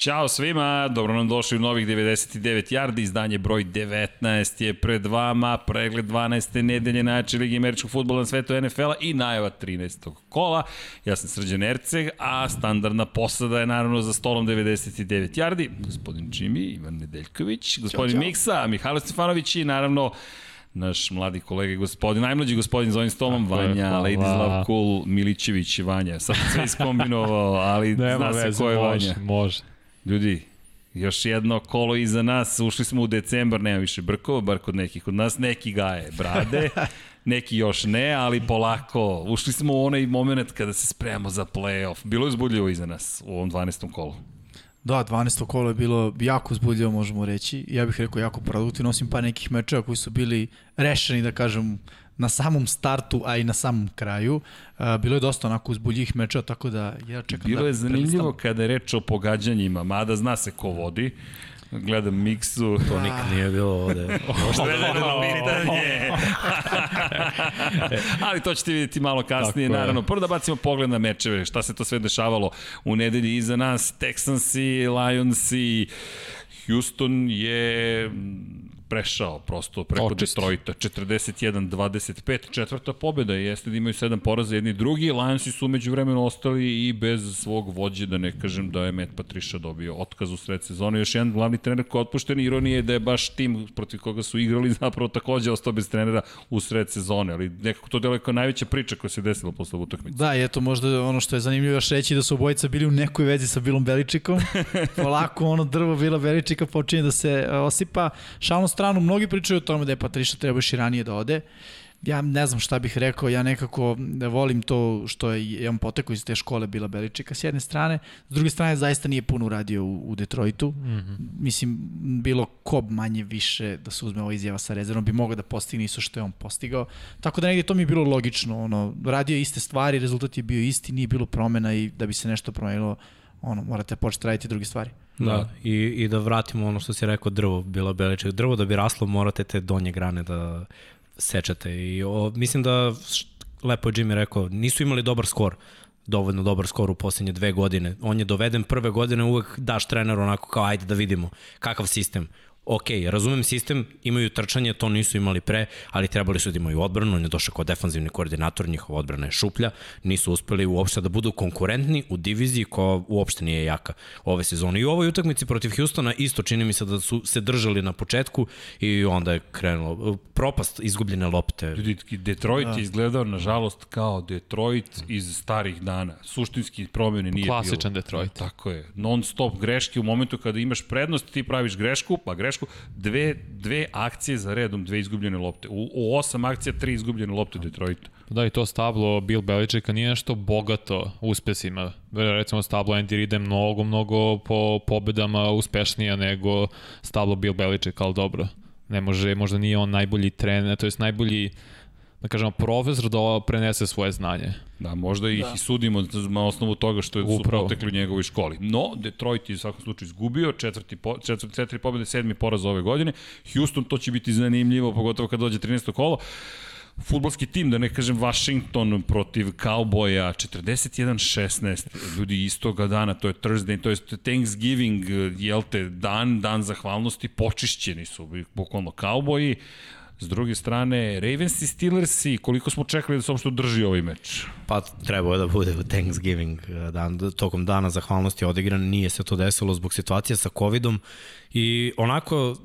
Ćao svima, dobro nam došli u novih 99 yardi, izdanje broj 19 je pred vama, pregled 12. nedelje najjače Ligi američkog futbola na svetu NFL-a i najava 13. kola. Ja sam Srđan Erceg, a standardna posada je naravno za stolom 99 yardi, gospodin Čimi, Ivan Nedeljković, gospodin čao. Miksa, Mihajlo Stefanović i naravno naš mladi kolega gospodin, najmlađi gospodin za ovim stolom, Tako Vanja, je, Ladies Love Cool, Milićević i Vanja. Sad sve iskombinovao, ali Nema zna se ko je može, Vanja. Može, Ljudi, još jedno kolo iza nas, ušli smo u decembar, nema više brkova, bar kod nekih od nas, neki gaje brade, neki još ne, ali polako, ušli smo u onaj moment kada se spremamo za playoff. Bilo je uzbudljivo iza nas u ovom 12. kolu. Da, 12. kolo je bilo jako uzbudljivo, možemo reći. Ja bih rekao jako produktivno, osim pa nekih mečeva koji su bili rešeni, da kažem, na samom startu, a i na samom kraju. Bilo je dosta onako uzbuljih meča, tako da ja čekam Bilo da... je zanimljivo kada je reč o pogađanjima, mada zna se ko vodi. Gledam miksu. To nikad nije bilo ovde. Odvedeno pitanje. Ali to ćete vidjeti malo kasnije, Tako naravno. Prvo da bacimo pogled na mečeve, šta se to sve dešavalo u nedelji iza nas. Texansi, Lionsi, Houston je prešao prosto preko Očist. Detroita. 41-25, četvrta pobjeda jeste da imaju sedam poraza jedni drugi. Lionsi su umeđu vremenu ostali i bez svog vođe, da ne kažem da je Matt Patricia dobio otkaz u sred sezone. Još jedan glavni trener koji je otpušten, ironije je da je baš tim protiv koga su igrali zapravo takođe ostao bez trenera u sred sezone, ali nekako to delo je kao najveća priča koja se desila posle utakmice. Da, i eto možda ono što je zanimljivo još reći da su obojica bili u nekoj vezi sa Bilom Beličikom. Polako ono drvo Bila Beličika počinje da se osipa. Šalno stranu, mnogi pričaju o tome da je Patriša treba još i ranije da ode. Ja ne znam šta bih rekao, ja nekako volim to što je on potekao iz te škole Bila Beličika s jedne strane, s druge strane zaista nije puno uradio u, u Detroitu. Mm -hmm. Mislim, bilo ko manje više da se uzme ova izjava sa rezervom bi mogao da postigne isto što je on postigao. Tako da negdje to mi je bilo logično, ono, radio iste stvari, rezultat je bio isti, nije bilo promena i da bi se nešto promenilo, ono, morate početi raditi druge stvari. Da, da. I, i da vratimo ono što si rekao, drvo, bilo beličak. Drvo da bi raslo, morate te donje grane da sečete. I o, mislim da, lepo je Jimmy rekao, nisu imali dobar skor dovoljno dobar skor u posljednje dve godine. On je doveden prve godine, uvek daš treneru onako kao ajde da vidimo kakav sistem ok, razumem sistem, imaju trčanje, to nisu imali pre, ali trebali su da imaju odbranu, on je došao kao defanzivni koordinator, njihova odbrana je šuplja, nisu uspeli uopšte da budu konkurentni u diviziji koja uopšte nije jaka ove sezone. I u ovoj utakmici protiv Hustona isto čini mi se da su se držali na početku i onda je krenulo propast izgubljene lopte. Detroit da. je izgledao nažalost kao Detroit iz starih dana. Suštinski promjene nije Klasičan bilo. Klasičan Detroit. Tako je. Non stop greške u momentu kada imaš prednost ti praviš grešku, pa grešku grešku, dve, dve akcije za redom, dve izgubljene lopte. U, u osam akcija, tri izgubljene lopte Detroitu. Da, i to stablo Bill Belichicka nije nešto bogato uspesima. Recimo, stablo Andy Reid je mnogo, mnogo po pobedama uspešnija nego stablo Bill Belichick, ali dobro. Ne može, možda nije on najbolji trener, to je najbolji da kažemo, profesor da prenese svoje znanje. Da, možda ih da. i sudimo na osnovu toga što su Upravo. potekli u njegovoj školi. No, Detroit je u svakom slučaju izgubio, četvrti, po, četvrti, četiri pobjede, sedmi poraz ove godine. Houston, to će biti zanimljivo, pogotovo kad dođe 13. kolo futbolski tim, da ne kažem Washington protiv Cowboya, 41-16, ljudi istoga dana, to je Thursday, to je Thanksgiving, jel te, dan, dan zahvalnosti, počišćeni su, bukvalno Cowboyi, S druge strane, Ravens i Steelers i koliko smo čekali da se uopšte drži ovaj meč? Pa trebao je da bude u Thanksgiving eh, dan, tokom dana zahvalnosti odigran, nije se to desilo zbog situacije sa covidom i onako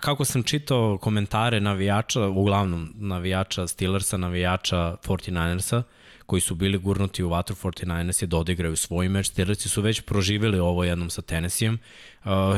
kako sam čitao komentare navijača, uglavnom navijača Steelersa, navijača 49ersa, koji su bili gurnuti u vatru 49ers je da odigraju svoj meč. Steelersi su već proživjeli ovo jednom sa Tennesseeom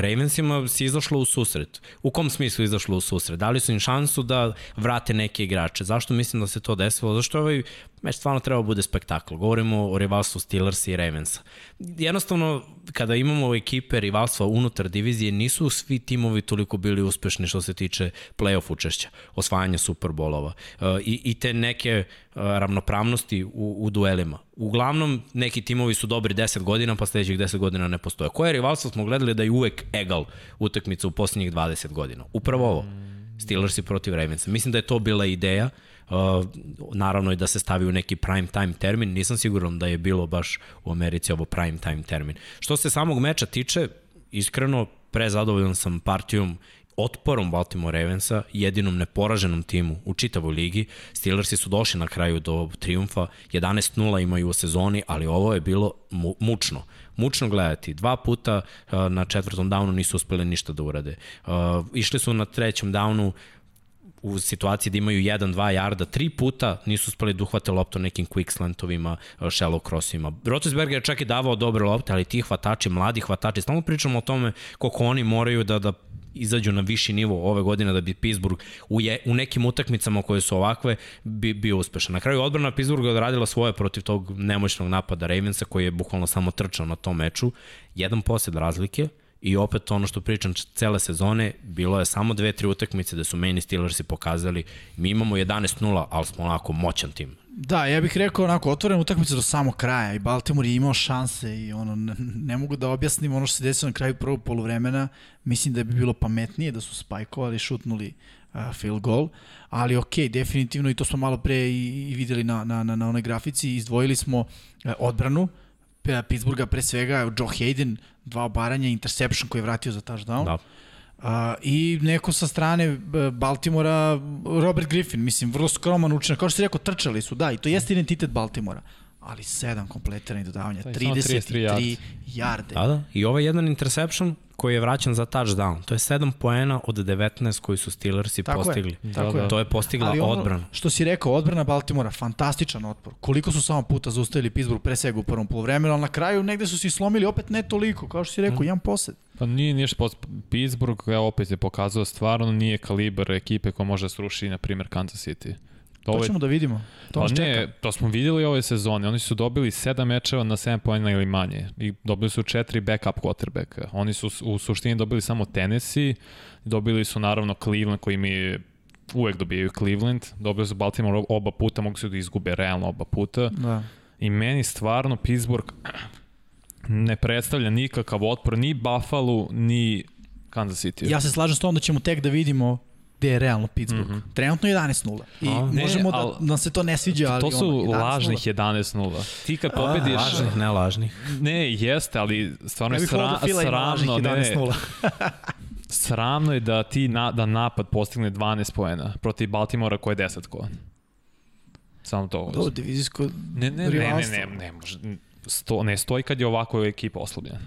Ravensima se izašlo u susret. U kom smislu izašlo u susret? Dali su im šansu da vrate neke igrače. Zašto mislim da se to desilo? Zašto ovaj meč stvarno treba da bude spektakl. Govorimo o rivalstvu Steelers i Ravensa. Jednostavno, kada imamo ekipe rivalstva unutar divizije, nisu svi timovi toliko bili uspešni što se tiče playoff učešća, osvajanja Superbolova uh, i, i te neke uh, ravnopravnosti u, u duelima. Uglavnom, neki timovi su dobri 10 godina, pa sledećih 10 godina ne postoje. Koje rivalstvo smo gledali da je uvek egal utakmica u poslednjih 20 godina? Upravo ovo. Steelersi protiv Ravensa. Mislim da je to bila ideja. Uh, naravno i da se stavi u neki prime time termin. Nisam siguran da je bilo baš u Americi ovo prime time termin. Što se samog meča tiče, iskreno, prezadovoljan sam partijom otporom Baltimore Ravensa, jedinom neporaženom timu u čitavoj ligi. Steelersi su došli na kraju do triumfa, 11-0 imaju u sezoni, ali ovo je bilo mu, mučno. Mučno gledati. Dva puta uh, na četvrtom downu nisu uspeli ništa da urade. Uh, išli su na trećem downu u situaciji da imaju 1-2 jarda, tri puta nisu uspeli da uhvate loptu nekim quick slantovima, shallow crossima. Rotesberger je čak i davao dobre lopte, ali ti hvatači, mladi hvatači, stalno pričamo o tome koliko oni moraju da, da izađu na viši nivo ove godine da bi Pittsburgh u, je, u nekim utakmicama koje su ovakve bi, bio uspešan. Na kraju odbrana Pittsburgha odradila svoje protiv tog nemoćnog napada Ravensa koji je bukvalno samo trčao na tom meču. Jedan posljed razlike, I opet ono što pričam cele sezone, bilo je samo dve, tri utakmice da su meni Steelersi pokazali, mi imamo 11-0, ali smo onako moćan tim. Da, ja bih rekao onako otvorena utakmica do samog kraja i Baltimore je imao šanse i ono ne, ne mogu da objasnim ono što se desilo na kraju prvog poluvremena. Mislim da bi bilo pametnije da su spajkovali, šutnuli uh, field goal, ali ok, definitivno i to smo malo pre i, i videli na, na, na, na onoj grafici, izdvojili smo uh, odbranu, Pittsburgha pre svega, Joe Hayden, dva obaranja, interception koji je vratio za touchdown. Da. Uh, I neko sa strane Baltimora, Robert Griffin, mislim, vrlo skroman učinak. Kao što si rekao, trčali su, da, i to jeste identitet Baltimora ali 7 kompletiranih dodavanja, 33 jarde. Da, da. I ovaj jedan interception koji je vraćan za touchdown. To je 7 poena od 19 koji su Steelersi tako postigli. Je, tako da, je. To je postigla Ali ono, odbrana. Što si rekao, odbrana Baltimora, fantastičan otpor. Koliko su samo puta zaustavili Pittsburgh pre svega u prvom polovremenu, ali na kraju negde su se slomili opet ne toliko, kao što si rekao, mm. jedan posed. Pa nije ništa, post... Pittsburgh ja opet je pokazao stvarno nije kalibar ekipe koja može da sruši, na primjer, Kansas City. To ćemo da vidimo. To pa ne, čeka. to smo videli ove sezone. Oni su dobili 7 mečeva na 7 pojena ili manje. I dobili su 4 backup quarterbacka. Oni su u suštini dobili samo Tennessee, dobili su naravno Cleveland koji mi uvek dobijaju Cleveland, dobili su Baltimore oba puta, mogu se da izgube realno oba puta. Da. I meni stvarno Pittsburgh ne predstavlja nikakav otpor ni Buffalo, ni Kansas City. Ja se slažem s tom da ćemo tek da vidimo gde je realno Pittsburgh. Mm -hmm. Trenutno 11-0. I A, možemo ne, da nam se to ne sviđa, ali To su ono, 11 lažnih 11-0. Ti kad pobediš... A, lažnih, ne lažnih. Ne, jeste, ali stvarno je sra, sramno. Ne, sramno je da ti na, da napad postigne 12 poena protiv Baltimora koje je 10 ko. Samo to. Do, divizijsko ne, ne, ne, ne, ne, ne, može, sto, ne stoji kad je ovako ekipa oslabljena.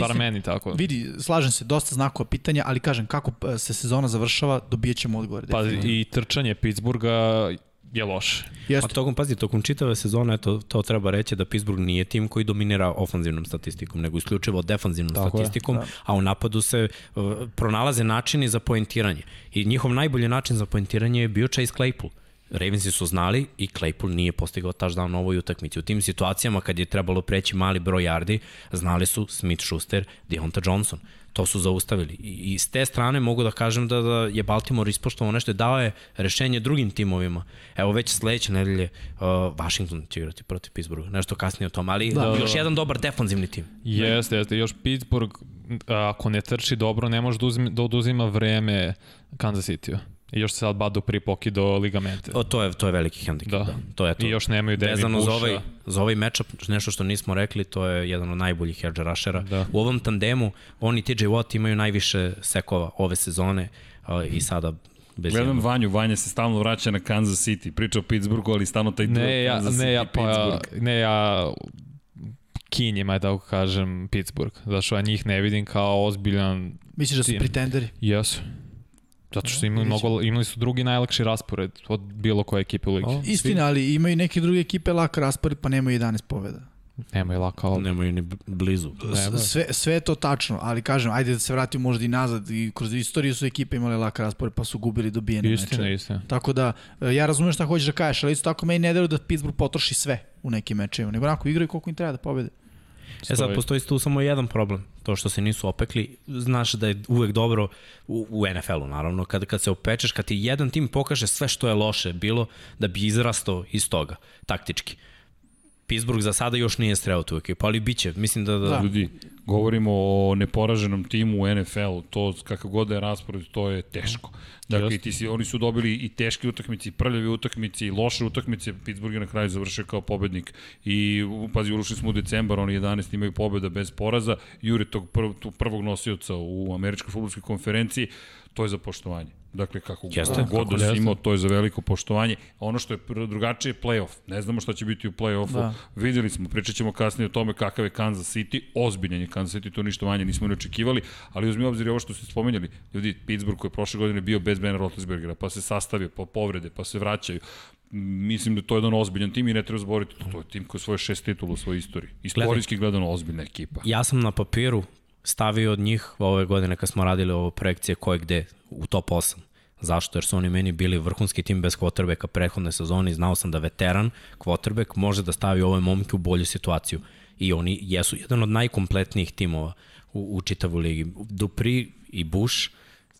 Bar Isti, meni tako. Vidi, slažem se, dosta znakova pitanja, ali kažem, kako e, se sezona završava, dobijat ćemo odgovore. Pa i trčanje Pittsburgha je loše. Jeste. Pa tokom, pazi, tokom čitave sezone, to, to treba reći da Pittsburgh nije tim koji dominira ofanzivnom statistikom, nego isključivo defanzivnom Tako statistikom, je, da. a u napadu se uh, pronalaze načini za poentiranje. I njihov najbolji način za poentiranje je bio Chase Claypool. Ravensi su znali i Claypool nije postigao touchdown na ovoj utakmici. U tim situacijama kad je trebalo preći mali broj yardi, znali su Smith Schuster, Deonta Johnson. To su zaustavili. I, I s te strane mogu da kažem da, da je Baltimore ispoštovao nešto i dao je rešenje drugim timovima. Evo već sledeće nedelje uh, Washington će igrati protiv Pittsburgha. Nešto kasnije o tom, ali da, još da. jedan dobar defanzivni tim. Jeste, jeste. Još Pittsburgh, ako ne trči dobro, ne može da, uzima, da oduzima vreme Kansas City-u. I još se sad badu pripoki do ligamente. O, to je, to je veliki hendikep, da. da. To je to. I još nemaju Demi Vezano Buša. Za ovaj, za ovaj matchup, nešto što nismo rekli, to je jedan od najboljih edge rushera. Da. U ovom tandemu, oni TJ Watt imaju najviše sekova ove sezone uh, i sada Bez Gledam jednog. Vanju, Vanja se stalno vraća na Kansas City, priča o Pittsburghu, ali stalno taj ne, ja, Kansas ne, City, ja, pa, Ne, ja kinjima, da tako kažem, Pittsburgh. Zato što ja njih ne vidim kao ozbiljan Misliš da su pretenderi? Jesu. Zato što imali, mnogo, imali su drugi najlakši raspored od bilo koje ekipe u ligi. Istina, ali imaju neke druge ekipe lak raspored, pa nemaju 11 pobjeda. Nemaju laka ovdje. Nemaju ni blizu. Sve, sve je to tačno, ali kažem, ajde da se vratimo možda i nazad. I kroz istoriju su ekipe imale lak raspored, pa su gubili dobijene istina, meče. Istina, Tako da, e, ja razumem šta hoćeš da kažeš, ali isto tako meni ne da Pittsburgh potroši sve u nekim mečevima, nego onako igraju koliko im treba da pobede. E sad, postoji tu samo jedan problem. To što se nisu opekli, znaš da je uvek dobro u, u NFL-u, naravno, kad, kad se opečeš, kad ti jedan tim pokaže sve što je loše bilo, da bi izrastao iz toga, taktički. Pittsburgh za sada još nije streo tu ekipu, ali biće. Mislim da... da, da. Ljudi, govorimo o neporaženom timu u NFL-u, to kakav god da je raspored, to je teško. Dakle, ti si, oni su dobili i teške utakmice, i prljave utakmice, i loše utakmice. Pittsburgh je na kraju završio kao pobednik. I, pazi, urušili smo u decembar, oni 11 imaju pobeda bez poraza. Jure tog prv, prvog nosioca u američkoj futbolskoj konferenciji, to je za poštovanje. Dakle, kako Jeste, god da si imao, to je za veliko poštovanje. Ono što je drugačije je playoff. Ne znamo šta će biti u playoffu. Da. Videli smo, pričat ćemo kasnije o tome kakav je Kansas City. Ozbiljan je Kansas City, to ništa manje nismo ne očekivali, ali uzmi obzir ovo što ste spomenjali. Ljudi, Pittsburgh koji je prošle godine bio bez Ben Roethlisbergera, pa se sastavio, pa povrede, pa se vraćaju mislim da to je jedan ozbiljan tim i ne treba zboriti. To je tim koji je svoje šest titula u svojoj istoriji. Istorijski gledano ozbiljna ekipa. Ja sam na papiru stavio od njih ove godine kad smo radili ovo projekcije koje gde u top 8. Zašto? Jer su oni meni bili vrhunski tim bez kvotrbeka prethodne sezone znao sam da veteran kvotrbek može da stavi ove momke u bolju situaciju. I oni jesu jedan od najkompletnijih timova u, u čitavu ligi. Dupri i Bush,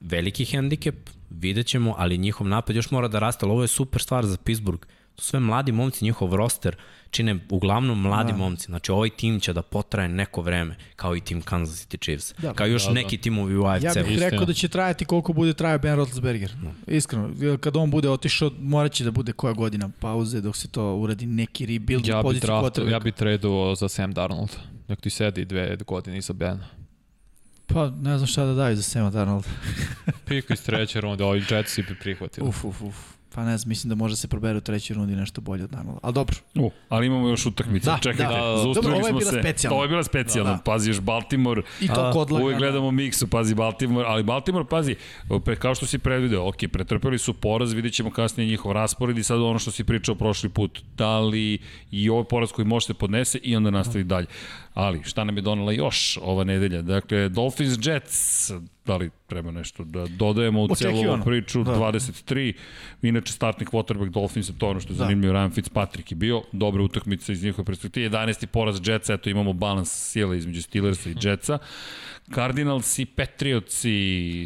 veliki hendikep, vidjet ćemo, ali njihov napad još mora da raste, ali ovo je super stvar za Pittsburgh. To sve mladi momci, njihov roster, čine uglavnom mladi da. momci. Znači, ovaj tim će da potraje neko vreme, kao i tim Kansas City Chiefs. Da, kao još da, neki da. timovi u AFC. Ja bih rekao da će trajati koliko bude trajao Ben Roethlisberger. Da. Iskreno, kad on bude otišao, morat će da bude koja godina pauze dok se to uradi neki rebuild ja bi draft, Ja bih traduo za Sam Darnold. Nek ti sedi dve godine iza Bena. Pa, ne znam šta da daju za Sam Darnold. Piko iz treće runde, ovi Jetsi bi prihvatili. Uf, uf, uf. Pa ne znam, mislim da može se probere u trećoj rundi nešto bolje od Darnold. Ali dobro. U, ali imamo još utakmice. Da, Čekajte, da. zaustavili smo se. Specijalno. Ovo je bila specijalna. Da, da. Pazi još Baltimore. I to kod lagana. Uvijek gledamo miksu, pazi Baltimore. Ali Baltimore, pazi, kao što si predvideo, ok, pretrpeli su poraz, vidjet ćemo kasnije njihov raspored i sad ono što si pričao prošli put. Da li i ovaj poraz koji možete podnese i onda nastavi dalje. Ali, šta nam je donela još ova nedelja? Dakle, Dolphins Jets, da li treba nešto da dodajemo u celu ovu priču, da. 23, inače startni quarterback Dolphins, to je ono što je da. zanimljivo, Ryan Fitzpatrick je bio, dobra utakmica iz njihove perspektive, 11. poraz Jetsa, eto imamo balans sile između Steelersa i Jetsa. Cardinals i Patriotsi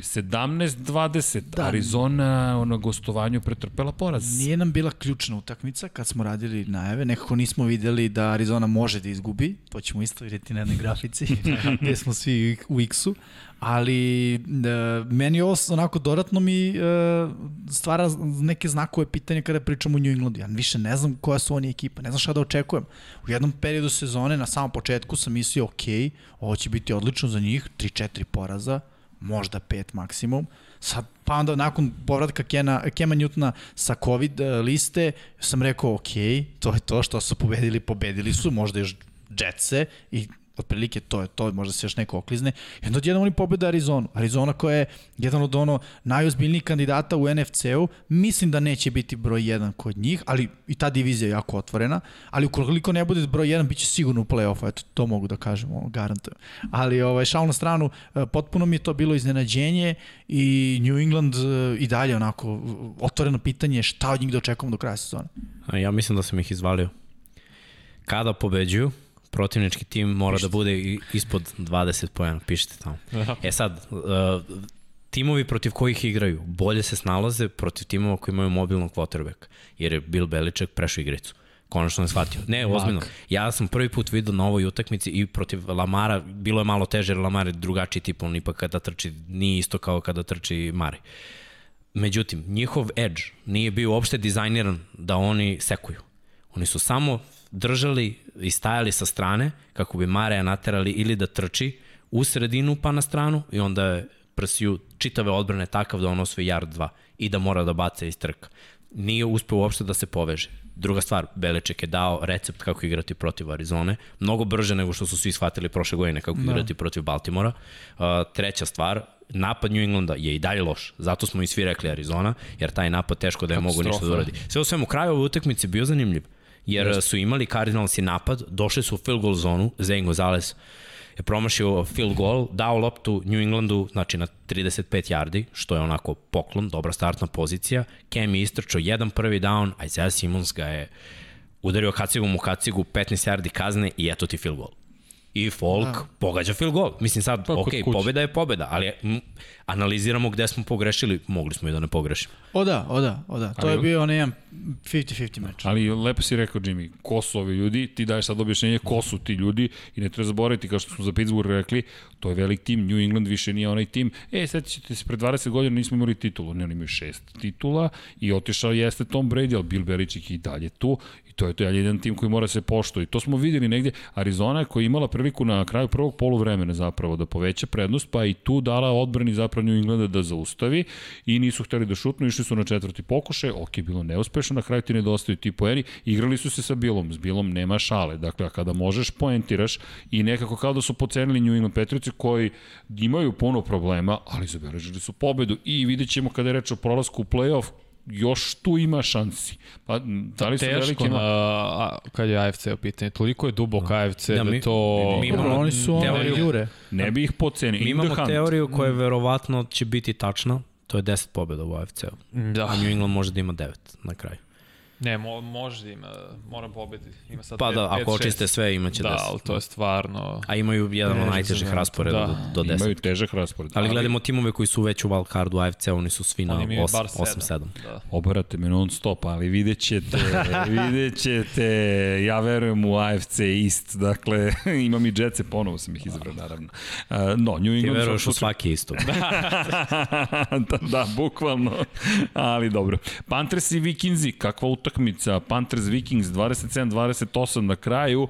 17-20, da. Arizona na gostovanju pretrpela poraz. Nije nam bila ključna utakmica kad smo radili najave, nekako nismo videli da Arizona može da izgubi, to ćemo isto vidjeti na jednoj grafici, gde smo svi u X-u, ali e, meni ovo onako dodatno mi e, stvara neke znakove pitanja kada pričamo o New Englandu. Ja više ne znam koja su oni ekipa, ne znam šta da očekujem. U jednom periodu sezone, na samom početku sam mislio, ok, ovo će biti odlično za njih, 3-4 poraza, možda 5 maksimum. Sad, pa onda nakon povratka Kena, Kema Newtona sa COVID e, liste, sam rekao, ok, to je to što su pobedili, pobedili su, možda još Jetse i otprilike to je to, možda se još neko oklizne. I onda odjednom oni pobeda Arizonu. Arizona koja je jedan od ono najozbiljnijih kandidata u NFC-u, mislim da neće biti broj 1 kod njih, ali i ta divizija je jako otvorena, ali ukoliko ne bude broj 1, bit će sigurno u play-offu, eto, to mogu da kažem, ono, garantujem. Ali ovaj, šal na stranu, e, potpuno mi je to bilo iznenađenje i New England e, i dalje onako otvoreno pitanje šta od njih da očekujemo do kraja sezone. Ja mislim da sam ih izvalio. Kada pobeđuju, protivnički tim mora pišite. da bude ispod 20 pojena, pišite tamo. E sad, uh, timovi protiv kojih igraju bolje se snalaze protiv timova koji imaju mobilnog quarterback, jer je Bill Beliček prešao igricu. Konačno ne shvatio. Ne, ozbiljno. Ja sam prvi put vidio na ovoj utakmici i protiv Lamara, bilo je malo teže jer Lamar je drugačiji tip, on ipak kada trči, nije isto kao kada trči Mari. Međutim, njihov edge nije bio uopšte dizajniran da oni sekuju. Oni su samo držali i stajali sa strane kako bi Mareja naterali ili da trči u sredinu pa na stranu i onda je prsiju čitave odbrane takav da on osvoji yard 2 i da mora da bace iz trka. Nije uspeo uopšte da se poveže. Druga stvar, Beliček je dao recept kako igrati protiv Arizone, mnogo brže nego što su svi shvatili prošle godine kako da. igrati protiv Baltimora. Uh, treća stvar, napad New Englanda je i dalje loš. Zato smo i svi rekli Arizona, jer taj napad teško da je mogu ništa da uradi. Sve u svemu, kraju ove utakmice bio zanimljiv jer Just. su imali Cardinals i napad, došli su u field goal zonu, Zane Gonzalez je promašio field goal, dao loptu New Englandu, znači na 35 yardi, što je onako poklon, dobra startna pozicija. Cam je istrčao jedan prvi down, a Isaiah Simons ga je udario kacigom u kacigu, 15 yardi kazne i eto ti field goal. I Folk da. pogađa field goal. Mislim sad, pa, ok, pobeda je pobeda, ali m, analiziramo gde smo pogrešili, mogli smo i da ne pogrešimo. O da, o da, o da. To ali, je bio onaj 50-50 meč. Ali lepo si rekao, Jimmy, ko su ovi ljudi, ti daješ sad objašnjenje ko su ti ljudi i ne treba zaboraviti, kao što smo za Pittsburgh rekli, to je velik tim, New England više nije onaj tim. E, sad ćete se, pred 20 godina nismo imali titulu, ne, oni imaju šest titula i otišao jeste Tom Brady, ali Bill Belichick i dalje tu to je to je jedan tim koji mora se poštovati. To smo videli negde. Arizona koja je imala priliku na kraju prvog poluvremena zapravo da poveća prednost, pa i tu dala odbrani zapravo New Englanda da zaustavi i nisu hteli da šutnu, išli su na četvrti pokušaj, ok, bilo neuspešno, na kraju ti nedostaju ti poeni, igrali su se sa Bilom, s Bilom nema šale, dakle, a kada možeš poentiraš i nekako kao da su pocenili New England Patriotsi koji imaju puno problema, ali zabeležili su pobedu i vidjet ćemo kada je reč o prolasku u playoff, još tu ima šansi. Pa, da li su Teško velike... Na, a, kad je AFC u pitanju. Toliko je dubok da. AFC da, mi, to... Mi, mi imamo, oni su teoriju, jure. Ne bi ih pocenio. Mi imamo teoriju koja mm. verovatno će biti tačna. To je 10 pobjeda u AFC-u. Da. A New England može da ima 9 na kraju. Ne, mo, može da ima, mora pobediti. Ima sad pa 5, da, 5, ako očiste sve imaće da, 10. Da, ali to je stvarno... A imaju jedan od najtežih rasporeda da. do, do 10. Imaju težak raspored. Ali, ali gledamo timove koji su već u wildcardu AFC, oni su svi na 8-7. Da. Obarate me non stop, ali vidjet ćete, vidjet ćete, ja verujem u AFC East, dakle, imam i Jetce, ponovo sam ih izabrao, naravno. Uh, no, New England... Ti veruješ u svaki isto. da, da, bukvalno, ali dobro. Panthers i Vikingsi, kakva utakmica utakmica Panthers Vikings 27-28 na kraju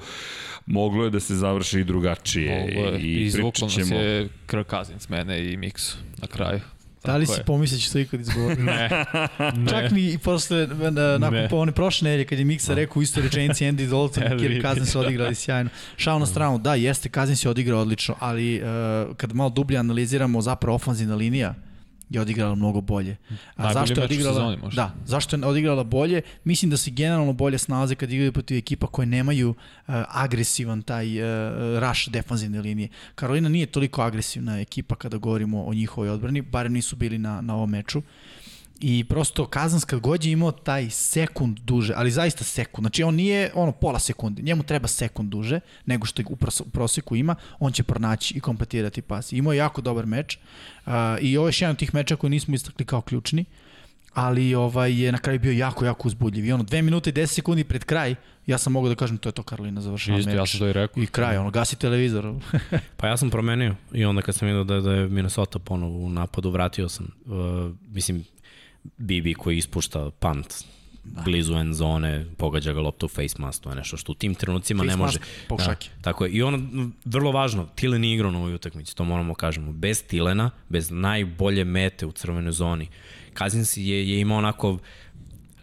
moglo je da se završi i drugačije Ovo i ćemo... nas je Kirk Cousins mene i Mix na kraju Da li si pomislio da će to ikad izgovoriti? ne, ne. Čak ni i posle, nakon ne. po one prošle nelje, kad je Miksa rekao u istoj rečenici Andy Dalton i Kirk Cousins odigrali sjajno. Šao na stranu, da, jeste, Cousins je odigrao odlično, ali uh, kad malo dublje analiziramo zapravo ofanzivna linija, je odigrala mnogo bolje. A Najbolji zašto je odigrala? Sezoni, da, zašto je odigrala bolje? Mislim da se generalno bolje snalaze kad igraju protiv ekipa koje nemaju uh, agresivan taj uh, rush defanzivne linije. Karolina nije toliko agresivna ekipa kada govorimo o njihovoj odbrani, barem nisu bili na, na ovom meču. Uh, I prosto Kazans kad god je imao taj sekund duže, ali zaista sekund, znači on nije ono pola sekunde, njemu treba sekund duže nego što u proseku ima, on će pronaći i kompletirati pas. Imao je jako dobar meč uh, i ovo je još jedan od tih meča koji nismo istakli kao ključni, ali ovaj je na kraju bio jako, jako uzbudljiv. I ono, dve minute i 10 sekundi pred kraj, ja sam mogao da kažem to je to Karolina završila Isto, meč. ja sam to i rekao. I kraj, ono, gasi televizor. pa ja sam promenio i onda kad sam vidio da, da je Minnesota ponovo u napadu, vratio sam. Uh, mislim, Bibi koji ispušta punt da. blizu end zone, pogađa ga loptu u face mask, to je nešto što u tim trenucima face ne može. Da, tako je. I ono, vrlo važno, Tilen je igrao na ovoj utakmici, to moramo kažemo. Bez Tilena, bez najbolje mete u crvenoj zoni, Kazins je, je imao onako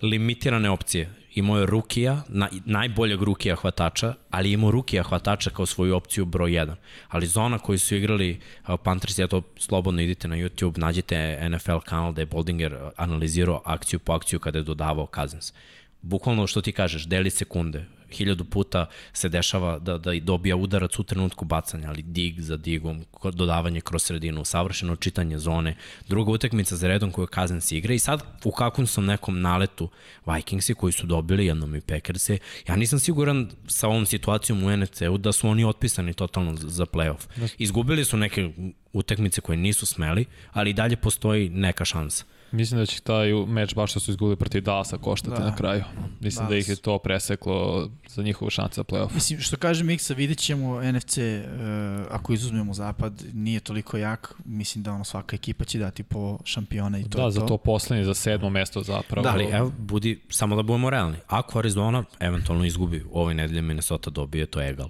limitirane opcije imao je Rukija, na, najboljeg Rukija hvatača, ali imao Rukija hvatača kao svoju opciju broj 1. Ali zona koju su igrali uh, Panthers, ja to slobodno idite na YouTube, nađite NFL kanal da je Boldinger analizirao akciju po akciju kada je dodavao Cousins. Bukvalno što ti kažeš, deli sekunde, hiljadu puta se dešava da, da dobija udarac u trenutku bacanja, ali dig za digom, dodavanje kroz sredinu, savršeno čitanje zone, druga utakmica za redom koju Kazans igra i sad u kakvom sam nekom naletu Vikingsi koji su dobili jednom i Packersi, ja nisam siguran sa ovom situacijom u NFC-u da su oni otpisani totalno za playoff. Izgubili su neke utakmice koje nisu smeli, ali i dalje postoji neka šansa. Mislim da će taj meč baš što su izgubili protiv Dallasa koštati da. na kraju. Mislim da, da ih je to preseklo za njihovu šansu za playoff. Mislim, što kaže Miksa, vidjet ćemo NFC, uh, ako izuzmemo zapad, nije toliko jak. Mislim da ono svaka ekipa će dati po šampiona i to da, to. za to poslednji, za sedmo mesto zapravo. Da, ali evo, budi, samo da budemo realni. Ako Arizona eventualno izgubi u ovoj nedelje Minnesota dobije, to je egal.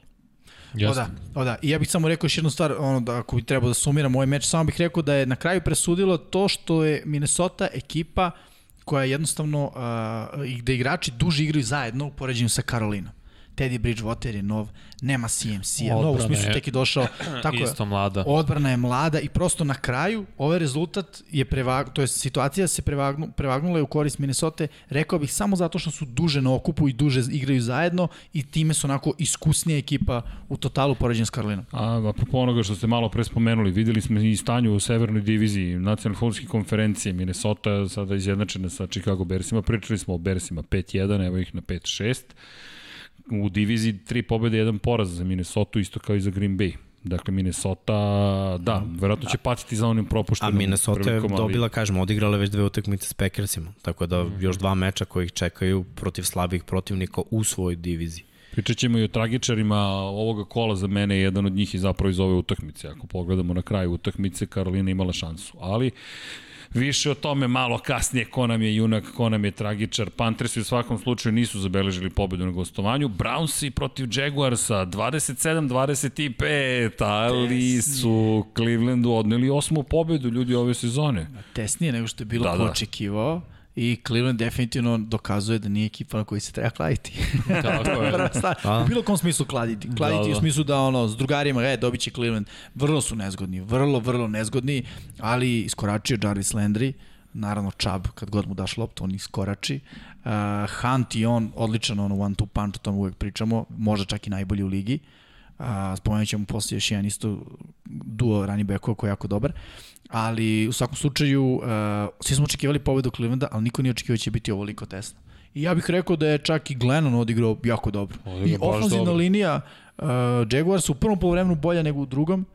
Jasne. O da, o da. I ja bih samo rekao još jednu stvar, ono da ako bi trebao da sumiram ovaj meč, samo bih rekao da je na kraju presudilo to što je Minnesota ekipa koja je jednostavno, uh, gde igrači duže igraju zajedno u poređenju sa Karolinom. Teddy Bridgewater je nov, nema CMC-a, nov u smislu tek je došao. Tako isto je, mlada. Odbrana je mlada i prosto na kraju ovaj rezultat je prevag, to je situacija se prevagnu, prevagnula je u korist Minnesota, rekao bih samo zato što su duže na okupu i duže igraju zajedno i time su onako iskusnija ekipa u totalu poređenja s Karolinom. A, apropo onoga što ste malo pre spomenuli, videli smo i stanju u severnoj diviziji nacionalne futbolske konferencije Minnesota sada izjednačena sa Chicago Bearsima, pričali smo o Bearsima 5-1, evo ih na 5-6 u diviziji tri pobjede, jedan poraz za Minnesota, isto kao i za Green Bay. Dakle, Minnesota, da, verovatno će patiti za onim propuštenom A Minnesota je prilikom, ali- dobila, kažemo, odigrala već dve utakmice s Packersima, tako da još dva meča koji ih čekaju protiv slabih protivnika u svojoj diviziji. Pričat ćemo i o tragičarima ovoga kola za mene, jedan od njih je zapravo iz ove utakmice. Ako pogledamo na kraju utakmice, Karolina imala šansu. Ali više o tome malo kasnije ko nam je junak, ko nam je tragičar. Panthersi u svakom slučaju nisu zabeležili pobedu na gostovanju. Brownsi protiv Jaguarsa 27-25, ali su Clevelandu odneli osmu pobedu ljudi ove sezone. Tesnije nego što je bilo Da, da, ko da. očekivao. I Cleveland definitivno dokazuje da nije ekipa na koji se treba kladiti. Tako je. U bilo kom smislu kladiti. Kladiti Da, da, da. u smislu da ono, s drugarima, e, dobit će Cleveland. Vrlo su nezgodni, vrlo, vrlo nezgodni, ali iskoračio Jarvis Landry, naravno Chubb, kad god mu daš loptu, on iskorači. Uh, Hunt i on, odličan ono one-two punch, o tom uvek pričamo, možda čak i najbolji u ligi. Uh, spomenut ćemo posle još jedan isto duo running backova koji je jako dobar. Ali u svakom slučaju, uh, svi smo očekivali pobedu Clevelanda, ali niko nije očekivao da će biti ovoliko tesno. I ja bih rekao da je čak i Glennon odigrao jako dobro. Odigrao I ofenzivna linija uh, Jaguars u prvom polovremenu bolja nego u drugom,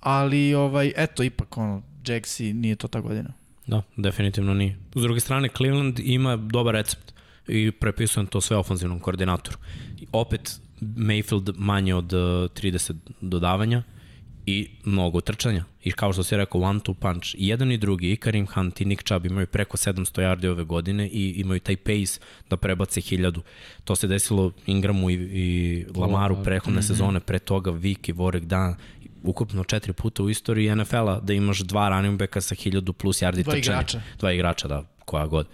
ali ovaj eto ipak ono Jacksi nije to ta godina. Da, definitivno nije. S druge strane, Cleveland ima dobar recept i prepisujem to sve ofanzivnom koordinatoru. I opet, Mayfield manje od uh, 30 dodavanja i mnogo trčanja. I kao što si rekao, one two punch. I jedan i drugi, i Karim Hunt i Nick Chubb imaju preko 700 yardi ove godine i imaju taj pace da prebace 1000. To se desilo Ingramu i, i Lamaru prehodne sezone, pre toga Vick i Vorek Dan ukupno četiri puta u istoriji NFL-a da imaš dva running backa sa 1000 plus yardi Dva trčanja. igrača. Dva igrača, da, koja god.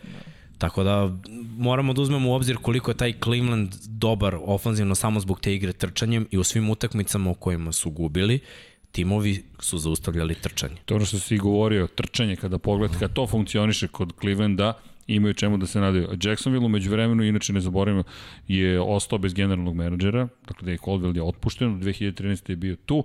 Tako da moramo da uzmemo u obzir koliko je taj Cleveland dobar ofanzivno samo zbog te igre trčanjem i u svim utakmicama u kojima su gubili, timovi su zaustavljali trčanje. To ono što si govorio, trčanje, kada pogledate, kada to funkcioniše kod Clevelanda, imaju čemu da se nadaju. Jacksonville umeđu vremenu, inače ne zaboravimo, je ostao bez generalnog menadžera, dakle da je Caldwell je otpušten, 2013. je bio tu,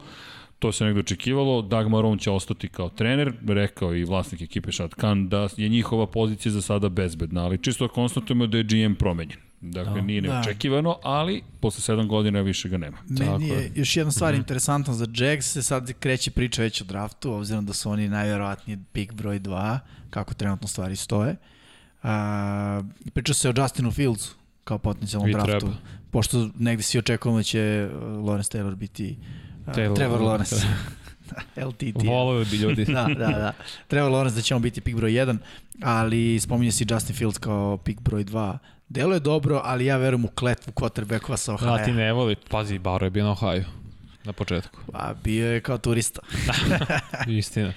to se negde očekivalo, Doug Marone će ostati kao trener, rekao i vlasnik ekipe Shad Khan da je njihova pozicija za sada bezbedna, ali čisto da konstatujemo da je GM promenjen. Dakle, no, nije Da. neočekivano, ali posle 7 godina više ga nema. Meni je je. još jedna stvar interesantna za Jags, se sad kreće priča već o draftu, obzirom da su oni najverovatniji pick broj 2, kako trenutno stvari stoje. A, priča se o Justinu Fieldsu kao potencijalnom draftu, treba. pošto negde svi očekujemo da će uh, Lawrence Taylor biti uh, Taylor, Trevor da. Lawrence. LTT. Voleo bi ljudi. da, da, da. Trevor Lawrence da će on biti pick broj 1, ali spominje se Justin Fields kao pick broj 2. Delo je dobro, ali ja verujem u kletvu quarterbackova sa Ohio. A ti ne voli, pazi, Baro je bio na Ohio na početku. Pa bio je kao turista. Istina.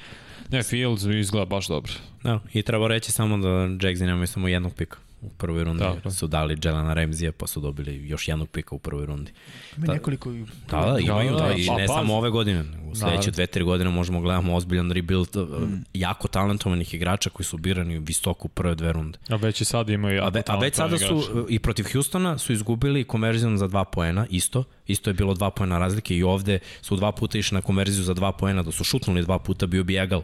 Ne, Fields izgleda baš dobro. Da, i treba reći samo da Jagsi nemaju samo jednog pika u prvoj rundi. Tako. Su dali Jelena Ramsey pa su dobili još jednog pika u prvoj rundi. Ima nekoliko... Da, da, imaju, Da, da, da, i pa ne pazi. samo ove godine. U sledeće Naravno. dve, tri godine možemo gledamo ozbiljan rebuild mm. jako talentovanih igrača koji su birani visoko u prve dve runde. A već i sad imaju jako A, ve, a već sada su igrače. i protiv Houstona su izgubili konverzijom za dva poena, isto. Isto je bilo dva poena razlike i ovde su dva puta išli na konverziju za dva poena, da su šutnuli dva puta, bio bi egal.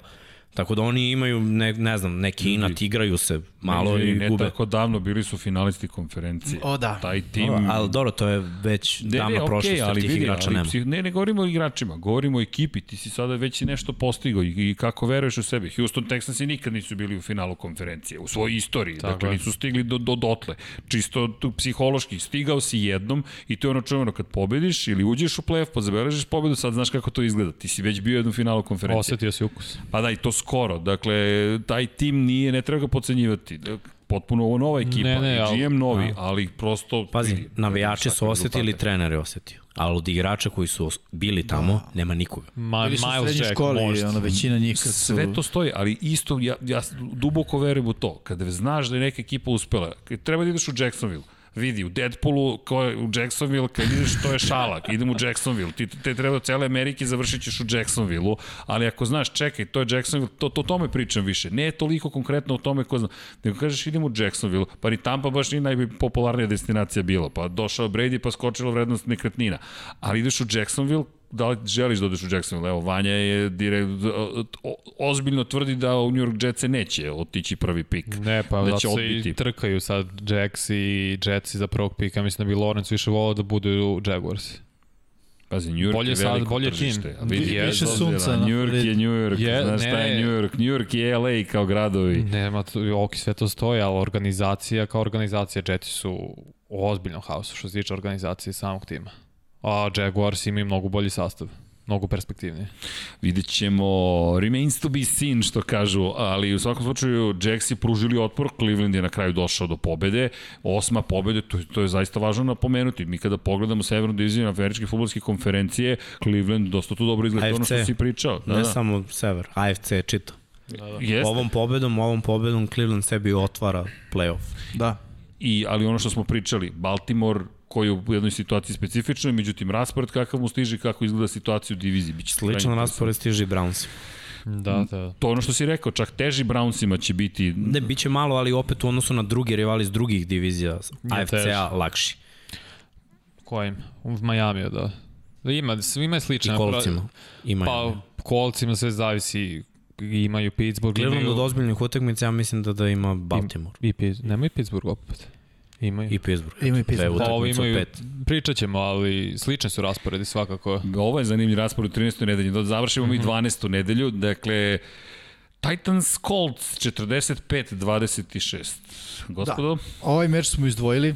Tako da oni imaju, ne, ne znam, neki inat, igraju se malo I i ne gube. tako davno bili su finalisti konferencije. O, da. Taj tim... Dobro, ali dobro, to je već Ne, davno ne, prošlo, okej, ali tih vidi, igrača ali nema. psih- ne, ne govorimo o igračima, govorimo o ekipi, ti si sada već i nešto postigao i, i kako veruješ u sebe. Houston Texansi nikad nisu bili u finalu konferencije, u svojoj istoriji, Tako dakle je. nisu stigli do, do dotle. Čisto tu psihološki, stigao si jednom i to je ono čuveno kad pobediš ili uđeš u play-off pa zabeležiš pobedu, sad znaš kako to izgleda. Ti si već bio u jednom finalu konferencije. Osetio si ukus. Pa da, i to skoro. Dakle, taj tim nije, ne treba ga pocenjivati. Potpuno ovo nova ekipa, Ne, ne, i ali- GM novi, ali prosto... Pazi, vidi, navijači su osetili, trener je osetio. Ali od igrača koji su bili tamo, Da. nema nikoga. Ma, Bili su u Miles srednjoj Jack, školi, možda. ono, većina njih su... Sve to stoji, ali isto ja, ja duboko verujem u to. Kada znaš da je neka ekipa uspela, treba da ideš u Jacksonville, vidi, u Deadpoolu, je u Jacksonville, kad ideš, to je šala, idem u Jacksonville, ti te treba od cele Amerike završit ćeš u Jacksonville-u, ali ako znaš, čekaj, to je Jacksonville, to, to tome pričam više, ne toliko konkretno o tome ko zna, nego kažeš idem u Jacksonville, pa ni Tampa baš nije najpopularnija destinacija bila, pa došao Brady pa skočila vrednost nekretnina, ali ideš u Jacksonville, da li želiš da odeš u Jacksonville? Evo, Vanja je direkt, o, ozbiljno tvrdi da u New York Jetsi neće otići prvi pik. Ne, pa da da će se odbiti. i trkaju sad Jacks i Jetsi za prvog pika. Mislim da bi Lawrence više volao da bude u Jaguars. Pazi, New York Bolje je sad, veliko bolje tržište. tim. Vidi, Je, više sunca New York je. New York, Je, znaš šta je ne. New York? New York je LA kao gradovi. Nema, to, ok, sve to stoji, ali organizacija kao organizacija Jetsi su u ozbiljnom haosu što se tiče organizacije samog tima. A Jaguars imaju mnogo bolji sastav, mnogo perspektivniji. Vidjet ćemo, remains to be seen što kažu, ali u svakom slučaju Jacks je pružili otpor, Cleveland je na kraju došao do pobede, osma pobede, to, to je zaista važno napomenuti. Mi kada pogledamo severnu diviziju američke futbolske konferencije, Cleveland dosta tu dobro izgleda, ono što AFC. si pričao. Da, ne da. samo sever, AFC je čito. Jeste. Ovom pobedom, ovom pobedom Cleveland sebi otvara playoff. Da. I, ali ono što smo pričali, Baltimore koji je u jednoj situaciji specifičnoj, međutim raspored kakav mu stiže i kako izgleda situacija u diviziji. Biće Sličan krajnje raspored stiže i Browns. Da, da. To ono što si rekao, čak teži Brownsima će biti Ne, bit će malo, ali opet u odnosu na drugi rivali iz drugih divizija, AFC-a lakši. Kojim? U Miami, da. Da ima, svima je I slično. kolcima. Imaju. Pa, kolcima sve zavisi. Imaju Pittsburgh, Cleveland imaju... od ozbiljnih utakmica, ja mislim da da ima Baltimore. I, Pitts- nemaju Pittsburgh opet. Imaju. I Pittsburgh. Ima i Dve Pittsburgh. Pa ovo imaju, pet. pričat ćemo, ali slični su rasporedi svakako. Ovo je zanimljiv raspored u 13. nedelji. Da završimo Mhm. mi 12. nedelju. Dakle, Titans Colts 45-26. Gospodo, da. Ovaj meč smo izdvojili,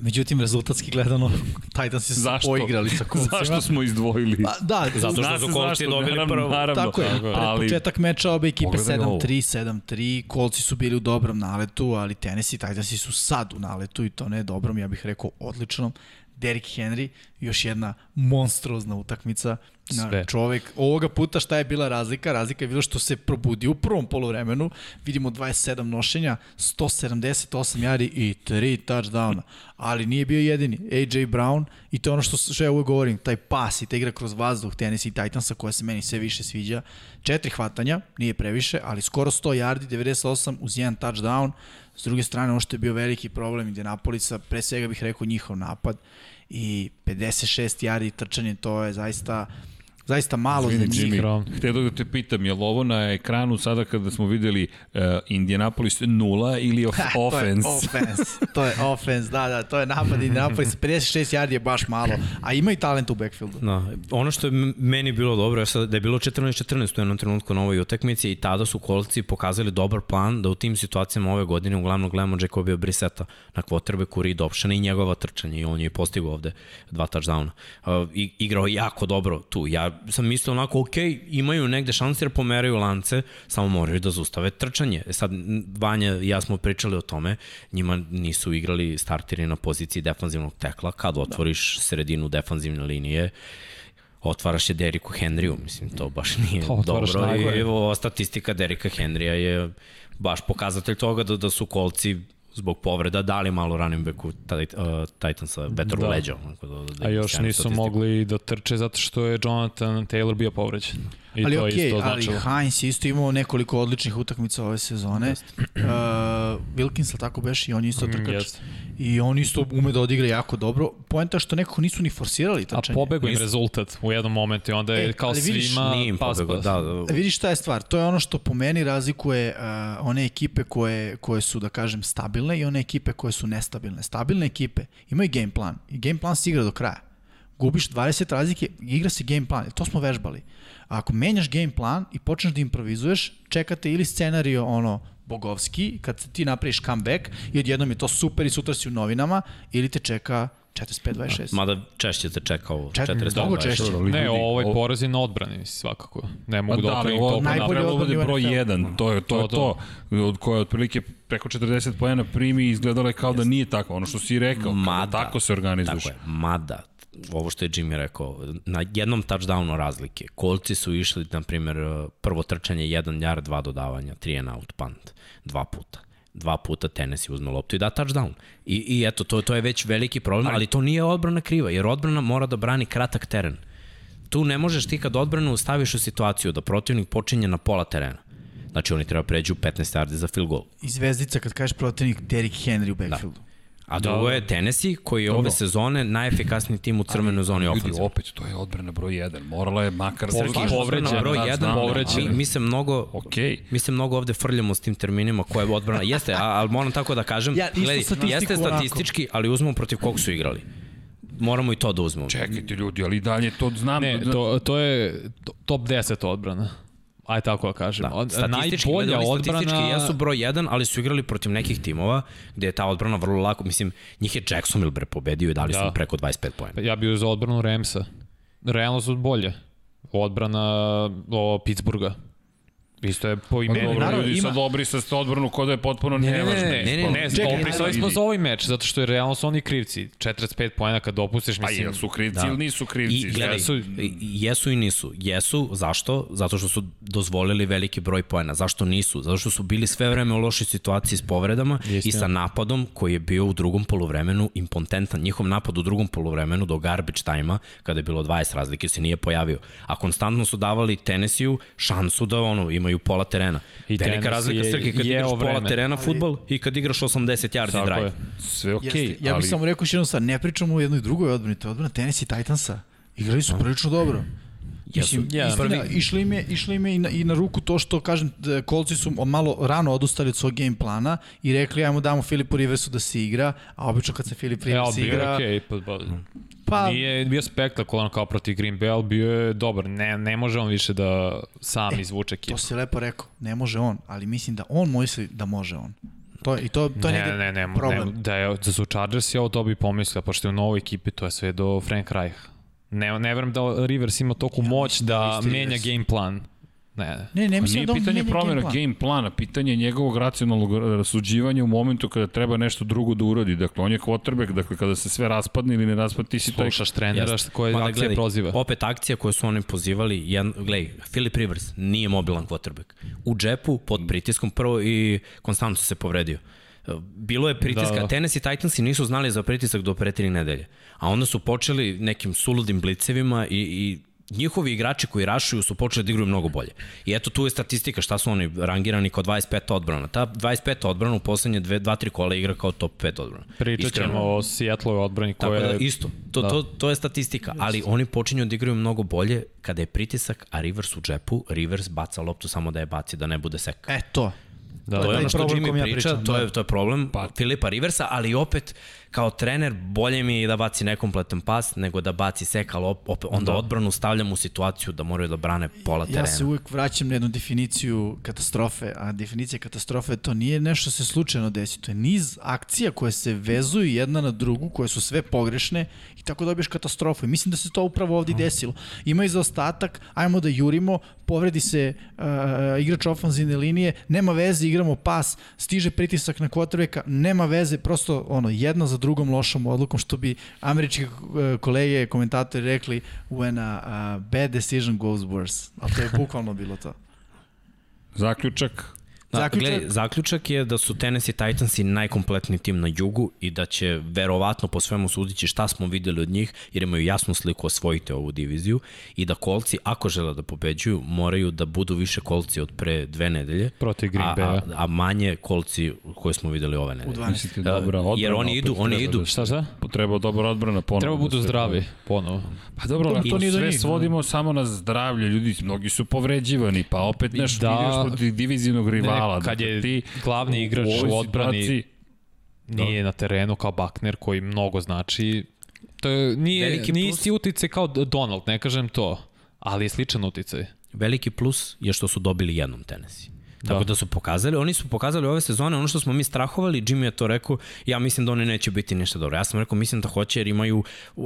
međutim rezultatski gledano Titansi su zašto? poigrali sa Coltsima. zašto smo izdvojili? Pa, da, Zato što su se zašto, dobili naravno, prvo. Naravno, Tako je, pred ali početak meča obe ekipe Pogledaj ovo. 7-3, 7-3, kolci su bili u dobrom naletu, ali Tennessee Titansi su sad u naletu i to ne dobrom, ja bih rekao odličnom. Derrick Henry, još jedna monstruozna utakmica. Na Sve. čovek, ovoga puta šta je bila razlika? Razlika je bila što se probudi u prvom polovremenu, vidimo 27 nošenja, 178 jari i 3 touchdowna, ali nije bio jedini. AJ Brown i to je ono što, što ja uvek govorim, taj pas i ta igra kroz vazduh Tennessee Titansa koja se meni sve više sviđa. Četiri hvatanja, nije previše, ali skoro 100 yardi, 98 uz jedan touchdown. S druge strane, ono što je bio veliki problem Indianapolisa, pre svega bih rekao njihov napad i 56 yardi trčanje, to je zaista zaista malo za Izvini, njih. Htio da te pitam, je li ovo na ekranu sada kada smo videli uh, Indianapolis nula ili of, offense? To je offense. To je offense, da, da, to je napad Indianapolis. 56 yardi je baš malo, a ima i talent u backfieldu. Da, ono što je meni bilo dobro je sad da je bilo 14-14 u jednom trenutku na ovoj utakmici i tada su kolci pokazali dobar plan da u tim situacijama ove godine uglavnom gledamo Jacobija Briseta na quarterbacku Reed Optiona i njegova trčanja i on je postigao ovde dva touchdowna. Uh, i, igrao jako dobro tu. Ja sam mislio onako, ok, imaju negde šanse jer pomeraju lance, samo moraju da zustave trčanje. E Sad, Vanja i ja smo pričali o tome, njima nisu igrali starteri na poziciji defanzivnog tekla, kad otvoriš sredinu defanzivne linije, otvaraš je Deriku Henryu, mislim, to baš nije To dobro. najgore. I ova statistika Derika Henrya je baš pokazatelj toga da, da su kolci zbog povreda dali malo running backu uh, Titansa vetar Da. u leđa. onako Da, da A još nisu statistiku. mogli da trče zato što je Jonathan Taylor bio povređen. I ali okej, isto ali značilo. Heinz je isto imao nekoliko odličnih utakmica ove sezone. Uh, Wilkins, ali tako beš, i on je isto Mm, trkač. jeste. I on isto ume da odigra jako dobro. Poenta je što nekako nisu ni forsirali A trčanje. pobegao im Nisu- rezultat u jednom momentu i onda je E, kao ali vidiš, svima im pas, pobegao, pas. da, da, Vidiš šta je stvar, to je ono što po meni razlikuje uh, one ekipe koje, koje su, da kažem, stabilne i one ekipe koje su nestabilne. Stabilne ekipe imaju game plan i game plan se igra do kraja. Gubiš 20 razlike, igra se game plan, to smo vežbali. Ako menjaš game plan i počneš da improvizuješ, čekate ili scenario ono bogovski, kad ti napraviš comeback i odjednom je to super i sutra si u novinama, ili te čeka 45-26. Mada češće te čeka ovo. Čet- 40 mnogo češće. Ne, ljudi, ovo je ovo- poraz je na odbrani, mislim, svakako. Ne Pa mogu da da, okrenim toliko najbolje odbrani broj NFL-u. 1, to je to, je To, to, od koje otprilike preko 40 poena primi i izgledalo je kao da nije tako, ono što si rekao, Mada, tako se organizuješ. Tako je, mada, ovo što je Jimmy rekao, na jednom touchdownu razlike, kolci su išli, na primjer, prvo trčanje 1 yard, dva dodavanja, 3 and out punt, dva puta dva puta Tennessee uzme loptu i da touchdown. I, i eto, to, to je već veliki problem, ali to nije odbrana kriva, jer odbrana mora da brani kratak teren. Tu ne možeš ti kad odbranu staviš u situaciju da protivnik počinje na pola terena. Znači oni treba pređu 15 yardi za field goal. I zvezdica kad kažeš protivnik Derrick Henry u backfieldu. A drugo Da, je Tennessee, koji je ove sezone najefikasniji tim u crvenoj zoni Ljudi, ofenzivno. opet, to je odbrana broj 1. Morala je makar... Povređen, Srki povređen, odbrana broj da, 1, znam, povređen. ali- mi se mnogo Okej. Mi se mnogo ovde frljamo s tim terminima koja je odbrana. Jeste, ali moram tako da kažem, Ja, statistiku jeste onako. statistički, ali uzmemo protiv kog su igrali. Moramo i to da uzmemo. Čekajte ljudi, ali dalje to znam. Ne, to, to je to- top 10 odbrana. Aj tako da kažem. Da, Od- statistički, Najbolja odbrana... Statistički jesu broj 1, ali su igrali protiv nekih timova gde je ta odbrana vrlo lako, mislim, njih je Jacksonville bre pobedio i dali su Da. im preko 25 poena. Ja bih za odbranu Ramsa. Realno su bolje. Odbrana o Pittsburgha. Isto je po imenu. Dobro, naravno, ljudi ima- sad obri sa odbranu kod je potpuno Ne, ne, nevažno. ne, ne, ne, ne, Čekaj, oprisali ajde, smo za ovaj meč, zato što je realno su oni krivci. 45 pojena kad dopustiš, Pa mislim... jel su krivci Da. ili nisu krivci? I gledaj, jesu- i- jesu i nisu. Jesu, zašto? Zato što su dozvolili veliki broj poena. Zašto nisu? Zato što su bili sve vreme u lošoj situaciji s povredama i sa napadom koji je bio u drugom poluvremenu impotentan. Njihov napad u drugom poluvremenu do garbage time-a, kada je bilo 20 razlike, se nije pojavio. A konstantno su davali Tennessee-u šansu da ono, imaju pola terena. I Velika razlika je Srki kad igraš pola vreme. terena futbol i kad igraš 80 yardi drive. je. Sve okej, Jeste, ja bih ali... samo rekao još jednom sad, ne pričamo o jednoj drugoj odbrani, to je odbrana Tennessee Titansa. Igrali su prilično dobro. Jesu. Mislim, Ja. istina, išli im, je, im je i na, i na ruku to što, kažem, kolci su malo rano odustali od svog game plana i rekli, ajmo damo Filipu Riversu da se igra, a obično kad se Filip E, Rivers je igra, okej, pa, pa, pa Nije bio spektakularan kao protiv Green Bay, ali bio je dobar. Ne, ne može on više da sam izvuče ekipu. to si lepo rekao, ne može on, ali mislim da on misli da može on. To, I to, to je ne, negde ne, ne, problem. ne, da, je, da su Chargers i ovo to bi pomislio, pošto je u novoj ekipi, to je sve do Frank Reich. Ne, ne verujem da Rivers ima toku ja, moć da da isti menja Rivers. game plan. Ne, ne. Ne, Pa mislim da on pitanje menja promjena game game, plan. plana, pitanje je njegovog racionalnog rasuđivanja u momentu kada treba nešto drugo da uradi. Dakle, on je quarterback, dakle, kada se sve raspadne ili ne raspadne, ti si taj... Slušaš trenera Jeste. koje Mada akcije gledaj, proziva. Opet akcija koju su oni pozivali, jedan, gledaj, Philip Rivers nije mobilan quarterback. U džepu, pod pritiskom prvo i konstantno se povredio. Bilo je pritiska, Da, da, da. da. Tennessee Titansi nisu znali za pritisak do pre tri nedelje. A onda su počeli nekim suludim blicevima i, i njihovi igrači koji rašuju su počeli da igraju mnogo bolje. I eto tu je statistika, šta su oni rangirani kao 25 odbrana. Ta 25 odbrana u poslednje 2-3 kola igra kao top 5 odbrana. Pričat Iskreno. ćemo o Seattle odbrani Tako koja da, je... isto, to, da. da. to, to je statistika, ali oni počinju da igraju mnogo bolje kada je pritisak, a Rivers u džepu, Rivers baca loptu samo da je baci, da ne bude sek. E, to. Da, to je taj ono što problem kom Jimmy ja priča, pričam, to, da. je, to je problem pa. Filipa Riversa, ali opet kao trener bolje mi je da baci nekompletan pas nego da baci sek, ali op, opet, onda da. odbranu stavljam u situaciju da moraju da brane pola terena. Ja se uvek vraćam na jednu definiciju katastrofe, a definicija katastrofe to nije nešto se slučajno desi, to je niz akcija koje se vezuju jedna na drugu, koje su sve pogrešne i tako dobiješ katastrofu. I mislim da se to upravo ovdje desilo. Ima i zaostatak, ajmo da jurimo, povredi se uh, igrač ofanzivne linije, nema veze, igramo pas, stiže pritisak na quarterbacka, nema veze, prosto ono, jedna za drugom lošom odlukom, što bi američki uh, kolege, komentatori rekli when a, a bad decision goes worse. Ali to je bukvalno bilo to. Zaključak, Da, Zaključak? zaključak? zaključak je da su Tennessee Titansi najkompletniji tim na jugu i da će verovatno po svemu sudići šta smo videli od njih, jer imaju jasnu sliku osvojite ovu diviziju i da kolci, ako žele da pobeđuju, moraju da budu više kolci od pre dve nedelje, Protiv Green a, a, Bay-a. a manje kolci koje smo videli ove U nedelje. 12. mislite dobra odbrana. Jer oni idu, oni idu. Da, Šta, šta? treba dobra odbrana ponovno. Treba da budu zdravi, ponovo. Pa dobro, To- to, nije sve njih, svodimo samo na zdravlje, ljudi, mnogi su povređivani, pa opet nešto Da. da, protiv divizijnog rivala. Ne, kad dakle, je ti glavni igrač ovoj u odbrani situaciji- nije na terenu kao Bakner koji mnogo znači. To je, nije, Veliki nije plus. isti uticaj kao Donald, ne kažem to, ali je sličan uticaj. Veliki plus je što su dobili jednom Tennessee. Tako Da. da. da su pokazali, oni su pokazali ove sezone ono što smo mi strahovali, Jimmy je to rekao, ja mislim da oni neće biti ništa dobro. Ja sam rekao, mislim da hoće jer imaju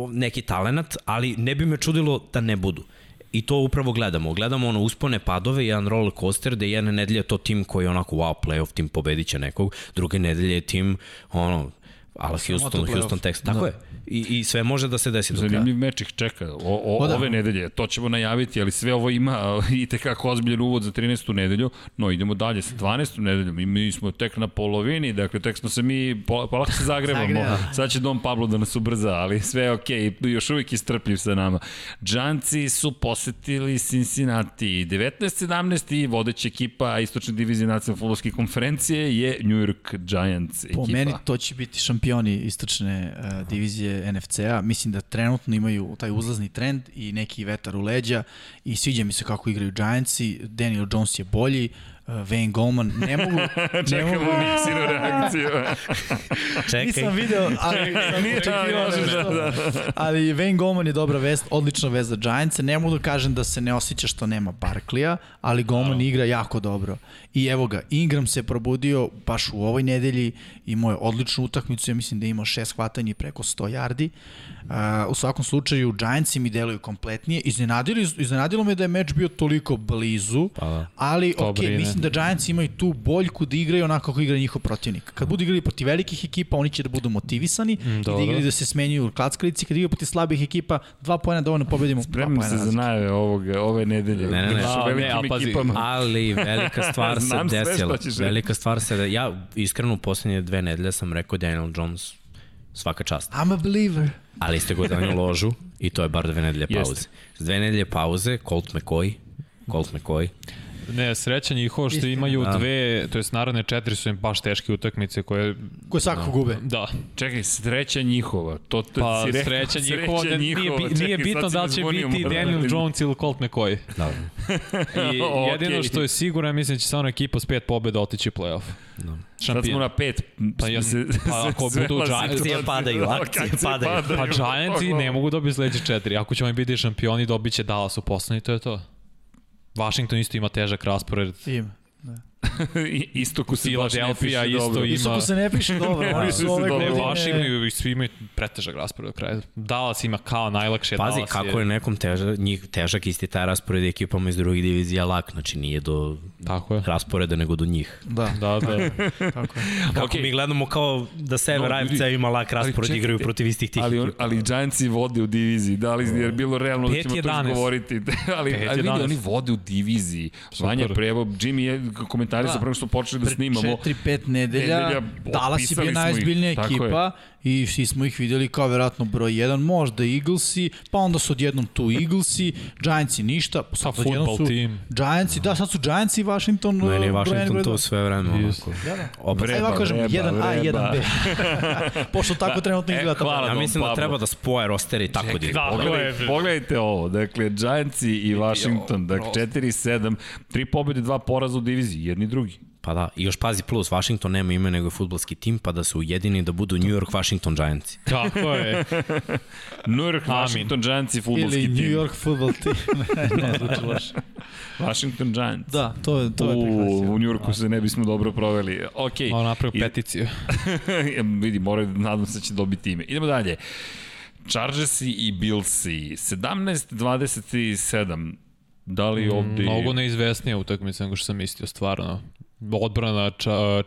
neki talenat, ali ne bi me čudilo da ne budu. I to upravo gledamo. Gledamo ono uspone, padove, jedan roller coaster, da jedne nedelje je to tim koji je onako wow, playoff tim pobedit će nekog, druge nedelje je tim ono, ala Houston. Houston, Texas. Tako Da. je. I, I sve može da se desi do kraja. Zanimljiv meč ih čeka o, o, O, da. ove nedelje, to ćemo najaviti, ali sve ovo ima i tekako ozbiljen uvod za 13. nedelju, no idemo dalje sa 12. nedeljom i mi smo tek na polovini, dakle tek smo se mi, pol- polako se zagrevamo, Zagreva. sad će Dom Pablo da nas ubrza, ali sve je okej, okay, još uvijek istrpljiv sa nama. Džanci su posetili Cincinnati, 19-17 i vodeća ekipa istočne divizije nacionalne futbolske konferencije je New York Giants ekipa. Po meni to će biti šampion šampioni istočne uh, divizije NFC-a. Mislim da trenutno imaju taj uzlazni trend i neki vetar u leđa i sviđa mi se kako igraju Giantsi. Daniel Jones je bolji, uh, Wayne Goldman, ne mogu... ne Čekamo mogu... Nixinu reakciju. Čekaj. Nisam video, ali sam Nije očekivao možeš nešto. da- Ali Wayne Goldman je dobra vest, odlična vest za Giants. Ne mogu da kažem da se ne osjeća što nema Barklija, ali Goldman igra jako dobro. I evo ga, Ingram se probudio baš u ovoj nedelji, imao je odličnu utakmicu, ja mislim da je imao šest hvatanja i preko 100 yardi. Uh, u svakom slučaju, Giantsi mi deluju kompletnije. Iznenadili, iznenadilo me da je meč bio toliko blizu, Pa da. ali To ok, brine. mislim da Giants imaju tu boljku da igraju onako kako igra njihov protivnik. Kad budu igrali protiv velikih ekipa, oni će da budu motivisani mm, i da igraju da se smenjuju u klackalici. Kad igraju protiv slabih ekipa, dva pojena dovoljno pobedimo. poena se za najave ovoga, ove nedelje. Ne, ne, ne. A, ne, velikim a pazi, ekipama. Ali velika stvar se desila. Velika stvar se da ja iskreno u poslednje dve nedelje sam rekao Daniel Jones svaka čast. I'm a believer. Ali ste ga dali ložu i to je bar dve nedelje pauze. Jeste. Dve nedelje pauze, Colt McCoy, Colt McCoy, Ne, sreća njihova što Istina. imaju Da. dve, to jest naravne četiri su im baš teške utakmice koje, Koje svakako gube. da, Čekaj, sreća njihova. To, to pa si rekao, sreća njihova, ne, nije, njihova. bi, nije Čekaj, bitno da li će biti malo. Daniel Jones ili Colt McCoy. da, I Okej. jedino što je sigurno, ja mislim da će samo ekipa s pet pobjeda otići u playoff. da. Sad smo Šampion. na pet. Pa ja- pa ako budu. Giants- Akcije padaju, akcije padaju. Pa Giantsi ne mogu dobiti sledeće četiri. Ako ćemo biti šampioni, dobit će Dallas u poslednji, to je to. Washington isto ima težak raspored. Ima. Istoku se baš ne piše isto dobro. ima- Isto ko se ne piše dobro, oni su ove Ne, Ne, godine... vaši imaju i svi imaju pretežak raspored do kraja. Dallas ima kao najlakše. Pazi, Dallas kako je nekom težak, njih, težak isti taj raspored ekipama iz drugih divizija lak, znači nije do Tako je. rasporeda nego do njih. Da, Da, da. tako je. Kako Okej. mi gledamo kao da Sever No, AFC ima lak raspored, igraju protiv istih tih Ali, ekipa. ali Giantsi vode u diviziji, da li je bilo realno da ćemo to 5-11. izgovoriti, ali, ali vidi, 11. oni vode u diviziji. Vanja Prevo, Jimmy je komentari Da. sa što počeli da snimamo. 4-5 nedelja, Nedelja, Dallas je bio najzbiljnija ekipa i svi smo ih videli kao verovatno broj 1, možda Eaglesi, pa onda su odjednom tu Eaglesi, Giantsi ništa, pa sad odjednom su team. Giantsi, da, sad su Giantsi i Washington Meni je uh, Washington dva. sve vreme onako. Da, da. Oba. Ajde kažem, Vreba, 1A i vreba. 1B. Pošto tako trenutno E, izgleda ta hvala. Ja mislim da treba da spoje rosteri tako da Pogledajte, pogledajte ovo, dakle, Giantsi i Washington, dakle, 4-7, tri pobjede, dva poraza u diviziji, jedni drugi. Pa da, i još pazi plus, Washington nema ime nego je futbolski tim, pa da se ujedini da budu New York Washington Giants. Tako je. New York, Amin. Washington Giants i futbolski Ili tim. New York football team. ne, zvuči loše. Washington Giants. Da, to je, to je U, prihvatio. u New Yorku se ne bismo dobro proveli. Ok. Malo napravio peticiju. vidi, moraju, nadam se da će dobiti ime. Idemo dalje. Chargersi i Billsi. 17-27. Da li ovde... Mnogo neizvesnija utakmica nego što sam mislio, stvarno. Odbrana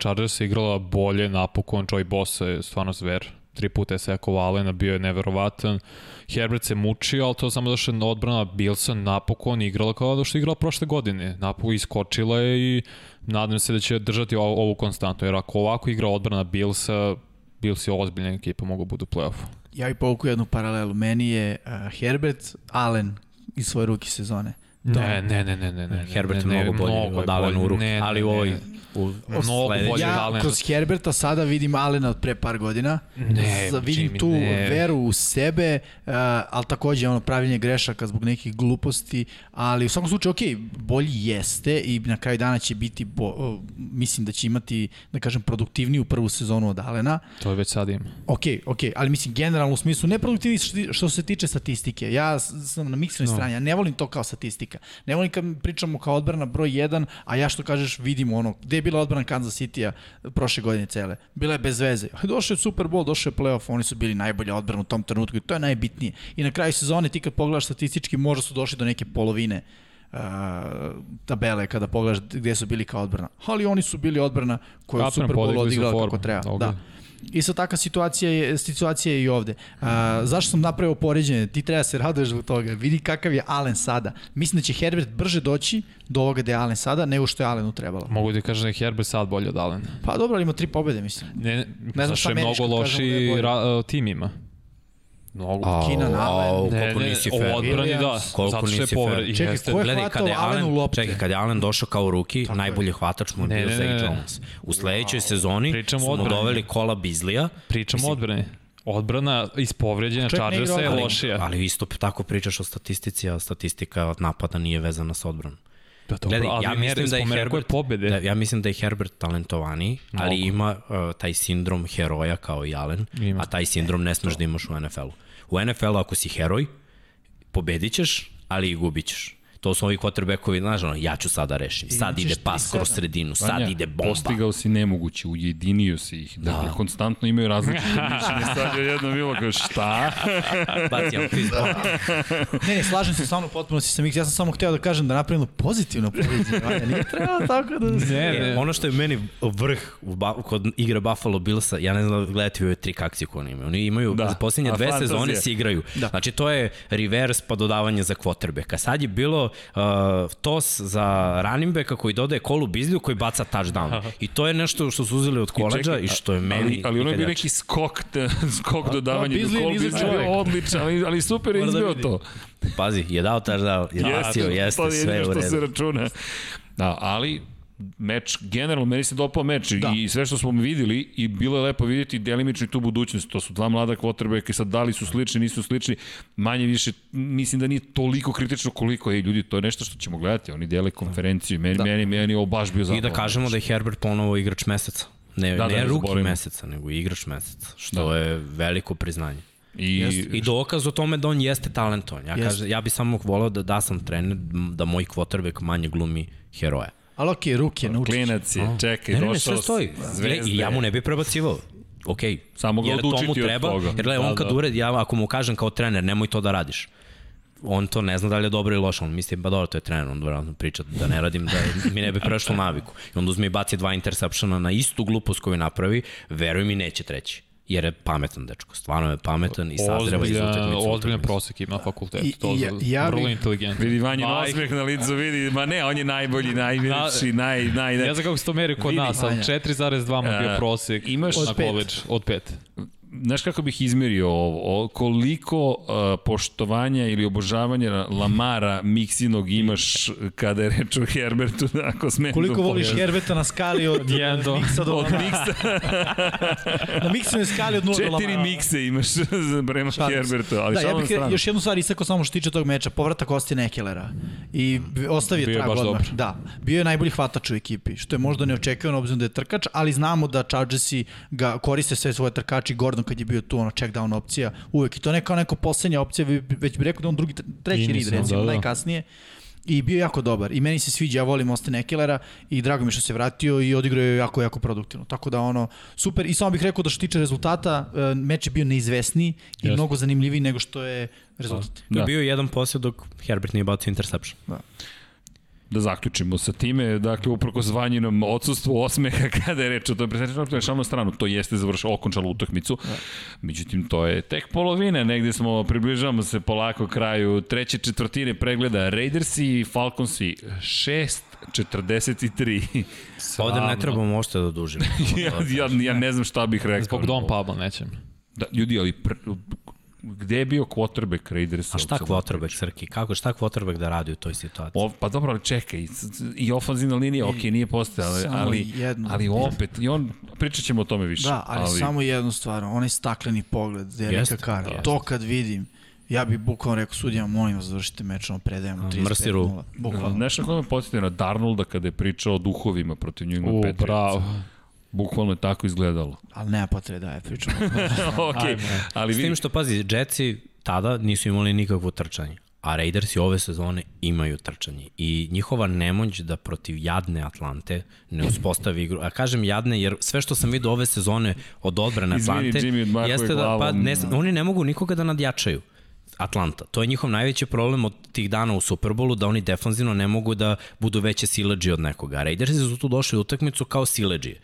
Chargersa je igrala bolje, napokon Joy Bosa je stvarno zver. Tri puta je sekao Alena, bio je neverovatan. Herbert se mučio, ali to samo da što je odbrana Billsa napokon igrala kao da što je igrala prošle godine. Napokon iskočila je i nadam se da će držati ovu, ovu konstantu, jer ako ovako igra odbrana Billsa, Bills je ozbiljna ekipa, mogu budu u play-offu. Ja bih povuku jednu paralelu. Meni je uh, Herbert Allen iz svoje ruki sezone. Ne, ne, ne, ne, ne, ne. Herbert je ne, mnogo bolji mnogo od Alena u ruke, Ne, ne, ali u ne, ovoj ne. u Mnogo sledećoj- bolje. Ja Allena. kroz Herberta sada vidim Alena od pre par godina. Ne, Za- vidim Jimmy, tu ne. veru u sebe, uh, ali takođe ono pravljenje grešaka zbog nekih gluposti, ali u svakom slučaju, ok, bolji jeste i na kraju dana će biti, bo, uh, mislim da će imati, da kažem, produktivniju prvu sezonu od Alena. To je već sad ima. Ok, ok, ali mislim generalno u smislu neproduktivni što- što se tiče statistike. Ja sam na miksenoj no. strani, ja ne volim to kao statistika. Ne volim kad pričamo kao odbrana broj 1, a ja što kažeš vidimo ono, gde je bila odbrana Kansas City-a prošle godine cele. Bila je bez veze. Došao je Super Bowl, došao je playoff, oni su bili najbolja odbrana u tom trenutku i to je najbitnije. I na kraju sezone ti kad pogledaš statistički možda su došli do neke polovine uh, tabele kada pogledaš gde su bili kao odbrana. Ali oni su bili odbrana koju je Super Bowl odigrala kako treba. Ok. Da. Isto takva situacija je, situacija je i ovde. A, zašto sam napravio poređenje? Ti treba da se raduješ zbog toga. Vidi kakav je Allen sada. Mislim da će Herbert brže doći do ovoga gde je Allen sada, nego što je Allenu trebalo. Mogu ti kažem da je Herbert sad bolje od Alena. Pa dobro, ali ima tri pobede, mislim. Ne, ne znam zašto je mnogo kažemo da je loši ra, tim ima. Mnogo. Au, Allen. au, Ne, koliko ne, nisi fair. odbrani da. Koliko zato što je nisi povred. Čekaj, ko je Gledaj, hvatao kada je Allen, lopte? čekaj, kada je Allen došao kao ruki, Tako najbolji hvatač mu je bio ne. Jones. U sledećoj sezoni Pričamo su o mu odbrani. doveli kola Bizlija, Pričamo o odbrani. Odbrana iz povređenja Chargersa je lošija. ali isto tako pričaš o statistici, a statistika od napada nije vezana sa odbranom. Da, dobro, Gledaj, ali ja mislim da je Herbert, pobede. da, ja mislim da je Herbert talentovaniji, ali Mnogo. ima uh, taj sindrom heroja kao i Allen, Ima. a taj sindrom ne smeš da imaš u NFL-u. U NFL-u ako si heroj, pobedit ćeš, ali i gubit ćeš. To su ovi quarterbackovi, znaš, ono, ja ću sada rešim. Sad ide pas 3-7. kroz sredinu, sad Vanja, ide bomba. Postigao si nemoguće, ujedinio si ih. Dakle, konstantno imaju različite mišljenje. Sad je jedno bilo kao šta? Baci fist bump. Ne, ne, slažem se sa mnom potpuno si sam ih. Ja sam samo hteo da kažem da napravimo pozitivno poređenje. Nije trebalo tako da... Ne, E, ne. ono što je meni vrh kod igre Buffalo Billsa, ja ne znam da gledate ove tri akcije koje oni imaju. Oni imaju, Da, da, za posljednje a dve sezone se igraju. Da. Znači to je reverse pa dodavanje za quarterbacka. Sad je bilo uh, tos za running backa koji dodaje kolu Bizliju koji baca touchdown. I to je nešto što su uzeli od koleđa i, što je meni Ali, ali ono je bio neki skok, te, skok dodavanja. Nizak Beasley je odličan, ali, ali super je da vidi. to. Pazi, je dao touchdown, je bacio, jeste, to je sve jedino u što se redu. računa. Da, ali meč, generalno, meni se dopao meč da. i sve što smo videli i bilo je lepo vidjeti delimično i tu budućnost. To su dva mlada kvotrbeka i sad da li su slični, nisu slični, manje više, mislim da nije toliko kritično koliko je ljudi, to je nešto što ćemo gledati, oni dele konferenciju, meni, da. meni, meni je ovo baš bio I zapravo. da kažemo da je Herbert ponovo igrač meseca. Ne, Da, da, da, ne ne ruki meseca, nego igrač meseca, što da. je veliko priznanje. I, I dokaz o tome da on jeste talentovan. Ja, Jeste. kaže, ja bi samo volao da da sam trener, da moj quarterback manje glumi heroja. Ali okej, ruke, nauči. klinac je, čekaj, Ne, ne, ne, došao sve stoji. zvezde. I ja mu ne bi prebacivao. Ok, Samo ga jer to mu od treba, toga. jer gledaj, Da, on kad da. ured, ja ako mu kažem kao trener, nemoj to da radiš on to ne zna da li je dobro ili loše, on misli, ba dobro, to je trener, on vjerojatno priča da ne radim, da mi ne bi prešlo naviku. I onda uzme i baci dva interceptiona na istu glupost koju napravi, veruj mi, neće treći. Jer je pametan dečko, stvarno je pametan i sazreva iz utakmice. ozbiljan prosek ima fakultet. I- to ja- ja vrlo inteligentno. Vidi Vanjin osmeh na licu, vidi, ma ne, on je najbolji, najveći, naj, naj, naj, Ne znam kako se to meri kod Vidi, nas, ali Vanja. 4,2 mu bio E, prosek imaš- na Od pet. college od 5. Znaš kako bih izmerio ovo? O, koliko uh, poštovanja ili obožavanja Lamara Miksinog imaš kada je reč o Herbertu, ako smem Koliko da voliš? Herberta na skali od, jedan do- od miksa do Od Lamara? miksa, Na miksinoj skali od 0 do Lamara. četiri mikse imaš za prema Šalim. Herbertu, ali da, ja bih stranu. još jednu stvar istakao samo što tiče tog meča, povratak Ostina Ekelera. I ostavio Bio je trag odmah. dobar. Da, bio je najbolji hvatač u ekipi, što je možda neočekivano obzirom da je trkač, ali znamo da Chargersi ga koriste sve svoje trkači, Gordon kad je bio tu, ono check down opcija, uvek. I to ne kao neko poslednja opcija, već bih rekao da on drugi, treći read, nisam, recimo, da, da. najkasnije. I bio jako dobar. I meni se sviđa, ja volim Austin Ekelera i drago mi što se vratio i odigrao je jako, jako produktivno. Tako da ono, super. I samo bih rekao da što se tiče rezultata, e, meč je bio neizvesniji i Jeste. mnogo zanimljiviji nego što je rezultat. Da. Da. Bio je jedan posjed dok Herbert nije bacio interception. Da zaključimo sa time, dakle, uprko zvanjenom odsustvu osmeha kada je reč o tome, presrećeno šalno stranu, to jeste završilo, okončalo utakmicu. Međutim, to je tek polovina, negde smo, približavamo se polako kraju treće četvrtine pregleda Raidersi i Falconsi 6-43. Ovde ne trebamo ošte da dužimo. ja, ja, ja ne znam šta bih rekao. Zbog Don Pablo nećem. Da, ljudi, ali pr, gde je bio quarterback Raidersa? A šta quarterback, Srki? Kako, šta quarterback da radi u toj situaciji? O, pa dobro, ali čekaj, i ofanzivna linija, ok, nije postojala, samo ali, jedno. ali opet, i on, pričat ćemo o tome više. Da, ali, ali samo jednu stvar, onaj stakleni pogled, Dereka Kara, da. to kad vidim, ja bih bukvalno rekao sudijama, molim vas, završite meč, ono predajemo 35-0. Mrsiru. Bukvalno. Nešto koje me podsjetio na Darnolda kada je pričao o duhovima protiv New England Patriotsa. bravo. Bukvalno je tako izgledalo. Ali nema potrebe da je pričamo. ok, Ajme. S ali tim vidi, što, pazi, Jetsi tada nisu imali nikakvo trčanje, a Raidersi ove sezone imaju trčanje. I njihova nemoć da protiv jadne Atlante ne uspostavi igru. A kažem jadne jer sve što sam vidio ove sezone od odbrane Izvini, Atlante Jimmy, odmahuje jeste da pa, ne, oni ne mogu nikoga da nadjačaju. Atlanta. To je njihov najveći problem od tih dana u Superbolu, da oni defanzivno ne mogu da budu veće sileđi od nekoga. Raidersi su tu došli u utakmicu kao sileđi.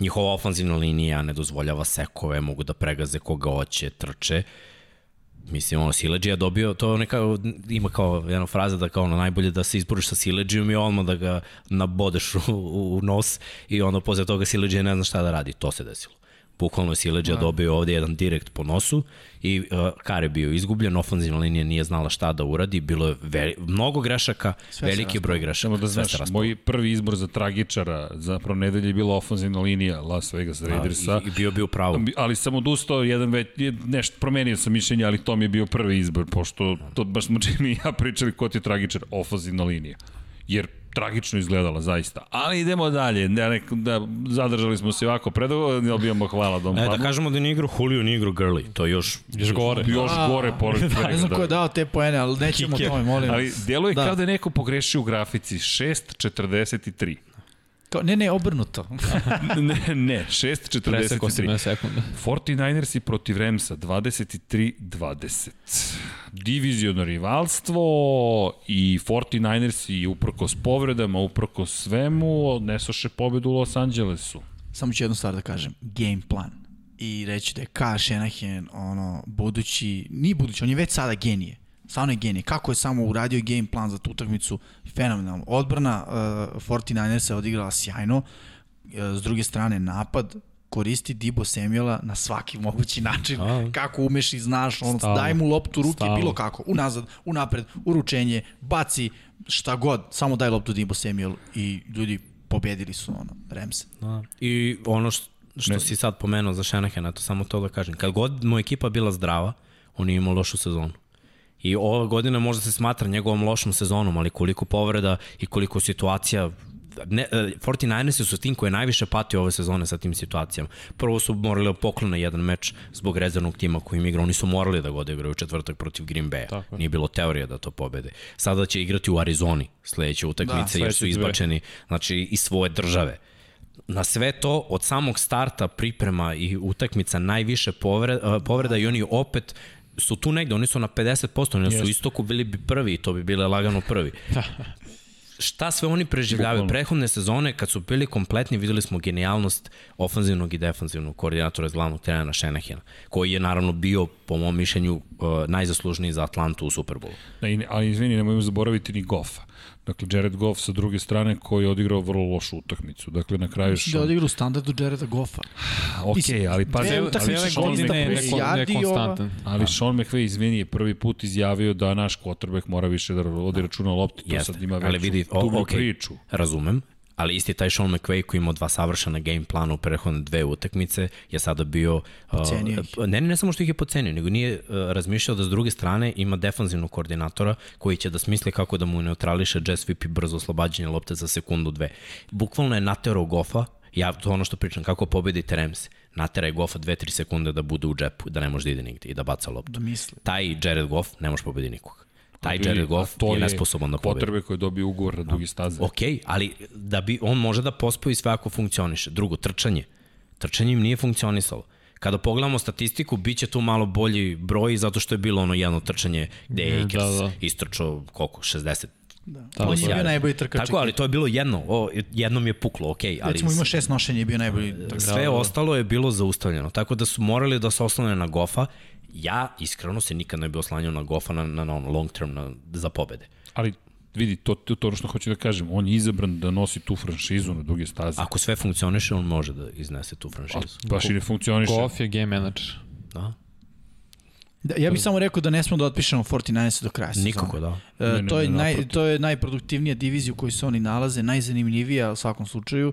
Njihova ofanzivna linija ne dozvoljava sekove, mogu da pregaze koga hoće, trče. Mislim, ono, Sileđi je dobio, to neka, ima kao jedna fraza da kao ono, najbolje da se izboriš sa Sileđijom i odmah da ga nabodeš u, u, u nos i ono, posle toga Sileđija ne zna šta da radi. To se desilo. Bukvalno je Sileđa da. dobio ovde jedan direkt po nosu i uh, Kar je bio izgubljen, ofenzivna linija nije znala šta da uradi, bilo je veli, mnogo grešaka, sve veliki broj grešaka. Samo da znaš, moj prvi izbor za tragičara, zapravo nedelje je bila ofenzivna linija Las Vegas Raidersa. I, i bio bio pravo. Ali sam odustao, jedan već, nešto promenio sam mišljenje, ali to mi je bio prvi izbor, pošto to baš smo čini i ja pričali ko ti je tragičar, ofenzivna linija. Jer tragično izgledala, zaista. Ali idemo dalje, da, ne, da zadržali smo se ovako predugo, ne obijamo hvala Dom Pablo. E, da kažemo da nije igru Julio, nije igru Gurley, to je još... Još gore. Još A, gore, pored da, Ne znam ko je dao te poene, ali nećemo Kike. tome, molim. Ali djeluje da. kao da je neko pogrešio u grafici, 6.43. Kao, ne, ne, obrnuto. ne, ne, 6.43. sekunda. 49ersi protiv Remsa, 23-20. Diviziono rivalstvo i 49ersi uprkos povredama, uprkos svemu, odnesoše pobedu u Los Angelesu. Samo ću jednu stvar da kažem. Game plan. I reći da je Kyle Shanahan, ono, budući, nije budući, on je već sada genije stvarno je genije. Kako je samo uradio game plan za tu utakmicu, fenomenalno. Odbrana uh, 49 je odigrala sjajno, uh, s druge strane napad, koristi Dibo Samuela na svaki mogući način. A, kako umeš i znaš, ono, daj mu loptu ruke, Stalo. bilo kako, unazad, unapred, uručenje, baci, šta god, samo daj loptu Dibo Samuel i ljudi pobedili su ono, Remse. Da. I ono što, što ne. si sad pomenuo za Shanahana, to samo to da kažem. Kad god mu ekipa bila zdrava, on je imao lošu sezonu. I ova godina možda se smatra njegovom lošom sezonom, ali koliko povreda i koliko situacija ne, 49ersi su tim koji je najviše patio ove sezone sa tim situacijama. Prvo su morali da poklone jedan meč zbog rezervnog tima koji im igra. Oni su morali da ga odigraju u četvrtak protiv Green Bay. Tako. Nije bilo teorija da to pobede. Sada će igrati u Arizoni sledeće utakmice da, jer su izbačeni znači, iz svoje države. Na sve to, od samog starta priprema i utakmica najviše povreda, povreda i oni opet su tu negde, oni su na 50%, oni su istoku bili bi prvi i to bi bile lagano prvi. Šta sve oni preživljavaju? Prehodne sezone, kad su bili kompletni, videli smo genijalnost ofanzivnog i defanzivnog koordinatora iz glavnog trenera Šenehena, koji je naravno bio, po mom mišljenju, uh, najzaslužniji za Atlantu u Superbolu. Da, ali izvini, nemojmo zaboraviti ni Goffa. Dakle, Jared Goff sa druge strane koji je odigrao vrlo lošu utakmicu. Dakle, na kraju... Što... Da je odigrao standardu Jareda Goffa. ok, ali pa... Dve utakmice Sean McVay, ali Sean McVay, izvini, je prvi put izjavio da naš quarterback mora više da vodi računa lopti. To sad ima veću ali vidi, o, okay, priču. Razumem, ali isti taj Sean McVay koji imao dva savršena game plana u prehodne dve utakmice je sada bio... Uh, ne, ne samo što ih je pocenio, nego nije uh, razmišljao da s druge strane ima defanzivnog koordinatora koji će da smisli kako da mu neutrališe sweep i brzo oslobađanje lopte za sekundu dve. Bukvalno je naterao Goffa ja to ono što pričam, kako pobedite natera je Goffa 2-3 sekunde da bude u džepu, da ne može da ide nigde i da baca loptu. Da misli. Taj Jared Goff ne može pobediti nikog. Taj Jared Goff je, je nesposoban da pobedi. Potrebe koje dobije ugovor na dugi staze. Ok, ali da bi on može da pospoji sve ako funkcioniše. Drugo, trčanje. Trčanje im nije funkcionisalo. Kada pogledamo statistiku, bit će tu malo bolji broj zato što je bilo ono jedno trčanje gde je Akers da, da. istrčao koliko, 60 Da. On je bio najbolji trkač. Tako, ali to je bilo jedno. O, jednom je puklo, okej. Okay, ali Recimo ima šest nošenja i bio najbolji trkač. Sve da, ostalo je bilo zaustavljeno. Tako da su morali da se oslone na Gofa ja iskreno se nikad ne bi oslanjao na Goffa na, na, na on long term na, za pobede. Ali vidi, to, to, to što hoću da kažem, on je izabran da nosi tu franšizu na duge staze. Ako sve funkcioniše, on može da iznese tu franšizu. A, baš i ne funkcioniše. Goff je game manager. Da. Da, ja bih samo rekao da ne smo da otpišemo 49 do kraja sezona. Nikako, da. E, ne, ne, to, je ne, naj, to je najproduktivnija divizija u kojoj se oni nalaze, najzanimljivija u svakom slučaju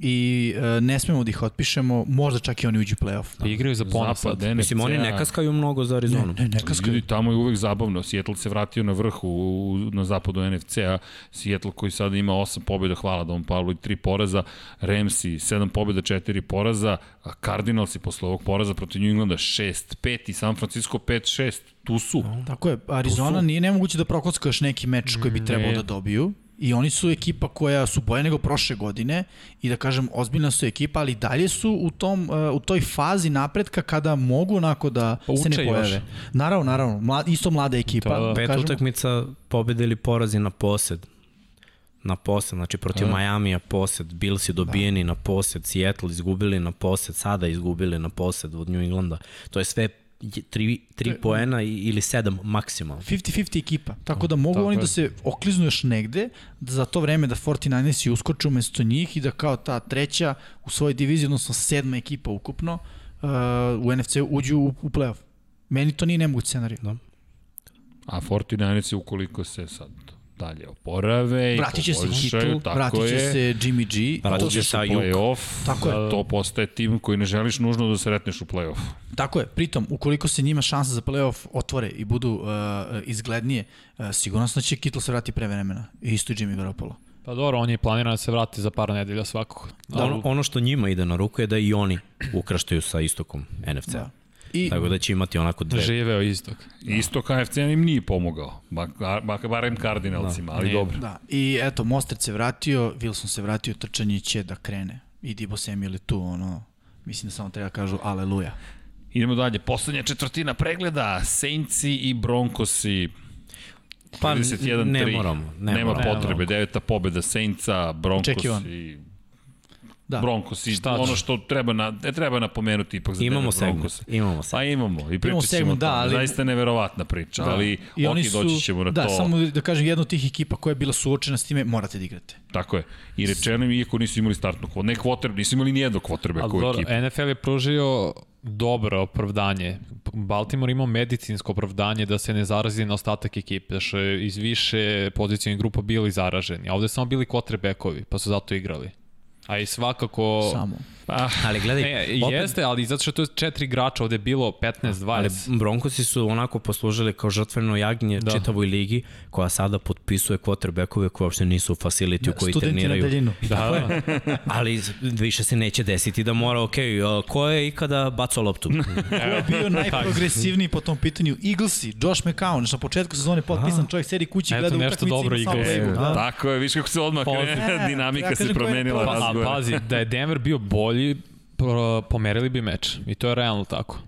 i uh, ne smemo da ih otpišemo, možda čak i oni uđu play-off. Da. Igraju za ponos sad. Mislim, oni ne kaskaju mnogo za Arizonu. Ne, ne, ne kaskaju. Ljudi, tamo je uvek zabavno. Seattle se vratio na vrhu u, na zapadu NFC-a. Seattle koji sada ima 8 pobjeda, hvala Dom Pavlu, i 3 poraza. Ramsey, 7 pobjeda, 4 poraza. Cardinals i posle ovog poraza protiv New Englanda 6-5 i San Francisco 5-6. Tu su. Tako je, Arizona nije nemoguće da prokockaš neki meč koji bi trebao da dobiju i oni su ekipa koja su bolje nego prošle godine i da kažem ozbiljna su ekipa, ali dalje su u tom uh, u toj fazi napretka kada mogu onako da pa se ne pojave. Još. Naravno, naravno, mlad, isto mlada ekipa. Da, da. Pet kažemo. utakmica pobede ili porazi na posed na posed, znači protiv da. Majamija posed, Bills je dobijeni da. na posed, Seattle izgubili na posed, sada izgubili na posed od New Englanda. To je sve tri, tri poena ili sedam maksimalno. 50-50 ekipa, tako da mogu tako oni je. da se okliznu još negde, da za to vreme da 49ers uskoče umesto njih i da kao ta treća u svojoj diviziji, odnosno sedma ekipa ukupno, uh, u NFC uđu u, u playoff. Meni to nije nemoguć scenarij. Da. A 49 ukoliko se sad dalje oporave Vratit će i se poboljšaju, Kittle, tako vratit će je, se Jimmy G. Vratit će se play-off, Tako je. to postaje tim koji ne želiš nužno da se retneš u play-off. Tako je, pritom, ukoliko se njima šanse za playoff otvore i budu uh, izglednije, uh, sigurno da će Kittle se vrati pre vremena. I isto i Jimmy Garoppolo. Pa dobro, on je planiran da se vrati za par nedelja svakako. Da, ono, ono što njima ide na ruku je da i oni ukrštaju sa istokom NFC. Da. I Tako da će imati onako dve. Živeo istok. Isto KFC im nije pomogao, ba, ba, barem Cardinalsima, ali Nije. dobro. Da, i eto, Mostert se vratio, Wilson se vratio, trčanje će da krene. I Dibo Samuel je tu, ono, mislim da samo treba da kažu aleluja. Idemo dalje, poslednja četvrtina pregleda, Saintsi i Broncosi, Pa 31-3. ne moramo. Ne Nema moramo. potrebe, deveta pobeda Saintsa, Broncos Očekivan. i Da. Broncos i Šta ono što treba, na, ne treba napomenuti ipak za Imamo Denver segment. Broncos. Imamo segment. Pa imamo, i pričat ćemo segment, da, ali- Zaista neverovatna priča, da. ali I oni su, doći ćemo na da, to. samo da kažem, jedna od tih ekipa koja je bila suočena s time, morate da igrate. Tako je. I rečeno im, iako nisu imali startnu kvotu, ne kvoter, nisu imali nijedno kvotrbeka Ali u dobro, ekipi. NFL je pružio dobro opravdanje. Baltimore imao medicinsko opravdanje da se ne zarazi na ostatak ekipe, da su iz više pozicijnih grupa bili zaraženi. A ovde su samo bili quarterbackovi, pa su zato igrali. A i svakako... Samo. Pa, Ali gledaj, Ne, opet- jeste, ali zato što je četiri igrača, ovde je bilo 15-20. Ali Broncosi su onako poslužili kao žrtveno jagnje da. Da. čitavoj ligi, koja sada potpisuje quarterbackove koji uopšte nisu u facility u koji Studenti na treniraju. daljinu. Da, da. Ali više se neće desiti da mora, ok, uh, ko je ikada bacao loptu? Ko je bio najprogresivniji po tom pitanju? Eaglesi, Josh McCown, na početku sezone potpisan, čovjek sedi kući, Eto gleda nešto utakmice, dobro ima samo Eaglesi. da. tako je, viš kako se odmah Pa, krene, dinamika ja se promenila. prva? A pazi, da je Denver bio bolji, pro- pomerili bi meč. I to je realno tako.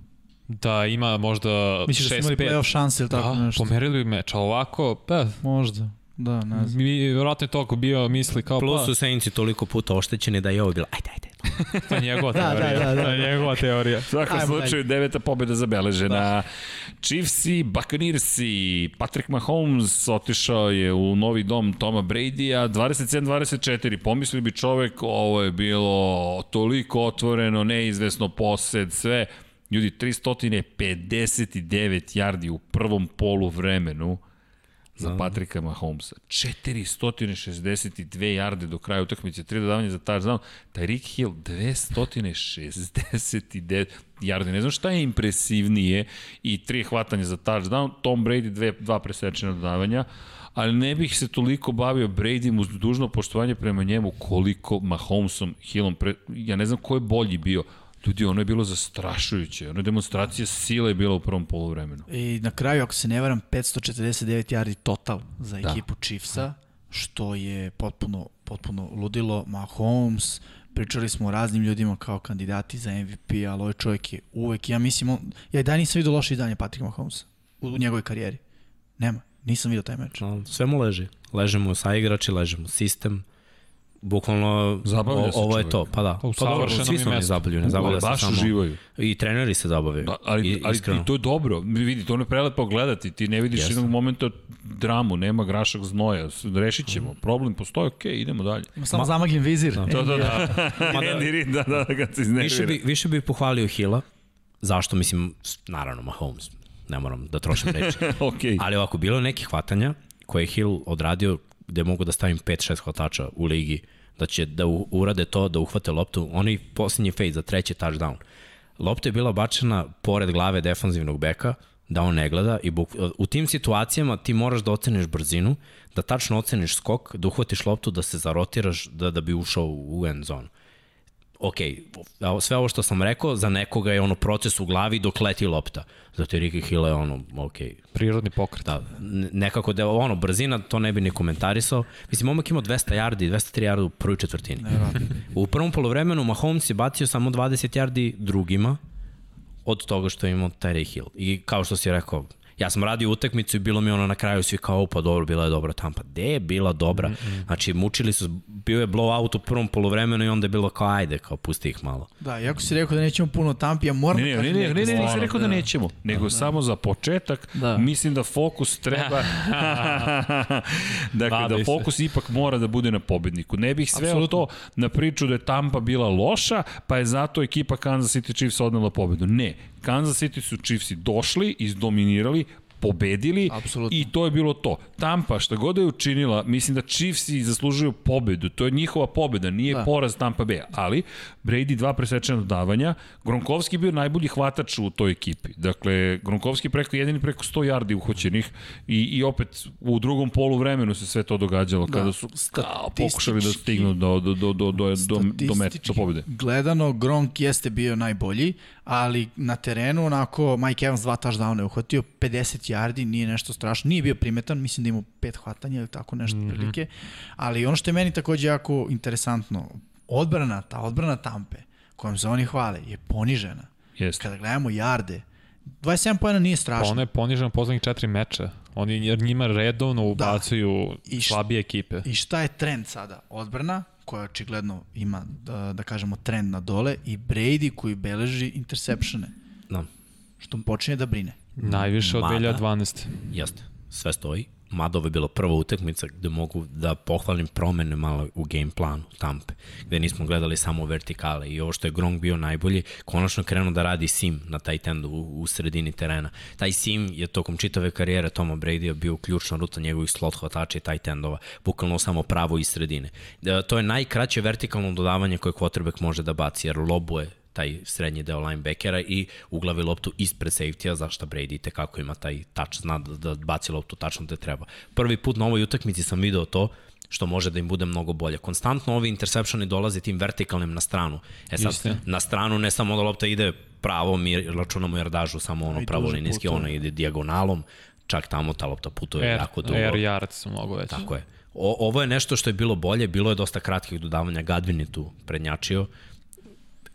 Da ima možda Misliš da su imali 6-5. playoff šanse ili tako Da, nešto? pomerili bi meč, a ovako, pa, Možda. Da, ne znam. mi vjerojatno je toliko bio misli kao Plus pa, su Saintsi toliko puta oštećeni da je ovo bilo, ajde, ajde. to je njegova Da, da, teorija. da, da. To je njegova teorija. U svakom slučaju, deveta pobjeda zabeležena. Da. Chiefsi, Buccaneersi, Patrick Mahomes otišao je u novi dom Toma Brady-a, 27-24. Pomislili bi čovek, ovo je bilo toliko otvoreno, neizvesno posed, sve. Ljudi, 359 yardi u prvom polu vremenu za Patrika Mahomesa. 462 jarde do kraja utakmice, 3 dodavanja za touchdown. Tyreek Hill 269 jarde. Ne znam šta je impresivnije i 3 hvatanja za touchdown. Tom Brady dve, dva presečena dodavanja ali ne bih se toliko bavio Brady uz dužno poštovanje prema njemu koliko Mahomesom, Hillom, pre, ja ne znam ko je bolji bio. Ljudi, ono je bilo zastrašujuće. Ono je demonstracija sile je bila u prvom polovremenu. I na kraju, ako se ne varam, 549 yardi total za Da. ekipu Chiefsa, što je potpuno, potpuno ludilo. Mahomes, pričali smo o raznim ljudima kao kandidati za MVP, ali ovaj čovjek je uvek, ja mislim, on, ja i dan nisam vidio loše izdanje Patrika Mahomesa u, u njegovoj karijeri. Nema, nisam vidio taj meč. Sve mu leži. Leže mu sa igrači, leže mu sistem. Bukvalno, Zabavlja se ovo je čovek. to, pa da. Pa Pa dobro, svi je su oni mestu. zabavljaju, ne zabavlja se baš samo. uživaju. I treneri se zabavljaju. Da, ali, I, ali iskreno. i to je dobro. Vidi, to ne prelepo gledati. Ti ne vidiš jednog momenta dramu, nema grašak znoja. Rešit ćemo. Problem postoji, okej, idemo dalje. Samo zamagljen vizir. To, to, da. Andy Reid, da, da, da, kad se iznervira. Više bi, više bi pohvalio Hila. Zašto? Mislim, naravno, Mahomes. Ne moram da trošim reči. okej. Ali ovako, bilo je nekih hvatanja koje je Hill odradio gde mogu da stavim 5-6 hvatača u ligi, da će da urade to, da uhvate loptu. Oni poslednji fade za treći touchdown. Lopta je bila bačena pored glave defanzivnog beka, da on ne gleda i buk, u tim situacijama ti moraš da oceniš brzinu, da tačno oceniš skok, da uhvatiš loptu, da se zarotiraš da, da bi ušao u end zonu ok, sve ovo što sam rekao, za nekoga je ono proces u glavi dok leti lopta. Zato je Ricky Hill je ono, ok, Prirodni pokret. da, ne- nekako da ono, brzina, to ne bi ni komentarisao. Mislim, momak imao 200 yardi, 203 yardi u prvoj četvrtini. U prvom polovremenu Mahomes je bacio samo 20 yardi drugima od toga što je imao Tyreek Hill. I kao što si rekao, Ja sam radio utakmicu i bilo mi ono na kraju svi kao, pa dobro, bila je dobra Tampa. De je bila dobra? Mm -mm. Znači, mučili su, bio je blowout u prvom polovremenu i onda je bilo kao, ajde, kao, pusti ih malo. Da, iako si rekao da nećemo puno Tampa, ja moram ne, ne, ne, ne, ne, ne, nisam rekao da, da nećemo, nego da. samo za početak, da. mislim da fokus treba, dakle, da, da fokus ipak mora da bude na pobedniku. Ne bih sve Absolutno. to na priču da je Tampa bila loša, pa je zato ekipa Kansas City Chiefs odnela pobedu. Ne, Kansas City su Chiefsi došli, izdominirali, pobedili Absolutno. i to je bilo to. Tampa, šta god je učinila, mislim da Chiefsi zaslužuju pobedu, to je njihova pobeda, nije da. poraz Tampa Bay, ali Brady dva presečena dodavanja, Gronkovski bio najbolji hvatač u toj ekipi. Dakle, Gronkovski preko jedini preko 100 yardi uhoćenih i, i opet u drugom polu vremenu se sve to događalo da. kada su kao, pokušali da stignu do, do, do, do, do, do, do, met, do pobede. Gledano, Gronk jeste bio najbolji, ali na terenu onako Mike Evans dva touchdowna je uhvatio, 50 yardi, nije nešto strašno, nije bio primetan, mislim da ima pet hvatanja ili tako nešto mm -hmm. prilike, ali ono što je meni takođe jako interesantno, odbrana, ta odbrana Tampe, kojom se oni hvale, je ponižena. Jeste. Kada gledamo jarde, 27 pojena nije strašno. Ona je ponižena poslednjih četiri meča. Oni jer njima redovno da. ubacuju da. slabije ekipe. I šta je trend sada? Odbrana, koja očigledno ima, da, da kažemo, trend na dole i Brady koji beleži interseptione. Da. Što mu počinje da brine. Najviše od 2012. Jeste, sve stoji. Mada ovo je bila prva utakmica gde mogu da pohvalim promene malo u game planu Tampe, gde nismo gledali samo vertikale i ovo što je Gronk bio najbolji, konačno krenuo da radi sim na taj tend u, u sredini terena. Taj sim je tokom čitave karijere Toma Brady bio ključna ruta njegovih slot hvatača i taj tendova, bukvalno samo pravo iz sredine. E, to je najkraće vertikalno dodavanje koje quarterback može da baci, jer lobuje taj srednji deo linebackera i uglavi loptu ispred safety-a, zašto Brady te kako ima taj touch, zna da, da baci loptu tačno gde treba. Prvi put na ovoj utakmici sam video to, što može da im bude mnogo bolje. Konstantno ovi interceptioni dolaze tim vertikalnim na stranu. E sad, Jeste. na stranu ne samo da lopta ide pravo, mi računamo jardažu samo ono pravo linijski, ono ide dijagonalom, čak tamo ta lopta putuje air, jako dugo. Air yard su mnogo veći. Tako je. O, ovo je nešto što je bilo bolje, bilo je dosta kratkih dodavanja, Gadvin je tu prednjačio,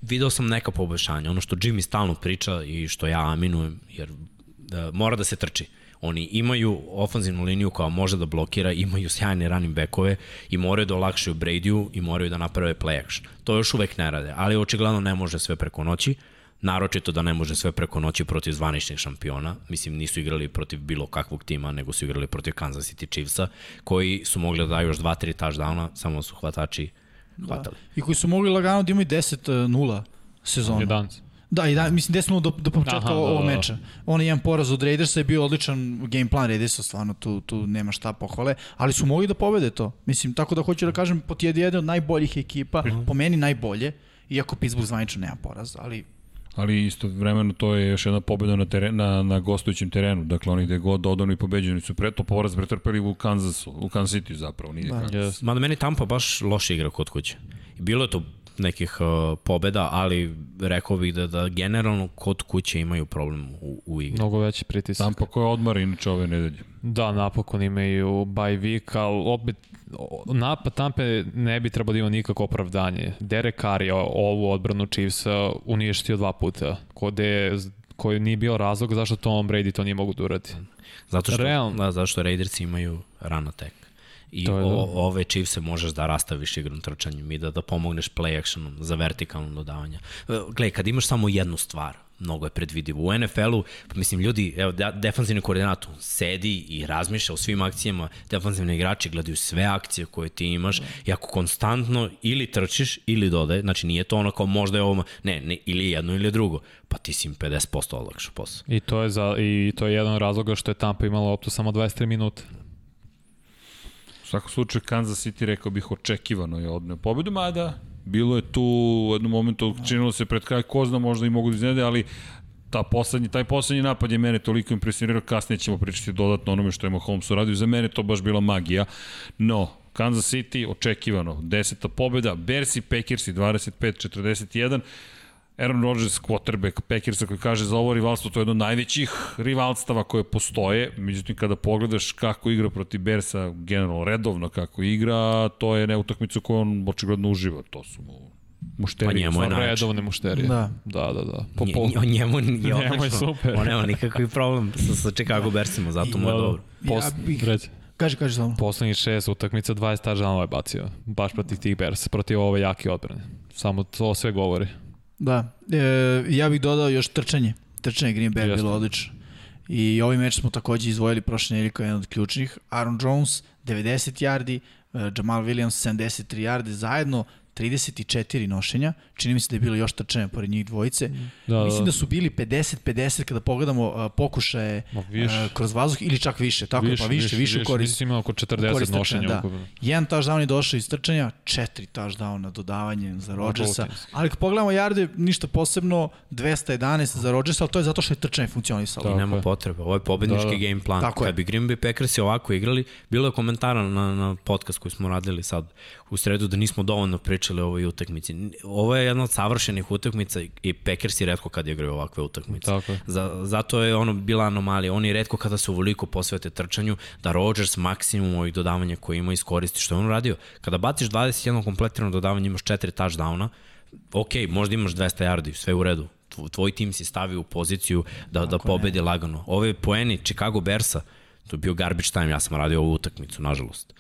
video sam neka poboljšanja. Ono što Jimmy stalno priča i što ja aminujem, jer da, mora da se trči. Oni imaju ofanzivnu liniju koja može da blokira, imaju sjajne running backove i moraju da olakšaju Brady-u i moraju da naprave play action. To još uvek ne rade, ali očigledno ne može sve preko noći. Naročito da ne može sve preko noći protiv zvaničnih šampiona. Mislim, nisu igrali protiv bilo kakvog tima, nego su igrali protiv Kansas City Chiefsa, koji su mogli da daju još 2-3 touchdowna, samo su hvatači hvatali. Da. I koji su mogli lagano da imaju 10-0 sezonu. 11. Da, i da, mislim 10 do, do početka Aha, ovog da, da. meča. On jedan poraz od Raidersa je bio odličan game plan Raidersa, stvarno tu, tu nema šta pohvale, ali su mogli da pobede to. Mislim, tako da hoću da kažem, potjede jedan od najboljih ekipa, mm -hmm. po meni najbolje, iako Pittsburgh zvanično nema poraz, ali ali isto vremeno to je još jedna pobeda na, teren, na, na gostujućem terenu. Dakle, oni gde god odano i pobeđeni su pre, to poraz pretrpeli u Kansasu, u Kansas City zapravo. Nije da. Yes. Mada meni Tampa baš loše igra kod kuće. Bilo je to nekih uh, pobeda, ali rekao bih da, da generalno kod kuće imaju problem u, u igri. Mnogo veći pritisak. Tampa koja odmara inače ove nedelje. Da, napokon imaju bye week, ali opet napad Tampe ne bi trebalo da ima nikako opravdanje. Derek Carr je ovu odbranu Chiefsa uništio dva puta, kode koji nije bio razlog zašto Tom Brady to nije mogu da uradi. Zato što, Realno. da, zato što Raidersi imaju run attack. I to je o, da. ove Chiefs-e možeš da rastaviš igrom trčanjem i da, da pomogneš play actionom za vertikalno dodavanje. Gle, kad imaš samo jednu stvar, mnogo je predvidivo. U NFL-u, pa mislim, ljudi, evo, defanzivni koordinatu sedi i razmišlja o svim akcijama, defanzivni igrači gledaju sve akcije koje ti imaš i ako konstantno ili trčiš ili dodaje, znači nije to ono kao možda je ovo, ne, ne ili jedno ili drugo, pa ti si im 50% olakšao posao. I to je, za, i to je jedan razloga što je Tampa imala optu samo 23 minuta. U svakom slučaju Kansas City rekao bih očekivano je odneo pobedu, mada bilo je tu u jednom momentu činilo se pred kraj ko zna možda i mogu da iznede, ali ta poslednji, taj poslednji napad je mene toliko impresionirao, kasnije ćemo pričati dodatno onome što je Mahomes uradio, za mene to baš bila magija, no, Kansas City očekivano, deseta pobeda, Bersi, Packersi 25-41, Aaron Rodgers, quarterback Packersa koji kaže za ovo rivalstvo to je jedno od najvećih rivalstava koje postoje, međutim kada pogledaš kako igra protiv Bersa, generalno redovno kako igra, to je ne utakmicu koju on očigledno uživa, to su mu Mušterije, Pa njemu je najjače. redovne mušterije. Da. Da, da, da. Po, po, nje- njemu je Njemu je odlično. super. On nema nikakvi problem sa, sa Chicago Bearsima, zato mu je Da, da. dobro. Pos, Ja bih- reci. Kaže, kaže samo. Poslednjih šest utakmica 20 touchdownova je bacio. Baš protiv tih Bears, protiv ove jake odbrane. Samo to sve govori. Da, e, ja bih dodao još trčanje. Trčanje Green Bay je bilo odlično. I ovaj meč smo takođe izdvojili prošle nedelje kao jedan od ključnih. Aaron Jones 90 yardi, e, Jamal Williams 73 yardi, zajedno 34 nošenja. Čini mi se da je bilo još trčanja pored njih dvojice. Da, Mislim da su bili 50-50 kada pogledamo uh, pokušaje više. uh, kroz vazduh ili čak više. Tako više, pa više, više, u korist. Mislim imao oko u 40 korist nošenja. trčanja, ukupno. Jedan touchdown je došao iz trčanja, četiri touchdowna dodavanjem za Rodgersa. Ali kad pogledamo yarde, ništa posebno, 211 za Rodgersa, ali to je zato što je trčanje funkcionisalo. I Tako nema je. potrebe. Ovo je pobednički Da, da. game plan. Tako je. Kad bi Green Bay Packersi ovako igrali, bilo je komentara na, na podcast koji smo radili sad u sredu da nismo dovoljno pričali o ovoj utakmici. Ovo je jedna od savršenih utakmica i Packersi redko kad igraju ovakve utakmice. Tako je. Za, zato je ono bila anomalija. Oni redko kada se uvoliko posvete trčanju, da Rodgers maksimum ovih dodavanja koje ima iskoristi. Što je on radio? Kada baciš 21 kompletirano dodavanje, imaš 4 touchdowna, ok, možda imaš 200 yardi, sve u redu. Tvo- Tvoj tim si stavio u poziciju da, da pobedi lagano. Ove poeni Chicago Bearsa, to je bio garbage time, ja sam radio ovu utakmicu, nažalost.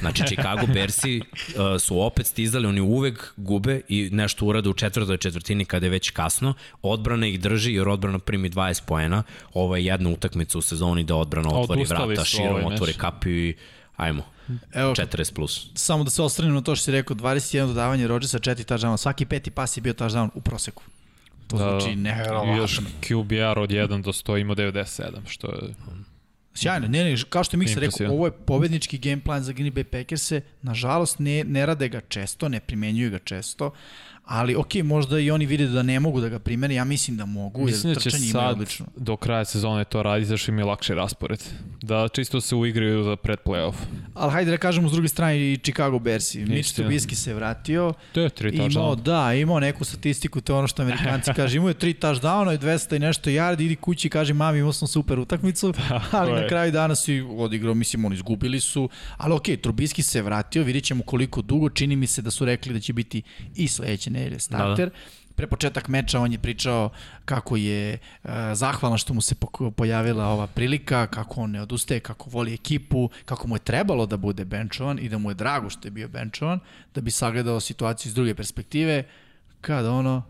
Znači, Chicago Bearsi uh, su opet stizali, oni uvek gube i nešto urade u četvrtoj četvrtini kada je već kasno. Odbrana ih drži jer odbrana primi 20 poena. Ovo je jedna utakmica u sezoni da odbrana otvori Odustali vrata, širom ovaj otvori kapiju i ajmo, Evo, 40 plus. samo da se ostranimo na to što si rekao, 21 dodavanje Rodgersa, 4 touchdowna, svaki peti pas je bio touchdown u proseku. To Da, znači I neverovatno. još QBR od 1 do 100 ima 97, što je... Sjajno, ne, ne, kao što je Miksa rekao, ovo je pobednički game plan za Green Bay Packers-e, nažalost ne, ne rade ga često, ne primenjuju ga često, ali ok, možda i oni vide da ne mogu da ga primene, ja mislim da mogu, Mislim da će sad odlično. do kraja sezone to radi, zašto im je lakši raspored. Da čisto se uigraju za pred playoff. Ali hajde da kažemo s druge strane i Chicago Bearsi. Mitch. Trubisky se vratio, To je tri imao, touchdowna. da, imao neku statistiku, to je ono što amerikanci kaže, imao je tri touchdowna i 200 i nešto yardi, idi kući i kaže, mami, imao sam super utakmicu, ali na kraju dana si odigrao, mislim, oni izgubili su, ali okay, Trubisky se vratio, vidjet ćemo koliko dugo, čini mi se da su rekli da će biti i sledeće nedelje starter. Pre početak meča on je pričao kako je uh, zahvalan što mu se pojavila ova prilika, kako on ne odustaje, kako voli ekipu, kako mu je trebalo da bude benchovan i da mu je drago što je bio benchovan, da bi sagledao situaciju iz druge perspektive, kada ono,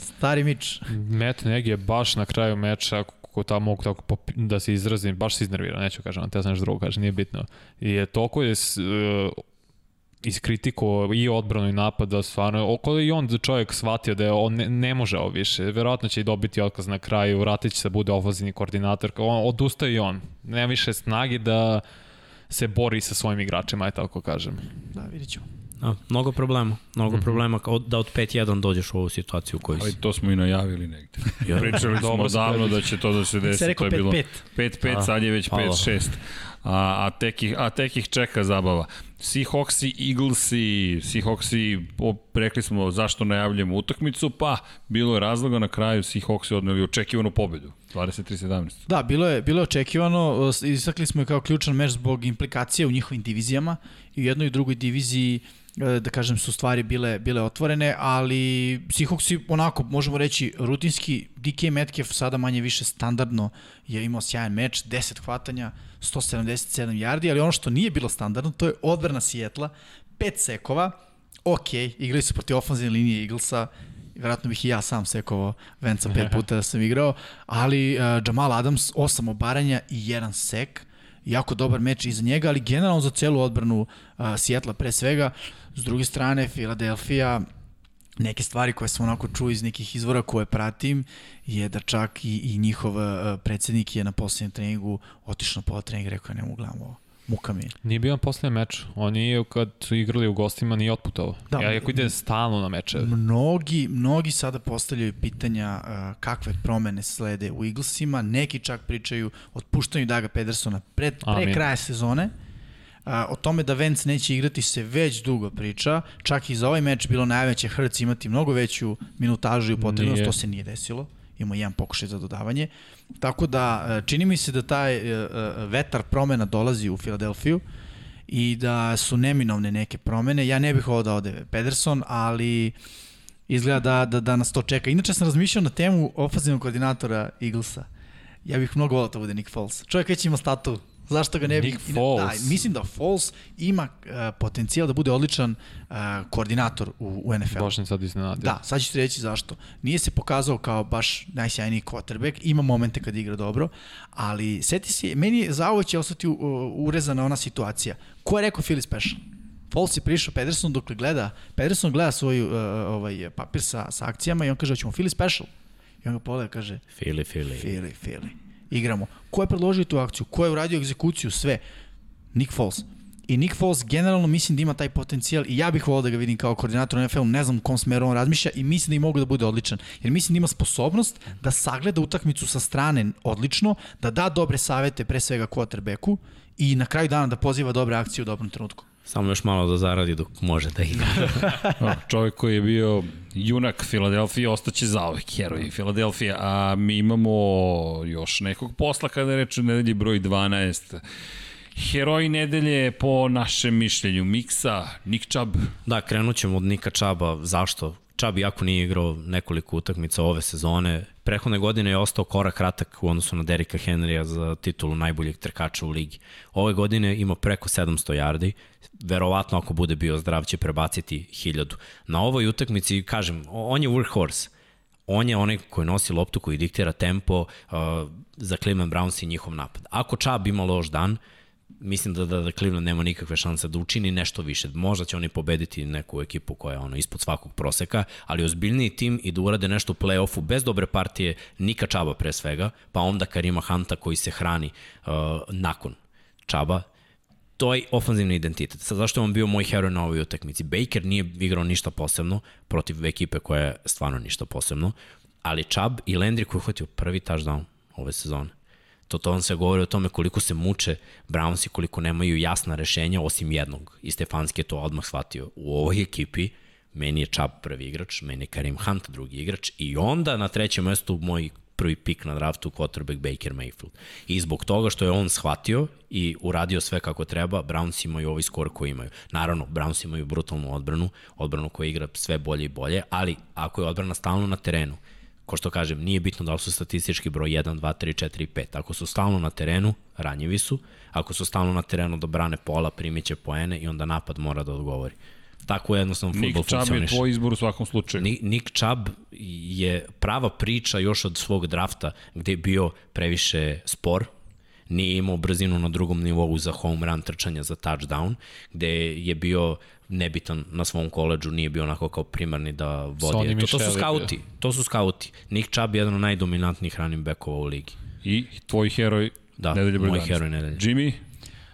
stari mič. Matt Nagy je baš na kraju meča ko tamo mogu tako da se izrazim, baš se iznervirao, neću kažem, te ja sam nešto drugo kažem, nije bitno. I je toliko je uh, iskritiko i odbranu i napad da stvarno, oko i on čovjek shvatio da je on ne, ne može ovo više. Verovatno će i dobiti otkaz na kraju, vratit će se bude ofenzivni koordinator. On, odustaje i on. Nema više snagi da se bori sa svojim igračima, aj tako kažem. Da, vidit ćemo. Da, mnogo problema. Mnogo Mhm. problema kao da od 5-1 dođeš u ovu situaciju u kojoj Ali si. to smo i najavili negde. Ja. Pričali smo davno da će to da se desi. Se rekao to je bilo 5-5. 5-5, A, sad je već hvala. 5-6. A, a, tek ih, a tek ih čeka zabava. Seahawksi, Eaglesi, Seahawksi, o, rekli smo zašto najavljamo utakmicu, pa bilo je razloga na kraju Seahawksi odneli očekivanu pobedu. 23-17. Da, bilo je, bilo je očekivano, istakli smo je kao ključan meč zbog implikacije u njihovim divizijama i u jednoj i drugoj diviziji e, da kažem su stvari bile bile otvorene, ali Seahawksi onako možemo reći rutinski DK Metcalf sada manje više standardno je imao sjajan meč, 10 hvatanja, 177 yardi, ali ono što nije bilo standardno to je odbrana Sijetla, 5 sekova, ok, igrali su protiv ofenzivne linije Eaglesa, Vjerojatno bih i ja sam sekovao Venca pet puta da sam igrao, ali uh, Jamal Adams, osam obaranja i jedan sek, jako dobar meč iza njega, ali generalno za celu odbranu uh, Sijetla pre svega. S druge strane, Filadelfija, neke stvari koje sam onako čuo iz nekih izvora koje pratim, je da čak i, i njihov uh, predsednik je na poslednjem treningu otišao na pola treninga i rekao, ne mogu gledam ovo. Muka mi je. Nije bio na poslednjem meč. On nije, kad su igrali u gostima, nije otputovao. Da. Ja, ako ide stalno na meče. Mnogi, mnogi sada postavljaju pitanja uh, kakve promene slede u Eaglesima, neki čak pričaju otpuštanju Daga Pedersona pred, pre Amin. kraja sezone. Uh, o tome da Vance neće igrati se već dugo priča, čak i za ovaj meč bilo najave da će Hrc imati mnogo veću minutažu i potrebnost, to se nije desilo. Ima jedan pokušaj za dodavanje. Tako da, uh, čini mi se da taj uh, uh, vetar promena dolazi u Filadelfiju i da su neminovne neke promene. Ja ne bih ovo da ode Pederson, ali Izgleda da, da, da nas to čeka. Inače sam razmišljao na temu ofazivnog koordinatora Eaglesa. Ja bih mnogo volao da bude Nick Foles. Čovjek već ima statu Zašto ga ne bi... Nick Foles. Da, mislim da Foles ima uh, potencijal da bude odličan uh, koordinator u, u NFL. Baš sam sad iznenadio. Da, sad ću ti reći zašto. Nije se pokazao kao baš najsjajniji quarterback, ima momente kad igra dobro, ali seti se, meni je za ovo će ostati uh, urezana ona situacija. Ko je rekao Philly Special? Foles je prišao Pederson dok gleda, Pederson gleda svoj uh, ovaj, papir sa, sa akcijama i on kaže, hoćemo Philly Special. I on ga pogleda kaže, Fili, fili. Philly, Philly igramo. Ko je predložio tu akciju? Ko je uradio egzekuciju? Sve. Nick Foles. I Nick Foles generalno mislim da ima taj potencijal i ja bih volao da ga vidim kao koordinator NFL, ne znam u kom smeru on razmišlja i mislim da i mogu da bude odličan. Jer mislim da ima sposobnost da sagleda utakmicu sa strane odlično, da da dobre savete pre svega quarterbacku i na kraju dana da poziva dobre akcije u dobrom trenutku. Samo još malo da zaradi dok može da igra. No, čovjek koji je bio junak Filadelfije ostaće zaovek heroj Filadelfije, a mi imamo još nekog posla kada je reč o nedelji broj 12. Heroj nedelje po našem mišljenju Miksa, Nick Chubb. Da, krenut ćemo od Nika Čaba. Zašto? Čab jako nije igrao nekoliko utakmica ove sezone. Prehodne godine je ostao korak kratak u odnosu na Derika Henrya za titulu najboljeg trkača u ligi. Ove godine ima preko 700 yardi, verovatno ako bude bio zdrav će prebaciti 1000. Na ovoj utakmici, kažem, on je workhorse. On je onaj koji nosi loptu, koji diktira tempo uh, za Cleveland Browns i njihov napad. Ako Čab ima loš dan, mislim da, da, da Cleveland nema nikakve šanse da učini nešto više. Možda će oni pobediti neku ekipu koja je ono ispod svakog proseka, ali ozbiljniji tim i da urade nešto u play-offu bez dobre partije Nika Čaba pre svega, pa onda Karima Hanta koji se hrani uh, nakon Čaba, to je ofanzivni identitet. Sad, zašto je on bio moj heroj na ovoj utakmici? Baker nije igrao ništa posebno protiv ekipe koja je stvarno ništa posebno, ali Chubb i Landry koji je uhvatio prvi touchdown ove sezone. To, to on se govori o tome koliko se muče Brownsi, koliko nemaju jasna rešenja osim jednog. I Stefanski je to odmah shvatio. U ovoj ekipi meni je Chubb prvi igrač, meni je Karim Hunt drugi igrač i onda na trećem mestu moj prvi pik na draftu quarterback Baker Mayfield. I zbog toga što je on shvatio i uradio sve kako treba, Browns imaju ovaj skor koji imaju. Naravno, Browns imaju brutalnu odbranu, odbranu koja igra sve bolje i bolje, ali ako je odbrana stalno na terenu, ko što kažem, nije bitno da li su statistički broj 1, 2, 3, 4 5. Ako su stalno na terenu, ranjivi su. Ako su stalno na terenu da brane pola, primiće poene i onda napad mora da odgovori. Tako je jednostavno futbol funkcioniše. Nick Chubb je tvoj izbor u svakom slučaju. Nick Chubb je prava priča još od svog drafta gde je bio previše spor, nije imao brzinu na drugom nivou za home run trčanja za touchdown, gde je bio nebitan na svom koleđu, nije bio onako kao primarni da vodi. To, to su skauti, to su skauti. Nick Chubb je jedan od najdominantnijih running backova u ligi. I tvoj heroj da, nedelje moj heroj nedelje. Jimmy,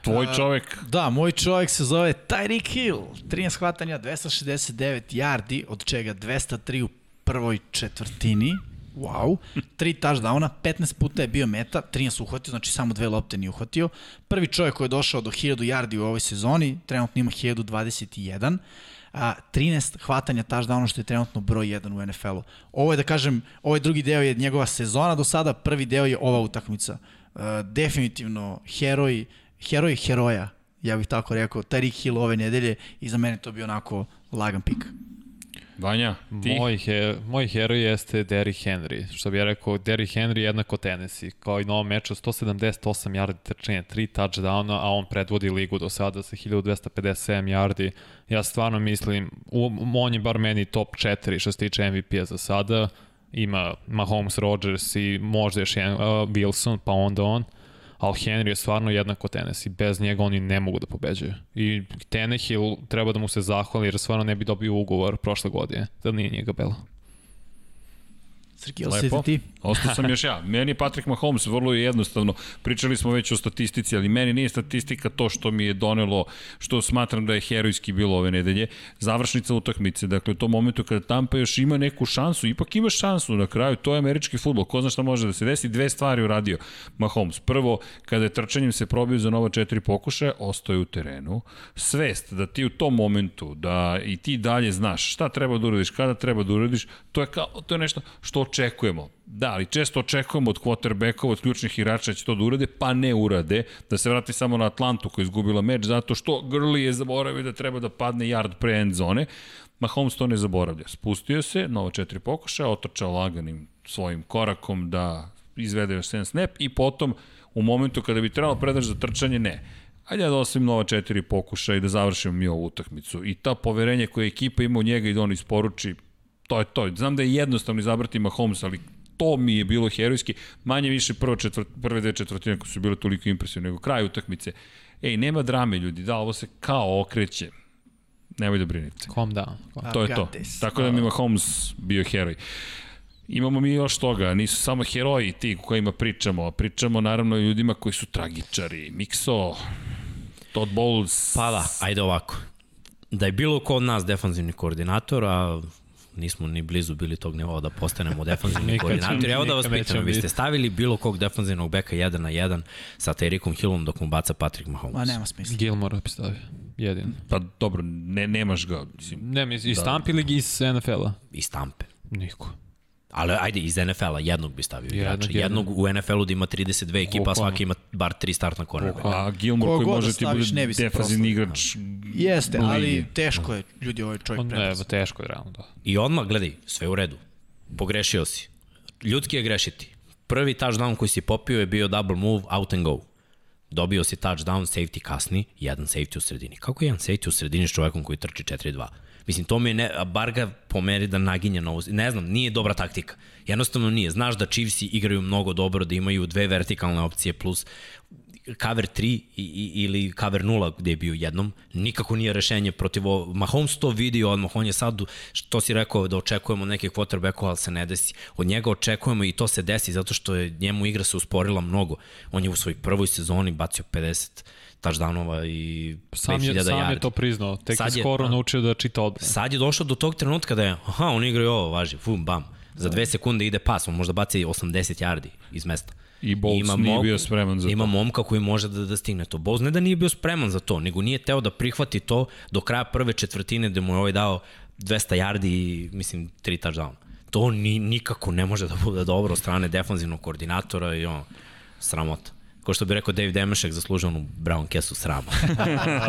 tvoj čovek. Uh, da, moj čovek se zove Tyreek Hill. 13 hvatanja, 269 yardi, od čega 203 u prvoj četvrtini wow, tri touchdowna, 15 puta je bio meta, 13 uhvatio, znači samo dve lopte nije uhvatio. Prvi čovjek koji je došao do 1000 yardi u ovoj sezoni, trenutno ima 1021, a, 13 hvatanja touchdowna što je trenutno broj 1 u NFL-u. Ovo je da kažem, ovaj drugi deo je njegova sezona do sada, prvi deo je ova utakmica. Uh, definitivno heroj, heroj heroja, ja bih tako rekao, Tariq Hill ove nedelje i za mene to bi onako lagan pik. Vanja, ti? Moj, he, moj heroj jeste Derrick Henry. Što bih ja rekao, Derrick Henry jednako Tennessee. Kao i na ovom meču, 178 yardi trčanja, 3 touchdowna, a on predvodi ligu do sada sa 1257 yardi. Ja stvarno mislim, on je bar meni top 4 što se tiče MVP-a za sada. Ima Mahomes, Rodgers i možda još jedan uh, Wilson, pa onda on. Uh, ali Henry je stvarno jednako tenis i bez njega oni ne mogu da pobeđuju. I Tenehill treba da mu se zahvali jer stvarno ne bi dobio ugovor prošle godine, da nije njega Bela. Srki, Lepo. ti? Ostao sam još ja. Meni je Patrick Mahomes vrlo jednostavno. Pričali smo već o statistici, ali meni nije statistika to što mi je donelo, što smatram da je herojski bilo ove nedelje. Završnica utakmice. Dakle, u tom momentu kada Tampa još ima neku šansu, ipak ima šansu na kraju, to je američki futbol. Ko zna šta može da se desi? Dve stvari uradio Mahomes. Prvo, kada je trčanjem se probio za nova četiri pokušaja, ostaje u terenu. Svest da ti u tom momentu, da i ti dalje znaš šta treba da uradiš, kada treba da uradiš, to je, kao, to je nešto što očekujemo. Da, ali često očekujemo od quarterbackova, od ključnih igrača da će to da urade, pa ne urade. Da se vrati samo na Atlantu koja je izgubila meč, zato što Grli je zaboravio da treba da padne yard pre end zone. Mahomes to ne zaboravlja. Spustio se, nova četiri pokušaja, otrčao laganim svojim korakom da izvede još 7 snap i potom u momentu kada bi trebalo predaš za trčanje, ne. Ajde da osim nova četiri pokušaja i da završimo mi ovu utakmicu. I ta poverenje koje ekipa ima u njega i da on isporuči, to je to. Znam da je jednostavno izabrati Mahomes, ali to mi je bilo herojski. Manje više prvo četvrt, prve dve četvrtine koje su bile toliko impresivne, nego kraj utakmice. Ej, nema drame ljudi, da, ovo se kao okreće. Nemoj da brinite. Calm down. Calm. To je to. Tako da mi Mahomes bio heroj. Imamo mi još toga, nisu samo heroji ti kojima pričamo, pričamo naravno i ljudima koji su tragičari. Mikso, Todd Bowles. Pa da, ajde ovako. Da je bilo ko od nas defanzivni koordinator, a nismo ni blizu bili tog nivoa da postanemo defanzivni koordinator. Evo da vas pitam, vi ste stavili bilo kog defanzivnog beka 1 na 1 sa Terikom Hillom dok mu baca Patrick Mahomes? Ma nema smisla. Gilmore bi stavio. Jedin. Pa dobro, ne, nemaš ga. Mislim, ne, mislim, i da. Stamp ili iz NFL-a? I Stampe. Niko. Ali ajde, iz NFL-a jednog bi stavio igrača. Jednog, jednog u NFL-u da ima 32 ekipa, a svaki ima bar 3 startna cornerbacka. A Gilmore koji može ti bude defazivni igrač. Jeste, ali teško je, ljudi, ovaj čovjek prepas. Ne, teško je, realno, da. I odmah, gledaj, sve u redu. Pogrešio si. Ljudski je grešiti. Prvi touchdown koji si popio je bio double move, out and go. Dobio si touchdown, safety kasni, jedan safety u sredini. Kako je jedan safety u sredini s čovekom koji trči 4-2? Mislim, to mi je, ne, bar ga pomeri da naginje na ovo. Ne znam, nije dobra taktika. Jednostavno nije. Znaš da Chiefsi igraju mnogo dobro, da imaju dve vertikalne opcije plus cover 3 i, i, ili cover 0 gde je bio jednom, nikako nije rešenje protiv ovo. Mahomes to vidi odmah, on je sad, što si rekao, da očekujemo neke quarterbackova, ali se ne desi. Od njega očekujemo i to se desi zato što je njemu igra se usporila mnogo. On je u svojoj prvoj sezoni bacio 50 touchdownova i sam je, sam je to priznao, tek sad je skoro naučio da čita odbrane. Sad je došao do tog trenutka da je, aha, on igra i ovo, važi, fum, bam. Za dve sekunde ide pas, on možda baci 80 yardi iz mesta. I Bowles ima nije bio spreman za ima to. Ima momka koji može da, da stigne to. Bowles ne da nije bio spreman za to, nego nije teo da prihvati to do kraja prve četvrtine gde mu je ovaj dao 200 yardi i, mislim, 3 touchdown. To ni, nikako ne može da bude dobro strane defanzivnog koordinatora i on, sramota. Ko što bi rekao Dave Demešek, zaslužio onu brown kesu srama.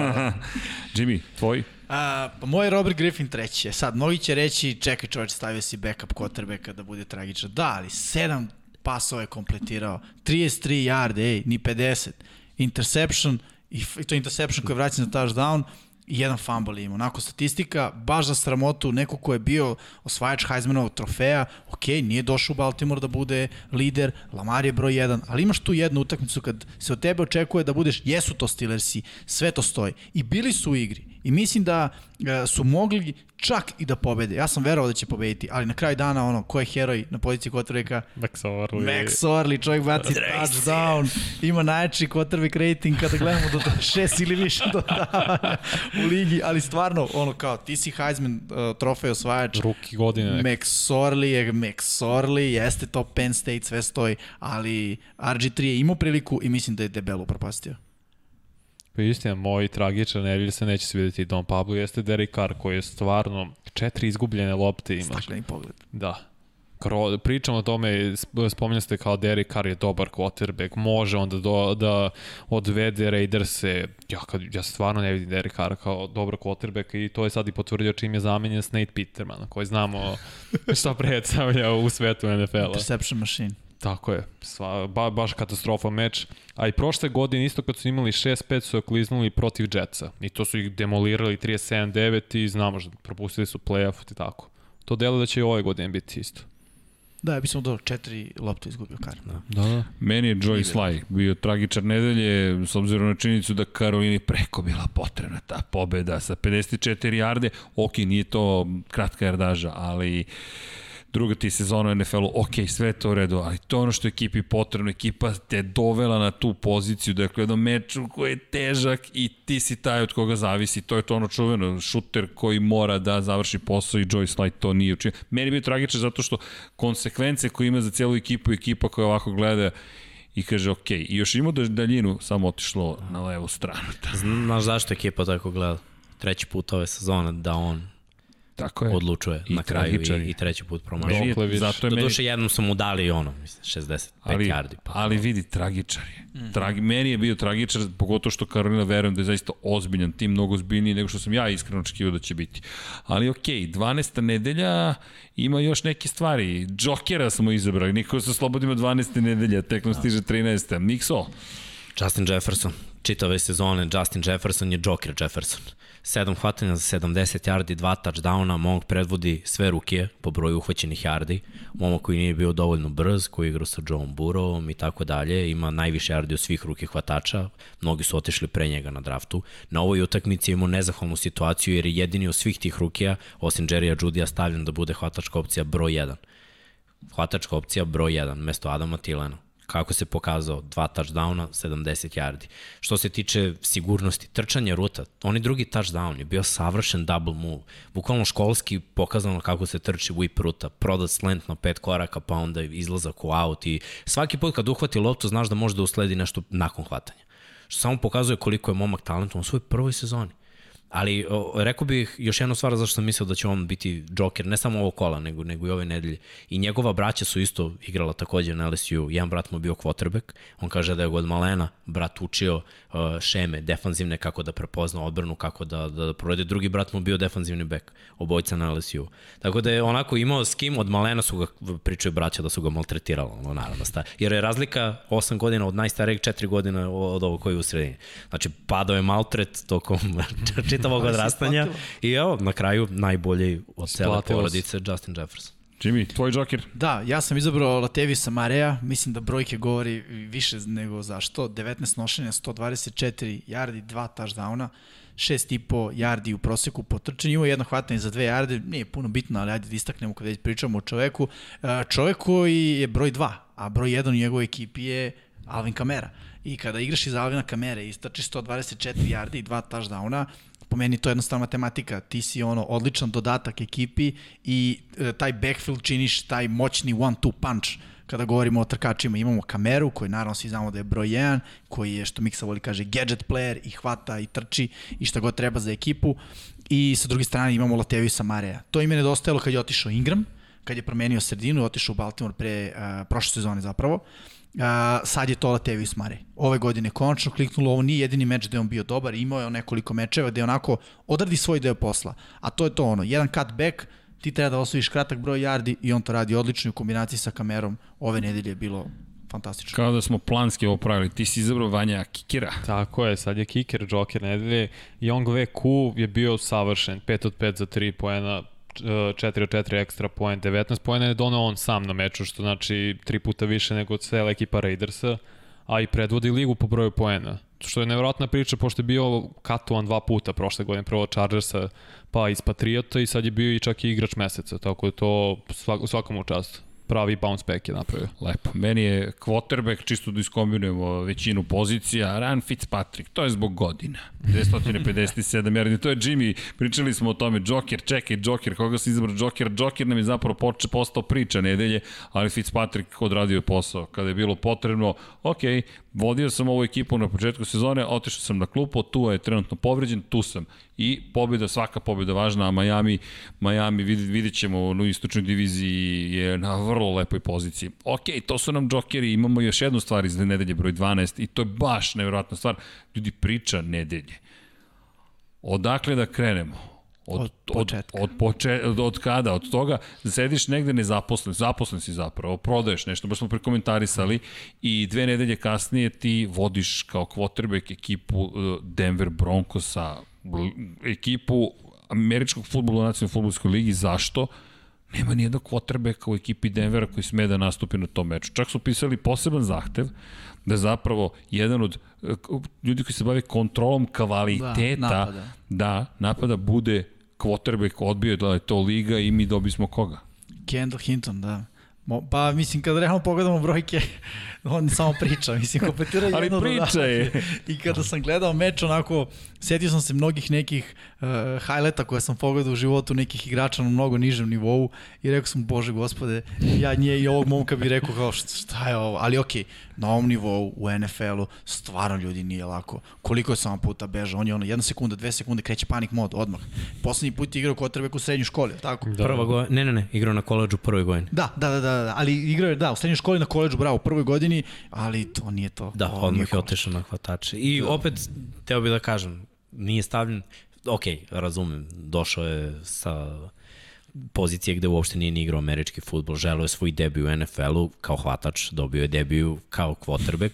Jimmy, tvoj? A, pa moj Robert Griffin treći je. Sad, mnogi će reći, čekaj čovječ, stavio si backup quarterbacka da bude tragično. Da, ali sedam pasova je kompletirao. 33 yarde, ej, ni 50. Interception, i to je interception koji vraća na touchdown, i jedan fumble ima. Onako statistika, baš za sramotu, neko ko je bio osvajač Heismanovog trofeja, ok, nije došao u Baltimore da bude lider, Lamar je broj 1, ali imaš tu jednu utakmicu kad se od tebe očekuje da budeš, jesu to Steelersi, sve to stoji. I bili su u igri. I mislim da e, su mogli čak i da pobede. Ja sam verovao da će pobediti, ali na kraju dana ono, ko je heroj na poziciji quarterbacka? Max Orley. Max Orley, čovjek baci touchdown, ima najjači quarterback rating kada gledamo do šest ili više dodavanja u ligi, ali stvarno, ono kao, ti si Heisman uh, trofej osvajač. Ruki godine. Max Orley je Max Orley, jeste to Penn State, sve stoji, ali RG3 je imao priliku i mislim da je debelo propastio. Pa istina, moj tragičan nedelj se neće svidjeti Don Pablo, jeste Derek Carr koji je stvarno četiri izgubljene lopte imaš. Stakleni pogled. Da. Kro, pričamo o tome, spominjali ste kao Derek Carr je dobar quarterback, može onda do, da odvede Raiderse. Ja, kad, ja stvarno ne vidim Derek Carr kao dobar quarterback i to je sad i potvrdio čim je zamenjen s Nate Peterman, koji znamo šta predstavlja u svetu NFL-a. Interception machine. Tako je, sva, ba, baš katastrofa meč. A i prošle godine isto kad su imali 6-5 su okliznuli protiv Jetsa. I to su ih demolirali 37-9 i znamo što propustili su playoff i tako. To delo da će i ove godine biti isto. Da, ja bismo do četiri lopte izgubio kar. Da. da, da. Meni je Joy Sly bio tragičar nedelje, s obzirom na činjenicu da Karolini preko bila potrebna ta pobeda sa 54 jarde. Ok, nije to kratka jardaža, ali uh, druga ti sezona u NFL-u, ok, sve to u redu, ali to je ono što je ekipi potrebno, ekipa te dovela na tu poziciju, dakle, jednom meču koji je težak i ti si taj od koga zavisi, to je to ono čuveno, šuter koji mora da završi posao i Joyce Light to nije učinio. Meni je bio tragično zato što konsekvence koje ima za cijelu ekipu, ekipa koja ovako gleda i kaže ok, i još ima daljinu samo otišlo na levu stranu. Znaš zašto ekipa tako gleda? Treći put ove sezone da on Tako je. odlučuje I na kraju i, i treći put promaši. Meni je, Dokle više. zato je Do meni, duše jednom su mu dali ono, mislim, 65 ali, yardi. Pa. ali vidi, tragičar je. Mhm. Tragi, meni je bio tragičar, pogotovo što Karolina verujem da je zaista ozbiljan tim, mnogo ozbiljniji nego što sam ja iskreno očekivao da će biti. Ali okej, okay, 12. nedelja ima još neke stvari. Džokera smo izabrali, niko se slobodimo 12. nedelja, tek nam stiže 13. Mikso, Justin Jefferson. Čitave sezone Justin Jefferson je Joker Jefferson. 7 hvatanja za 70 yardi, 2 touchdowna, momak predvodi sve ruke po broju uhvaćenih yardi. Momak koji nije bio dovoljno brz, koji igra sa Joe Burrowom i tako dalje, ima najviše yardi od svih ruke hvatača. Mnogi su otišli pre njega na draftu. Na ovoj utakmici imamo nezahvalnu situaciju jer je jedini od svih tih rukija, osim Jerrya Judija, stavljen da bude hvatačka opcija broj 1 hvatačka opcija broj 1 mesto Adama Tilena. Kako se pokazao, dva touchdowna, 70 yardi. Što se tiče sigurnosti, trčanja ruta, oni drugi touchdown je bio savršen double move. Bukvalno školski pokazano kako se trči whip ruta, prodat slant na pet koraka, pa onda izlazak u out i svaki put kad uhvati loptu znaš da može da usledi nešto nakon hvatanja. Što samo pokazuje koliko je momak talentovan u svojoj prvoj sezoni. Ali o, rekao bih još jednu stvar zašto sam mislio da će on biti Joker, ne samo ovo kola, nego, nego i ove nedelje. I njegova braća su isto igrala takođe na LSU. Jedan brat mu bio quarterback. On kaže da je god malena brat učio uh, šeme defanzivne kako da prepozna odbranu, kako da, da, da provede. Drugi brat mu bio defanzivni bek, obojca na LSU. Tako da je onako imao s kim, od malena su ga, pričaju braća da su ga maltretirali, ono, naravno. Sta. Jer je razlika 8 godina od najstarijeg 4 godina od ovog koji je u sredini. Znači, padao je maltret tokom čitavog odrastanja i evo, na kraju najbolji od cele porodice Justin Jefferson. Jimmy, tvoj Joker? Da, ja sam izabrao Latevisa Mareja, mislim da brojke govori više nego zašto. 19 nošenja, 124 yardi, 2 touchdowna, 6,5 yardi u proseku po trčanju, imao jedno hvatanje za 2 yarde, nije puno bitno, ali ajde da istaknemo kada već pričamo o čoveku. E, Čovek koji je broj 2, a broj 1 u njegovoj ekipi je Alvin Kamera. I kada igraš iz Alvina Kamere i istračiš 124 yardi i 2 touchdowna, po meni to je jednostavna matematika. Ti si ono odličan dodatak ekipi i e, taj backfield činiš taj moćni one-two punch kada govorimo o trkačima. Imamo kameru koji naravno svi znamo da je broj 1, koji je što Miksa voli kaže gadget player i hvata i trči i šta god treba za ekipu. I sa druge strane imamo Lateviju Samareja. To im je nedostajalo kad je otišao Ingram, kad je promenio sredinu i otišao u Baltimore pre uh, prošle sezone zapravo. Sad je to Latavius Murray. Ove godine konačno kliknulo, ovo nije jedini meč gde on bio dobar, imao je on nekoliko mečeva gde onako odradi svoj deo posla. A to je to ono, jedan cut back, ti treba da osvojiš kratak broj yardi i on to radi odlično i u kombinaciji sa kamerom ove nedelje je bilo fantastično. Kao da smo planski ovo pravili. Ti si izabrao Vanja Kikira. Tako je, sad je kicker, joker nedelje. Young VQ je bio savršen, 5 od 5 za 3 poena, 4 od 4 ekstra poen, 19 poena je donao on sam na meču, što znači tri puta više nego cela ekipa Raidersa, a i predvodi ligu po broju poena. Što je nevjerojatna priča, pošto je bio katovan dva puta prošle godine, prvo od Chargersa, pa iz Patriota i sad je bio i čak i igrač meseca, tako da to svak, u svakom učastu pravi bounce back je napravio. Lepo. Meni je quarterback, čisto da iskombinujemo većinu pozicija, Ryan Fitzpatrick, to je zbog godina. 257 yardi, to je Jimmy, pričali smo o tome, Joker, čekaj, Joker, koga se izabrao Joker, Joker nam je zapravo poče, postao priča nedelje, ali Fitzpatrick odradio je posao. Kada je bilo potrebno, ok, vodio sam ovu ekipu na početku sezone, otišao sam na klupu, tu je trenutno povređen, tu sam. I pobjeda, svaka pobjeda važna, a Miami, Miami vidit, vidit ćemo u istočnoj diviziji je na vrlo lepoj poziciji. Ok, to su nam džokeri, imamo još jednu stvar iz nedelje broj 12 i to je baš nevjerojatna stvar. Ljudi, priča nedelje. Odakle da krenemo? Od od, početka. Od, od, poče, od, od kada? Od toga sediš negde nezaposlen, zaposlen si zapravo, prodaješ nešto, baš smo prekomentarisali i dve nedelje kasnije ti vodiš kao quarterback ekipu uh, Denver Broncosa, ekipu američkog futbola u nacionalnoj futbolskoj ligi. Zašto? Nema nijednog quarterbacka u ekipi Denvera koji sme da nastupi na tom meču. Čak su pisali poseban zahtev da zapravo jedan od uh, ljudi koji se bave kontrolom kvaliteta Da, napada. da napada bude quarterback odbio da je to liga i mi dobismo koga? Kendall Hinton, da. Mo, pa mislim kad realno pogledamo brojke, on samo priča, mislim kompletira Ali jedno priča dodavanje. je. I kada sam gledao meč onako, setio sam se mnogih nekih uh, highlighta koje sam pogledao u životu nekih igrača na mnogo nižem nivou i rekao sam, bože gospode, ja nje i ovog momka bih rekao kao šta, je ovo, ali okej, na ovom nivou u NFL-u stvarno ljudi nije lako. Koliko sam vam puta bežao, on je ono jedna sekunda, dve sekunde, kreće panik mod odmah. Poslednji put je igrao kotrbek u srednjoj školi, tako? Da. Prva go... Ne, ne, ne, igrao na koleđu u prvoj godini. Da, da, da, da, da, ali igrao je, da, u srednjoj školi na koleđu, bravo, u prvoj godini, ali to nije to. Da, Ovo odmah je otišao na hvatače. I da. opet, teo bih da kažem, nije stavljen, ok, razumem, došao je sa pozicije gde uopšte nije ni igrao američki futbol, želeo je svoj debiju u NFL-u kao hvatač, dobio je debiju kao quarterback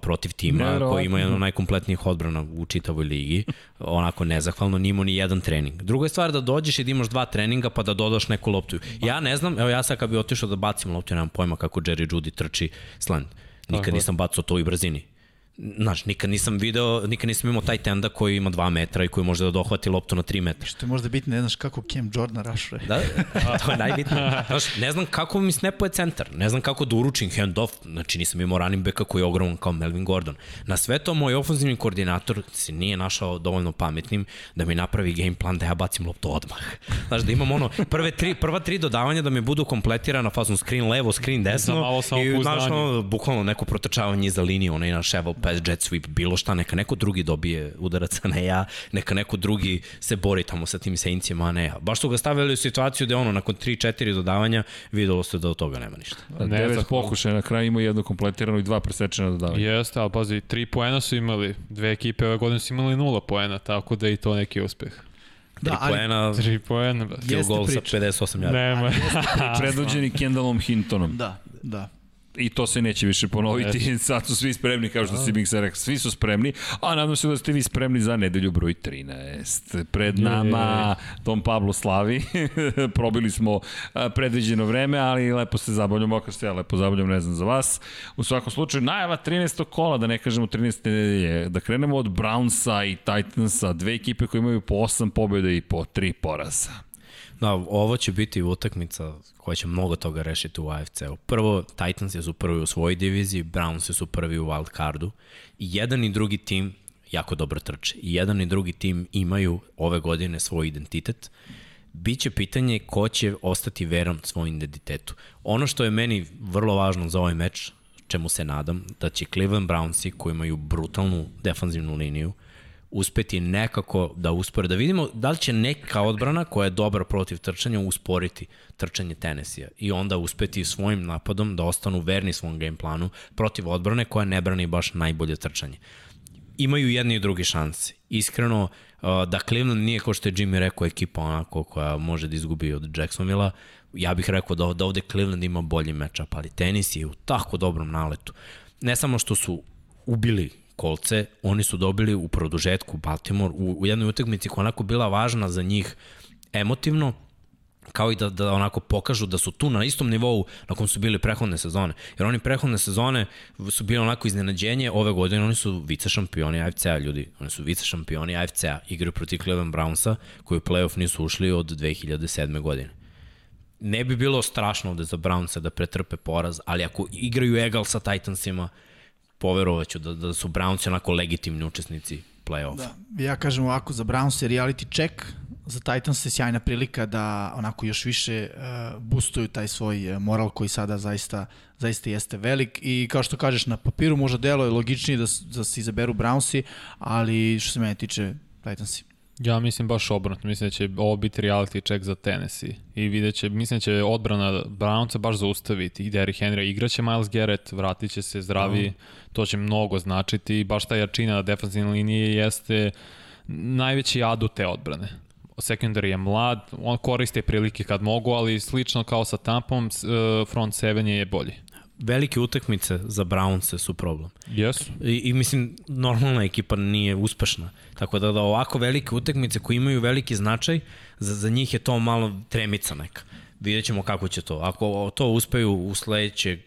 protiv tima koji ima jedno najkompletnijih odbrana u čitavoj ligi, onako nezahvalno, nimo ni jedan trening. Druga je stvar da dođeš i da imaš dva treninga pa da dodaš neku loptu. Ja ne znam, evo ja sad kad bi otišao da bacim loptu, nemam pojma kako Jerry Judy trči slant. Nikad nisam bacao to i brzini. Znaš, nikad nisam video, nikad nisam imao taj tenda koji ima 2 metra i koji može da dohvati loptu na 3 metra. Što je možda bitno, ne znaš kako Cam Jordan rašuje. Da, to je najbitnije. Znaš, ne znam kako mi snapuje centar, ne znam kako da uručim hand off, znači nisam imao running backa koji je ogroman kao Melvin Gordon. Na sve to moj ofenzivni koordinator se nije našao dovoljno pametnim da mi napravi game plan da ja bacim loptu odmah. Znaš, da imam ono, prve tri, prva tri dodavanja da mi budu kompletirana fazom screen levo, screen desno i znaš, ono, bukvalno neko protočavanje iza linije, onaj na Shevel pass jet sweep, bilo šta, neka neko drugi dobije udarac, a ne ja, neka neko drugi se bori tamo sa tim Saintsima, a ne ja. Baš su ga stavili u situaciju da ono, nakon 3-4 dodavanja, videlo se da od toga nema ništa. Ne, Devet pokušaja, na kraju ima jedno kompletirano i dva presečena dodavanja. Jeste, ali pazi, tri poena su imali, dve ekipe ove godine su imali nula poena, tako da i to neki uspeh. Da, tri ali, poena, tri poena, goal sa 58 jarda. Nema. Predvođeni Kendallom Hintonom. Da, da i to se neće više ponoviti. Yes. Sad su svi spremni, kao što si Big se rekao, svi su spremni, a nadam se da ste vi spremni za nedelju broj 13. Pred nama Tom Pablo slavi, probili smo predviđeno vreme, ali lepo se zabavljamo, ako se ja lepo zabavljam, ne znam za vas. U svakom slučaju, najava 13. kola, da ne kažemo 13. nedelje, da krenemo od Brownsa i Titansa, dve ekipe koje imaju po 8 pobjeda i po 3 poraza. Da, ovo će biti utakmica koja će mnogo toga rešiti u AFC-u. Prvo, Titans su prvi u svojoj diviziji, Browns su prvi u wild cardu i jedan i drugi tim jako dobro trče. I jedan i drugi tim imaju ove godine svoj identitet. Biće pitanje ko će ostati veran svojim identitetu. Ono što je meni vrlo važno za ovaj meč, čemu se nadam, da će Cleveland Brownsi koji imaju brutalnu defanzivnu liniju, uspeti nekako da uspore, da vidimo da li će neka odbrana koja je dobra protiv trčanja usporiti trčanje Tennessee i onda uspeti svojim napadom da ostanu verni svom game planu protiv odbrane koja ne brani baš najbolje trčanje. Imaju jedni i drugi šanse. Iskreno, uh, da Cleveland nije kao što je Jimmy rekao ekipa onako koja može da izgubi od Jacksonville-a, ja bih rekao da, da ovde Cleveland ima bolji matchup, ali tenis je u tako dobrom naletu. Ne samo što su ubili kolce, oni su dobili u produžetku Baltimore u, u jednoj utakmici koja onako bila važna za njih emotivno, kao i da, da onako pokažu da su tu na istom nivou na kom su bili prehodne sezone. Jer oni prehodne sezone su bili onako iznenađenje, ove godine oni su vice šampioni AFC-a, ljudi. Oni su vice šampioni AFC-a, igraju protiv Cleveland Brownsa, koji u playoff nisu ušli od 2007. godine. Ne bi bilo strašno ovde za Brownsa da pretrpe poraz, ali ako igraju egal sa Titansima, poverovaću da, da su Brownsi onako legitimni učesnici play-offa. Da, ja kažem ovako, za Browns je reality check, za Titans je sjajna prilika da onako još više uh, boostuju taj svoj e, moral koji sada zaista zaista jeste velik i kao što kažeš na papiru možda delo je logičnije da, da se izaberu Brownsi, ali što se mene tiče Titansi. Ja mislim baš obrnuto, mislim da će ovo biti reality check za Tennessee. I vidjet će, mislim da će odbrana Brownca baš zaustaviti. I Derrick Henry igraće Miles Garrett, vratit će se zdravi, mm. to će mnogo značiti. I baš ta jačina na defensivne linije jeste najveći adu te odbrane. Secondary je mlad, on koriste prilike kad mogu, ali slično kao sa Tampom, eh, front 7 je bolji velike utakmice za Brownse su problem. Yes. I, I mislim, normalna ekipa nije uspešna. Tako da, da ovako velike utakmice koji imaju veliki značaj, za, za njih je to malo tremica neka. Vidjet ćemo kako će to. Ako to uspeju u sledeće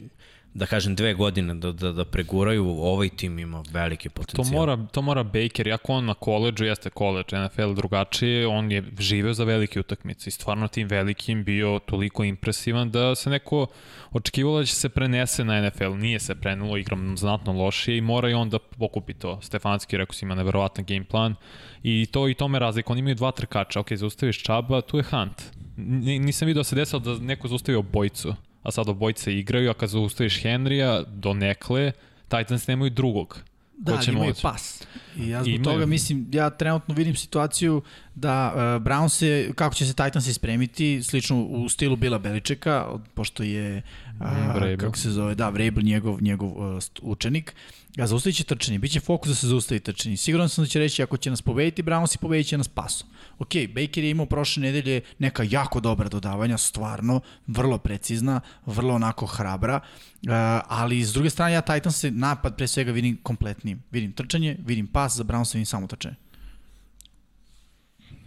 da kažem dve godine da, da, da preguraju, ovaj tim ima veliki potencijal. To mora, to mora Baker, jako on na koleđu, jeste koleđ, NFL drugačije, on je živeo za velike utakmice i stvarno tim velikim bio toliko impresivan da se neko očekivalo da će se prenese na NFL, nije se prenulo, igram znatno lošije i mora i on da pokupi to. Stefanski, rekao si, ima neverovatan game plan i to i tome razlika, oni imaju dva trkača, ok, zaustaviš Čaba, tu je Hunt. N nisam vidio da se desilo da neko zaustavio obojicu a sad obojce igraju, a kad zaustaviš Henrya do nekle, Titans nemaju drugog. Da, ali imaju moći? pas. I ja zbog imaju. toga mislim, ja trenutno vidim situaciju da uh, Brown se, kako će se Titans ispremiti, slično u stilu Bila Beličeka, pošto je, uh, kako se zove, da, Vrabel njegov, njegov uh, učenik, ga zaustavit će trčanje, bit će fokus da se zaustavi trčanje. Siguran sam da će reći, ako će nas pobediti Browns i pobedit će nas pasom. Ok, Baker je imao prošle nedelje neka jako dobra dodavanja, stvarno, vrlo precizna, vrlo onako hrabra, uh, ali s druge strane ja Titans napad pre svega vidim kompletnim. Vidim trčanje, vidim pas, za Browns vidim samo trčanje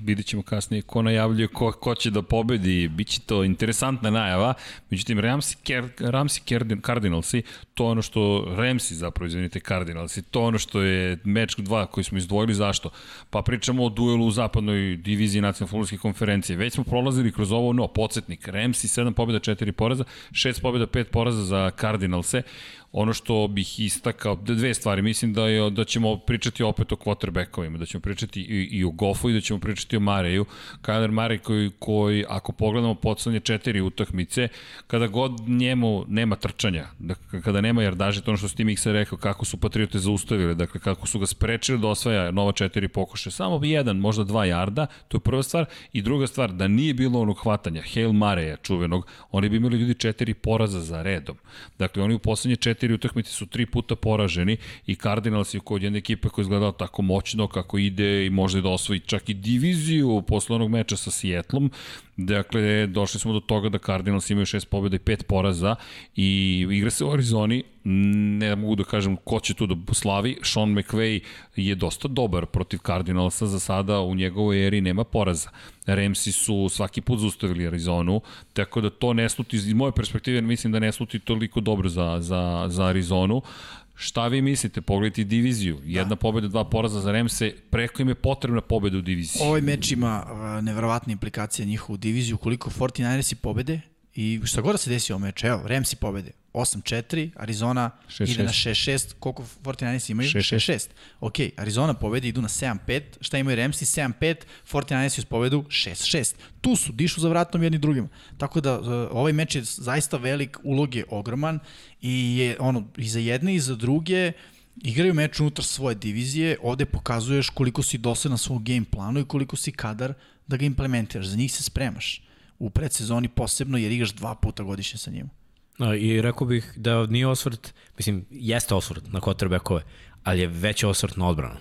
vidit ćemo kasnije ko najavljuje ko, ko će da pobedi, biće to interesantna najava, međutim Ramsi, Ker, Ramsi Cardinalsi, to ono što Ramsi zapravo, izvinite, Cardinalsi, to ono što je meč 2 koji smo izdvojili, zašto? Pa pričamo o duelu u zapadnoj diviziji nacionalne futbolske konferencije, već smo prolazili kroz ovo, no, podsjetnik, Ramsi 7 pobjeda, 4 poraza, 6 pobjeda, 5 poraza za Cardinalse, Ono što bih istakao, dve stvari, mislim da, je, da ćemo pričati opet o quarterbackovima, da ćemo pričati i, i o Goffu i da ćemo pričati o Mareju. Kyler Mare koji, koji, ako pogledamo podslednje četiri utakmice, kada god njemu nema trčanja, da, kada nema jardaže, to ono što Steve Miksa rekao, kako su Patriote zaustavili, dakle kako su ga sprečili da osvaja nova četiri pokuše, samo jedan, možda dva jarda, to je prva stvar, i druga stvar, da nije bilo onog hvatanja, Hail Mareja čuvenog, oni bi imali ljudi četiri poraza za redom. Dakle, oni u poslednje četiri četiri utakmice su tri puta poraženi i Cardinals je kod jedne ekipe koja je izgledala tako moćno kako ide i može da osvoji čak i diviziju posle onog meča sa Sietlom. Dakle, došli smo do toga da Cardinals imaju šest pobjeda i pet poraza i igra se u Arizoni, ne mogu da kažem ko će tu da slavi, Sean McVay je dosta dobar protiv Cardinalsa, za sada u njegovoj eri nema poraza. Ramsi su svaki put zustavili Arizonu, tako da to ne sluti, iz moje perspektive mislim da ne sluti toliko dobro za, za, za Arizonu. Šta vi mislite? Pogledajte diviziju. Jedna da. pobeda, dva poraza za Remse. Preko im je potrebna pobeda u diviziji. Ovaj meč ima uh, neverovatne implikacije njihovu diviziju. Koliko 49ersi pobede i šta god da se desi u meč. Evo, Remsi pobede. 8-4, Arizona 6 -6. ide na 6-6, koliko 49ers imaju? 6-6. Ok, Arizona pobedi, idu na 7-5, šta imaju Ramsi? 7-5, 49ers uz pobedu 6-6. Tu su, dišu za vratom jedni drugima. Tako da, uh, ovaj meč je zaista velik, ulog je ogroman i je, ono, i za jedne i za druge, igraju meč unutar svoje divizije, ovde pokazuješ koliko si dosledan svog game planu i koliko si kadar da ga implementiraš. Za njih se spremaš u predsezoni posebno jer igraš dva puta godišnje sa njima. I rekao bih da nije osvrt, mislim, jeste osvrt na quarterbackove, ali je već osvrt na odbranu.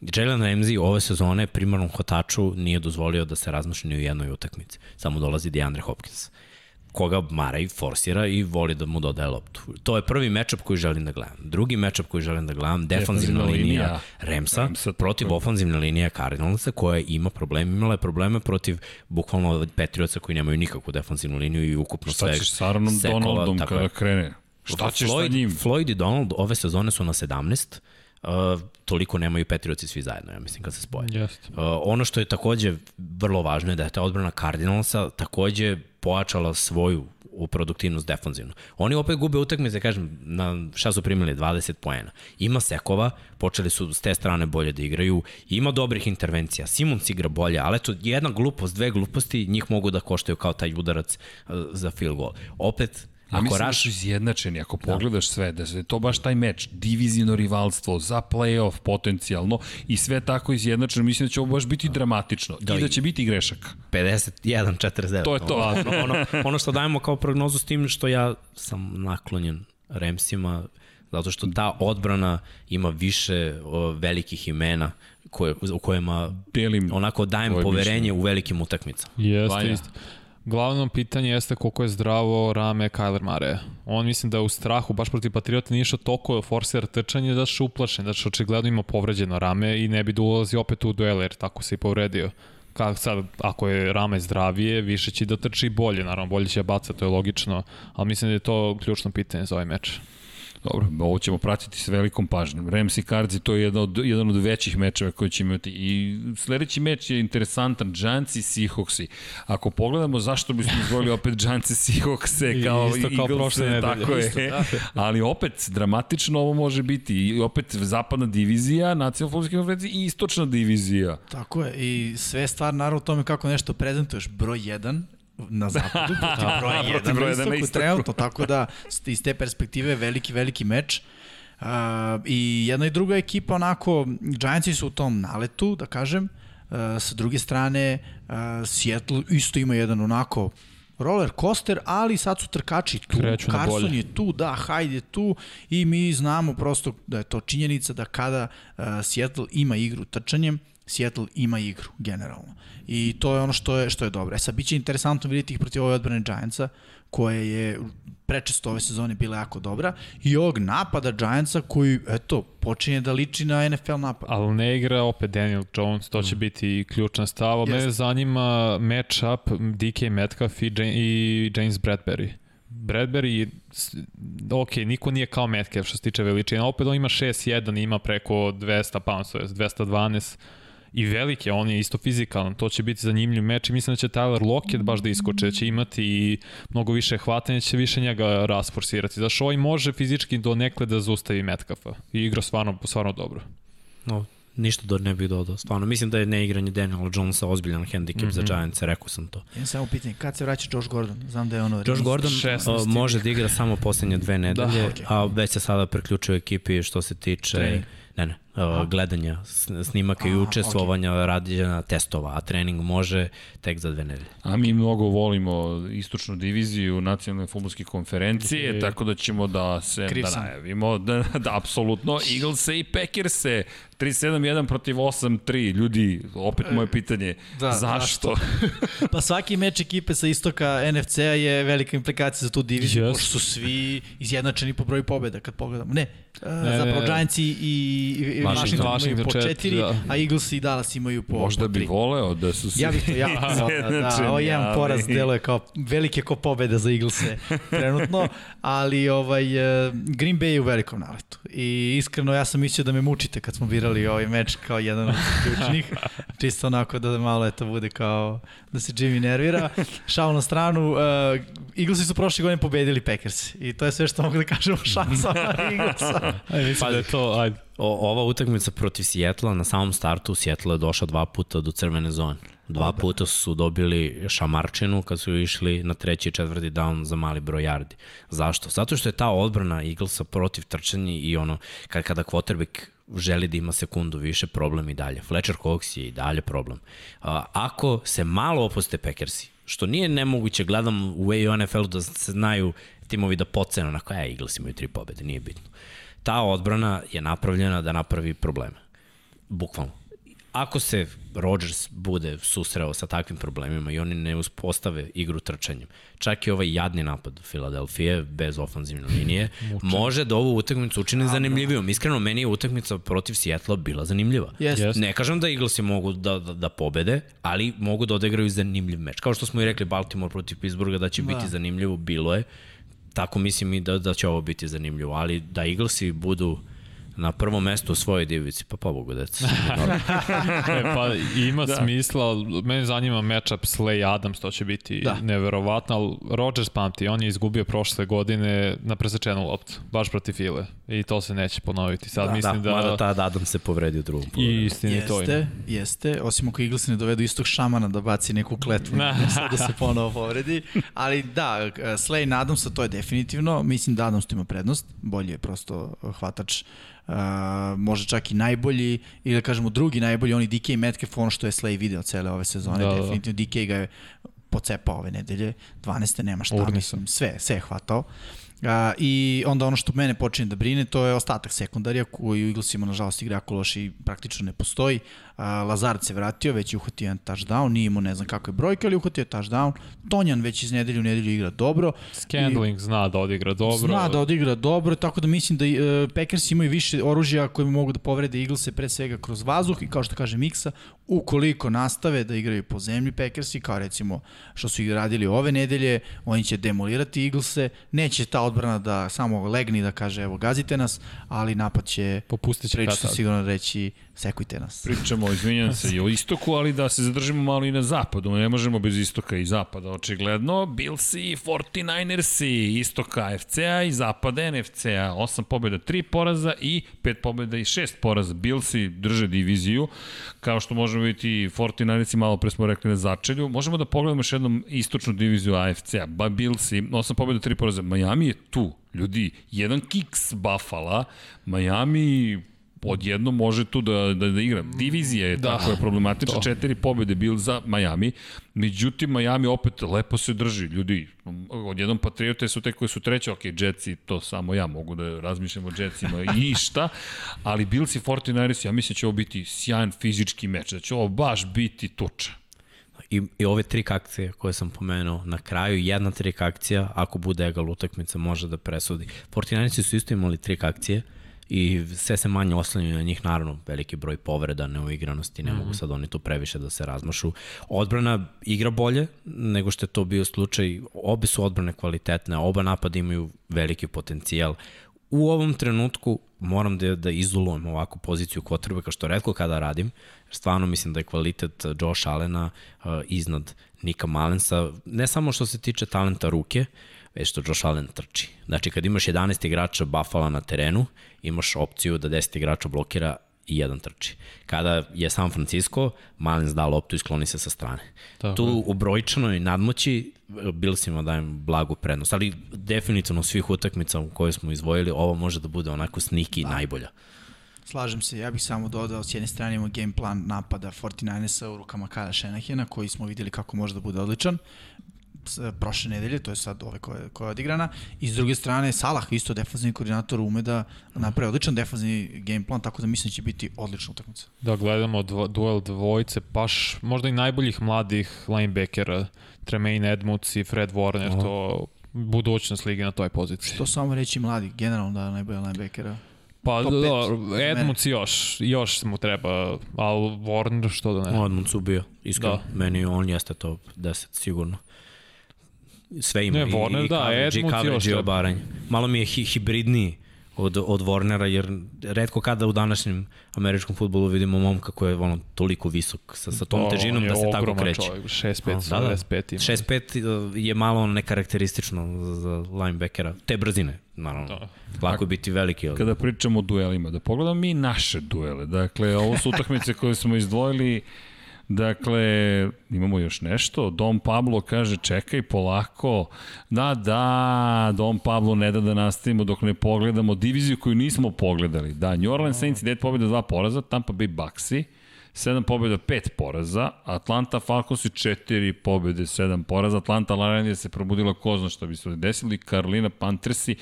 Jalen Ramsey ove sezone primarnom hotaču nije dozvolio da se razmaši ni u jednoj utakmici. Samo dolazi DeAndre Hopkins koga Maraj forsira i voli da mu dodaje loptu. To je prvi mečap koji želim da gledam. Drugi mečap koji želim da gledam, defanzivna linija, linija Remsa, Remsa protiv ofenzivne linije Cardinalsa koja ima probleme, imala je probleme protiv bukvalno Patriotsa koji nemaju nikakvu defanzivnu liniju i ukupno sve Šta ćeš sa Aaronom Donaldom kada krene? Šta ćeš Floyd, sa njim? Floyd i Donald ove sezone su na 17, Uh, toliko nemaju Patriotsi svi zajedno, ja mislim, kad se spoje. Yes. Uh, ono što je takođe vrlo važno je da je ta odbrana Cardinalsa takođe pojačala svoju u produktivnost defanzivno. Oni opet gube utakmice, kažem, na šta su primili 20 poena. Ima sekova, počeli su s te strane bolje da igraju, ima dobrih intervencija, Simons igra bolje, ali eto, jedna glupost, dve gluposti, njih mogu da koštaju kao taj udarac uh, za field goal. Opet, Ako mislim raš... da su izjednačeni, ako da. pogledaš sve, da je to baš taj meč, divizijno rivalstvo za playoff potencijalno i sve tako izjednačeno, mislim da će ovo baš biti dramatično da, i da će biti grešak. 51-49. To je to. Ono, ono, ono što dajemo kao prognozu s tim što ja sam naklonjen Remsima, zato što ta odbrana ima više o, velikih imena koje, u kojima Delim onako dajem poverenje mišljenje. u velikim utakmicama. Jeste, jeste. Glavno pitanje jeste koliko je zdravo rame Kyler Mare. On mislim da u strahu, baš protiv Patriota nije išao toliko forsir trčanje da se uplašen, da će očigledno ima povređeno rame i ne bi da ulazi opet u duel jer tako se i povredio. Kako sad, ako je rame zdravije, više će da trči bolje, naravno bolje će baca, to je logično, ali mislim da je to ključno pitanje za ovaj meč. Dobro, ovo ćemo pratiti s velikom pažnjom. Rams i Cards to je jedan od, jedan od većih mečeva koji ćemo imati. I sledeći meč je interesantan, Giants i Seahawksi. Ako pogledamo zašto bismo izvolili opet Giants i Seahawkse kao Isto kao prošle tako je. Isto, da. Ali opet, dramatično ovo može biti. I opet zapadna divizija, nacionalna futbolska konferencija i istočna divizija. Tako je. I sve stvar naravno u tome kako nešto prezentuješ. Broj 1 na zapadu, protiv broja 1 protiv broja na jedan na istoku trenutno, tako da iz te perspektive veliki, veliki meč. Uh, I jedna i druga ekipa onako, Giantsi su u tom naletu, da kažem, uh, sa druge strane uh, Seattle isto ima jedan onako roller coaster, ali sad su trkači tu. Kreću Carson bolje. je tu, da, Hyde je tu i mi znamo prosto da je to činjenica da kada uh, Seattle ima igru trčanjem, Seattle ima igru generalno. I to je ono što je što je dobro. E sad biće interesantno vidjeti ih protiv ove odbrane Giantsa koje je prečesto ove sezone bila jako dobra i ovog napada Giantsa koji eto počinje da liči na NFL napad. Ali ne igra opet Daniel Jones, to će biti ključna stava. Mene Jeste. zanima match-up DK Metcalf i, i James Bradbury. Bradbury, ok, niko nije kao Metcalf što se tiče veličine, opet on ima 6'1, ima preko 200 pounds, to jest 212 i velik je, on je isto fizikalan, to će biti zanimljiv meč i mislim da će Tyler Lockett baš da iskoče, da će imati i mnogo više hvatanja, će više njega rasforsirati. Zašto ovaj može fizički do nekle da zaustavi Metcalfa i igra stvarno, stvarno dobro. No, ništa do ne bih dodao. Stvarno, mislim da je neigranje Daniela Jonesa ozbiljan hendikep mm -hmm. za Giants, rekao sam to. Jedan samo pitanje, kad se vraća Josh Gordon? Znam da je ono... Josh Gordon 16 uh, može da igra samo poslednje dve nedelje, okej. a već se sada priključio ekipi što se tiče Trening. ne, ne, uh, gledanja sn- snimaka i učestvovanja, okay. rađenja testova, a trening može tek za dve nedelje. A mi mnogo volimo istočnu diviziju nacionalne futbolske konferencije, Je. tako da ćemo da se da najavimo da, da apsolutno Eaglese i Packerse 3-7-1 protiv 8-3. Ljudi, opet moje pitanje, da, da, zašto? Pa svaki meč ekipe sa istoka NFC-a je velika implikacija za tu diviziju, Yes. pošto su svi izjednačeni po broju pobjeda kad pogledamo. Ne, ne ne, zapravo ne. Giants i, i Washington. Washington, imaju po četiri, četiri, da. a Eagles i Dallas imaju po, Možda po bi voleo da su se... Ja bih to voleo, da, da, ovo je jedan poraz deluje kao velike ko pobede za Eaglese trenutno, ali ovaj, eh, Green Bay je u velikom naletu i iskreno ja sam mislio da me mučite kad smo birali ovaj meč kao jedan od ključnih, čisto onako da malo eto bude kao da se Jimmy nervira. Šao na stranu, uh, Eaglesi su prošle godine pobedili Packers i to je sve što mogu da kažem o šansama Eaglesa. Ajde, mislim da je to, ajde. O, ova utakmica protiv Sjetla, na samom startu Sjetla je došao dva puta do crvene zone. Dva puta su dobili šamarčinu kad su išli na treći i četvrti down za mali broj yardi. Zašto? Zato što je ta odbrana Eaglesa protiv trčanja i ono, kad, kada quarterback želi da ima sekundu više, problem i dalje. Fletcher Cox je i dalje problem. Ako se malo opuste Packersi, što nije nemoguće, gledam u NFL da se znaju timovi da pocenu, onako, e, Eagles imaju tri pobede, nije bitno. Ta odbrana je napravljena da napravi probleme. Bukvalno. Ako se Rodgers bude susreo sa takvim problemima i oni ne uspostave igru trčanjem, čak i ovaj jadni napad Filadelfije bez ofanzivne linije, može da ovu utakmicu učini zanimljivijom. Iskreno, meni je utakmica protiv Sjetla bila zanimljiva. Jeste. Jeste. Ne kažem da Eaglesi mogu da, da, da pobede, ali mogu da odigraju zanimljiv meč. Kao što smo i rekli Baltimore protiv Pittsburgha da će da. biti zanimljivo, bilo je. Tako mislim i da, da će ovo biti zanimljivo, ali da Eaglesi budu na prvom mestu u svojoj divici, pa pobogu deca. E, pa ima da. smisla, ali mene zanima matchup Slay Adams, to će biti da. Da. neverovatno, ali Rodgers pamti, on je izgubio prošle godine na presečenu loptu, baš protiv File i to se neće ponoviti. Sad da, mislim da, da... mada tad Adam se povredio u drugom I polovremenu. istini to ima. Jeste, jeste, osim ako Eaglesi ne dovedu istog šamana da baci neku kletvu, ne. sad da se ponovo povredi. Ali da, Slay na Adamsa to je definitivno, mislim da Adams tu ima prednost, bolji je prosto hvatač Uh, može čak i najbolji ili da kažemo drugi najbolji, oni DK Metcalf, ono što je Slay video cele ove sezone, Da, da, da. definitivno DK ga je pocepao ove nedelje, 12. nema šta, Urnisan. mislim, sve, sve je hvatao. Uh, I onda ono što mene počinje da brine, to je ostatak sekundarija koji u Eaglesima nažalost igra jako loš i praktično ne postoji. Lazard se vratio, već je uhvatio jedan touchdown, nije imao ne znam kakve brojke, ali uhvatio je touchdown. Tonjan već iz nedelju u nedelju igra dobro. Scandling zna da odigra dobro. Zna da odigra dobro, tako da mislim da uh, Packers imaju više oružja koje mogu da povrede Eaglese pre svega kroz vazduh i kao što kaže Miksa, ukoliko nastave da igraju po zemlji Packersi, kao recimo što su ih radili ove nedelje, oni će demolirati Eaglese, neće ta odbrana da samo legni da kaže evo gazite nas, ali napad će Popustit će sigurno reći sekujte nas. Pričamo, izvinjam se, i o istoku, ali da se zadržimo malo i na zapadu. Ne možemo bez istoka i zapada, očigledno. Billsi, 49ersi, istoka AFC-a i zapada NFC-a. 8 pobjeda, 3 poraza i 5 pobjeda i 6 poraza. Billsi drže diviziju. Kao što možemo vidjeti, 49ersi malo pre smo rekli na začelju. Možemo da pogledamo još jednom istočnu diviziju AFC-a. Ba Billsi, 8 pobjeda, 3 poraza. Miami je tu. Ljudi, jedan kiks Buffalo, Miami odjedno može tu da, da, da igra. Divizija je da, tako je problematična, to. četiri pobjede bil za Miami, međutim Miami opet lepo se drži, ljudi, odjednom Patriote su te koji su treće, ok, Jetsi, to samo ja mogu da razmišljam o Jetsima i šta, ali Bills i 49ers, ja mislim da će ovo biti sjajan fizički meč, da će ovo baš biti tuča. I, I ove trik akcije koje sam pomenuo, na kraju jedna trik akcija, ako bude egal utakmica, može da presudi. 49 su isto imali trik akcije, i sve se manje oslanjaju na njih, naravno, veliki broj povreda, neuigranosti, ne mm -hmm. mogu sad oni tu previše da se razmašu. Odbrana igra bolje nego što je to bio slučaj, obe su odbrane kvalitetne, oba napada imaju veliki potencijal. U ovom trenutku moram da, da izolujem ovakvu poziciju kao što redko kada radim, jer stvarno mislim da je kvalitet Josh Allena uh, iznad Nika Malensa, ne samo što se tiče talenta ruke, već što Josh Allen trči. Znači, kad imaš 11 igrača Buffalo na terenu, imaš opciju da 10 igrača blokira i jedan trči. Kada je San Francisco, Malins da loptu i skloni se sa strane. Tako. Tu u brojčanoj nadmoći Billsima dajem blagu prednost, ali definitivno svih utakmica u koje smo izvojili, ovo može da bude onako sniki da. najbolja. Slažem se, ja bih samo dodao s jedne strane imamo game plan napada 49ersa u rukama Kyle Shanahana koji smo videli kako može da bude odličan prošle nedelje, to je sad ove koje, koja je odigrana, i s druge strane Salah, isto defazni koordinator, ume da napravi odličan defazni game plan, tako da mislim da će biti odlična utakmica. Da, gledamo dvo, duel dvojice, baš možda i najboljih mladih linebackera, Tremaine Edmunds i Fred Warner, Aha. to budućnost lige na toj poziciji. Što samo reći mladi, generalno da najbolji linebackera? Pa da, Edmunds još, još mu treba, ali Warner što da ne. Edmunds ubio, iskreno, da. meni on jeste top 10 sigurno sve ima. Ne, Warner, i, da, Edmunds još i obaranje. Malo mi je hi, hibridniji od, od Warnera, jer redko kada u današnjem američkom futbolu vidimo momka koji je ono, toliko visok, sa, sa tom da, težinom da se tako kreće. Čovjek, 6'5, da, da. 5 ima. 6'5 je malo nekarakteristično za linebackera. Te brzine, naravno. Da. Lako je biti veliki. Ali... Kada pričamo o duelima, da pogledamo mi naše duele. Dakle, ovo su utakmice koje smo izdvojili Dakle, imamo još nešto. Dom Pablo kaže, čekaj polako. Da, da, Dom Pablo ne da da nastavimo dok ne pogledamo diviziju koju nismo pogledali. Da, New Orleans Saints 9 pobjeda, 2 poraza, Tampa Bay Bucksi, 7 pobjeda, 5 poraza, Atlanta Falcons 4 pobjede, 7 poraza, Atlanta Lions se probudila ko zna šta bi se desili, Carolina Panthersi,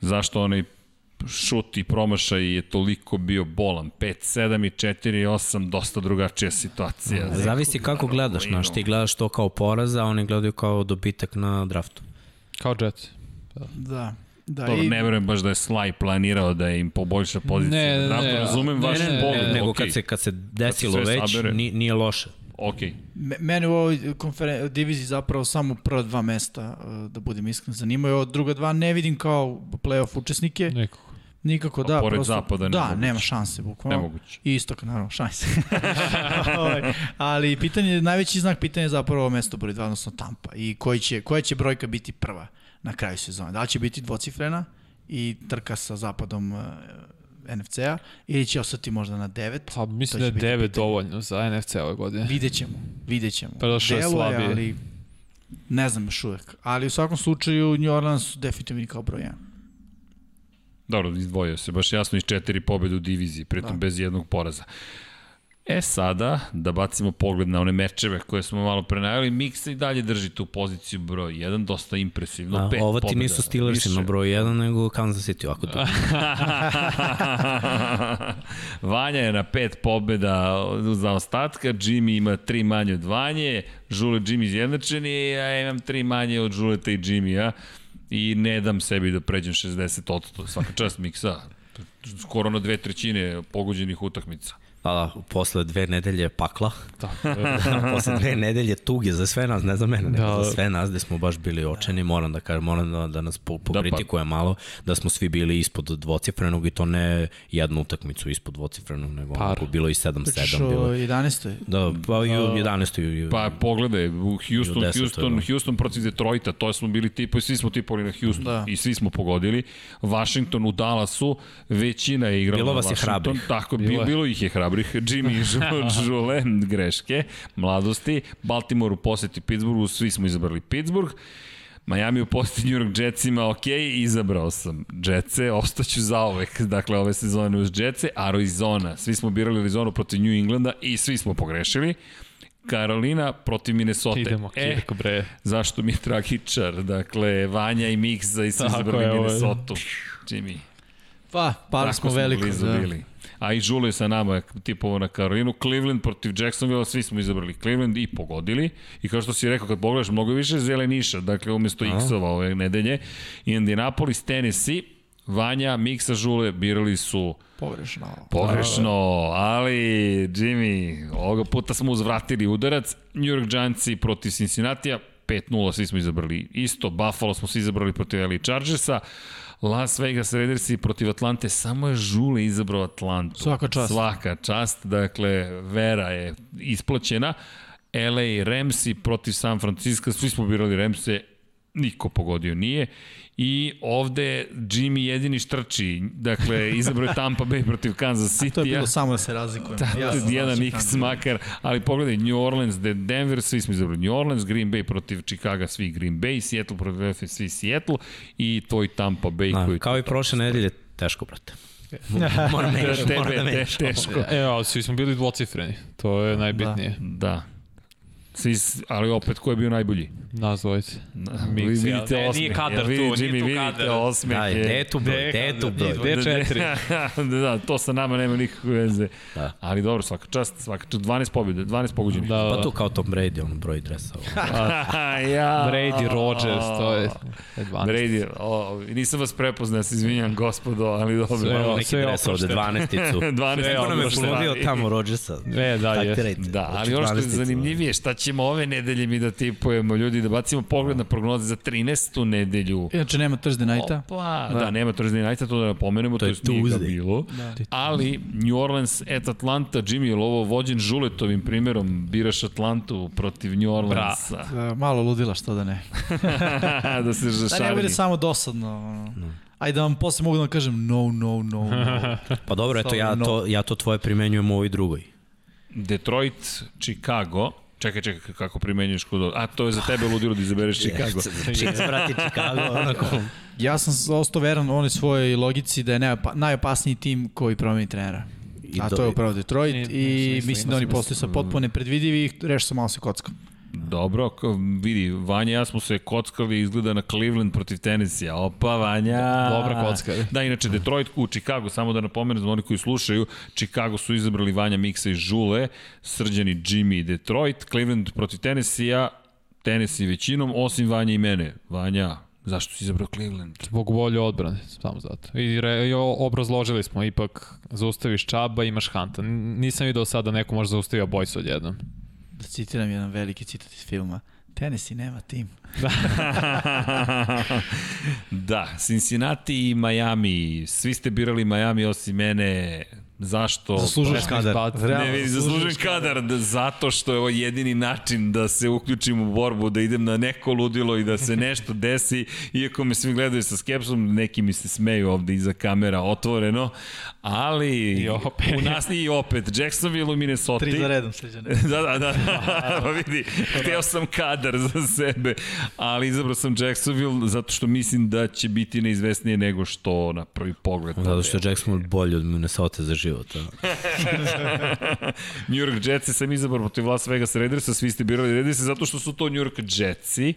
zašto onaj šut i promašaj je toliko bio bolan. 5, 7 i 4 8, dosta drugačija situacija. Da, zavisi kako gledaš, znaš, ti gledaš to kao poraz, a oni gledaju kao dobitak na draftu. Kao Jets. Da. da. Da, Dobro, i... ne verujem baš da je Sly planirao da im poboljša poziciju. Ne, ne, ne, razumem ne, vaš ne, pogled. Ne, nego okay. kad se, kad se desilo kad se već, sabere. nije loše. Ok. Mene u ovoj konferen... diviziji zapravo samo prva dva mesta, uh, da budem iskren, zanimaju. Od druga dva ne vidim kao playoff učesnike. Nekako. Nikako, da. pored prosto, zapada Da, moguće. nema šanse, bukvalno. Nemoguće. I istok, naravno, šanse. Ovaj, ali pitanje, najveći znak pitanja je zapravo mesto broj 2, odnosno Tampa. I koji će, koja će brojka biti prva na kraju sezone? Da li će biti dvocifrena i trka sa zapadom uh, eh, NFC-a ili će ostati možda na 9? Pa mislim da je 9 pitanje. dovoljno za NFC ove godine. Vidjet ćemo, vidjet ćemo. Je slabije. Ali ne znam još uvek. Ali u svakom slučaju New Orleans definitivno kao broj 1. Dobro, izdvojio se baš jasno iz četiri pobjede u diviziji, pritom da. bez jednog poraza. E sada, da bacimo pogled na one mečeve koje smo malo prenajali, Miksa i dalje drži tu poziciju broj 1, dosta impresivno, da, pet Ovo ti pobjeda, nisu Steelersi na broj 1, nego Kansas City, ovako to. Vanja je na pet pobjeda za ostatka, Jimmy ima tri manje od Vanje, Žule Jimmy izjednačeni, a ja imam tri manje od Žuleta i Jimmy, ja i ne dam sebi da pređem 60 odsto. Svaka čast miksa. Skoro na dve trećine pogođenih utakmica. A, posle dve nedelje pakla, Tako, posle dve nedelje tuge za sve nas, ne za mene, nego Da. za sve nas, gde smo baš bili očeni, moram da kažem, moram da, da nas po, pa- pokritikuje malo, da smo svi bili ispod dvocifrenog i to ne jednu utakmicu ispod dvocifrenog, nego Par. onako bilo i Pričaš 7-7 o bilo. 11. Da, pa i u 11. i u- Pa pogledaj, u Houston, I u desetoj, Houston, da. Houston protiv Detroita, to smo bili tipovi, svi smo tipovali na Houston Da. i svi smo pogodili. Washington u Dallasu, većina je igrala Bilo na vas je hrabrih. Tako, Bilo bilo, je. bilo ih je hrabrih. Jimmy i Žu- Žule, greške, mladosti. Baltimore u poseti Pittsburghu, svi smo izabrali Pittsburgh. Miami u poseti New York Jetsima, ok, izabrao sam Jetse, ostaću zaovek, dakle ove sezone uz Jetse, Arizona, svi smo birali Arizonu protiv New Englanda i svi smo pogrešili. Carolina protiv Minnesota. idemo, E, Kirko, bre. zašto mi je tragičar? Dakle, Vanja i Miksa i svi izabrali. Minnesota. Jimmy. Pa, Tako smo veliko. blizu Da. bili. A i Žule sa nama je tipovo na Karolinu. Cleveland protiv Jacksonville, svi smo izabrali Cleveland i pogodili. I kao što si rekao, kad pogledaš, mnogo više zeleniša, dakle umesto X-ova ove nedelje. Indianapolis, Tennessee, Vanja, Miksa, Žule birali su Pogrešno. Pogrešno, ali Jimmy, ovoga puta smo uzvratili udarac. New York Giantsi protiv Cincinnati-a, 5-0 svi smo izabrali isto. Buffalo smo svi izabrali protiv LA Chargersa. Las Vegas Raidersi protiv Atlante, samo je Žule izabrao Atlantu. Svaka čast. Svaka čast, dakle, vera je isplaćena. LA Ramsi protiv San Francisco, svi smo birali Ramse, niko pogodio nije. I ovde Jimmy jedini štrči, dakle, izabrao je Tampa Bay protiv Kansas City. To je bilo samo da se razlikujemo. Da, Ja sam jedan znači X makar, ali pogledaj, New Orleans, De- Denver, svi smo izabrali New Orleans, Green Bay protiv Chicago, svi Green Bay, Seattle protiv Philadelphia, svi Seattle i tvoj Tampa Bay Da, koji... kao i prošle nedelje, teško, brate. Moram Te- menjati, moram da menjam. teško. E, ali svi smo bili dvocifreni. To je najbitnije. Da. Svi, ali opet, ko je bio najbolji? Nas dvojice. Vi vidite Ne, osmeh. nije kadar vi, tu, nije Jimmy, tu vidite kadar. osmeh. Daj, gde je tu broj, gde je tu broj? Gde je četiri? da, da, to sa nama nema nikakve veze. Da. Ali dobro, svaka čast, svaka čast, 12 pobjede, 12 pogođenih. Da, da. Pa tu kao Tom Brady, on broj dresa. ja. Brady, Rodgers, to je... je 12. Brady, o, nisam vas prepoznao, ja se izvinjam gospodo, ali dobro. Sve, neki sve dres ovde, oprošteno. 12-icu. 12 Sve je oprošteno. poludio tamo Rodgersa? E, da, je. Da, ali ono što je 12-icu. zanimljivije, šta ćemo ove nedelje mi da tipujemo ljudi, da bacimo pogled na prognoze za 13. nedelju. Inače nema Thursday nighta. Opa, da, da nema Thursday nighta, to da napomenemo, to, To je je nije bilo. Da. Ali New Orleans at Atlanta, Jimmy, je ovo vođen Žuletovim primjerom, biraš Atlantu protiv New Orleansa. Da, malo ludila, što da ne. da se Da ne bude samo dosadno. ono. Ajde da vam posle mogu da vam kažem no, no, no, no. Pa dobro, eto, ja to, ja to tvoje primenjujem u ovoj drugoj. Detroit, Chicago, Čekaj, čekaj, kako primenjuješ kod... A, to je za tebe ludilo da izabereš Chicago. Chicago, brati Chicago, onako. Ja sam ostao veran onoj svojoj logici da je najop- najopasniji tim koji promeni trenera. I A to je upravo Detroit i mislio, mislim da oni sam postaju sa potpuno nepredvidivi i reše se malo sa kockom. Dobro, vidi, Vanja i ja smo se kockali izgleda na Cleveland protiv Tennessee. Opa, Vanja! Dobra kocka. Da, inače, Detroit u Chicago, samo da napomenem za oni koji slušaju, Chicago su izabrali Vanja Miksa i Žule, Srđani Jimmy i Detroit, Cleveland protiv Tennessee-a, Tennessee većinom, osim Vanja i mene. Vanja, zašto si izabrao Cleveland? Zbog bolje odbrane, samo zato. I, re, i o- obrazložili smo, ipak zaustaviš Čaba, imaš Hanta. Nisam video sad da neko može zaustaviti Bojsa odjednom. Da citiram jedan veliki citat iz filma. Tennessee nema tim. da, Cincinnati i Miami, svi ste birali Miami osim mene, zašto? Zaslužuješ Pa, kadar. pa, Realno, Ne, vidi, zaslužujem kadar da, zato što je ovo jedini način da se uključim u borbu, da idem na neko ludilo i da se nešto desi, iako me svi gledaju sa skepsom, neki mi se smeju ovde iza kamera otvoreno, ali I opet. u nas i opet, Jacksonville u Minnesota. Tri za redom, sređane. da, da, da, pa vidi, hteo sam kadar za sebe, ali izabrao sam Jacksonville zato što mislim da će biti neizvesnije nego što na prvi pogled. Zato što je Jacksonville bolji od Minnesota za život. A? New York Jetsi sam izabrao protiv Las Vegas Raidersa, svi ste birali Raidersa zato što su to New York Jetsi.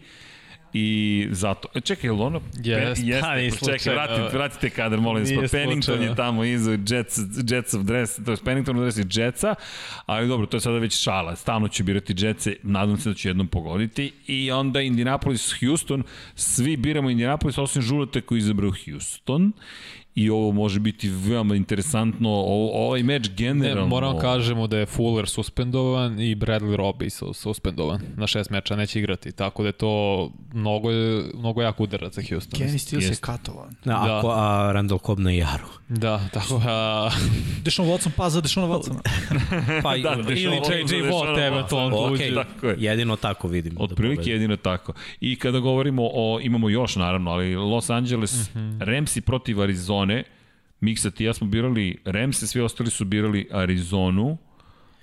I zato, e, čekaj, je li ono? Jest, Pe- pa, nije čekaj, slučajno. vratite, vratite kadar, molim vas, pa Pennington slučajno. je tamo iza Jets, Jets of Dress, to je Pennington of Dress i Jetsa, ali dobro, to je sada već šala, stalno ću birati Jetse, nadam se da ću jednom pogoditi, i onda Indianapolis, Houston, svi biramo Indianapolis, osim Žulete koji izabrao Houston, i ovo može biti veoma interesantno, o, ovaj meč generalno... Ne, moramo kažemo da je Fuller suspendovan i Bradley su suspendovan na šest meča, neće igrati, tako da je to mnogo, mnogo jak udarac za Houston. Kenny Stills je katovan. Da, da. Ako, a Randall Cobb na Jaru. Da, tako da... Dešon Watson pa za Dešona Watsona. pa da, ili JJ Watt eventualno okay, tako je. jedino tako vidim. Od da prilike jedino tako. I kada govorimo o, imamo još naravno, ali Los Angeles, mm -hmm. Ramsi protiv Arizone, Miksa ti ja smo birali Ramse, svi ostali su birali Arizonu,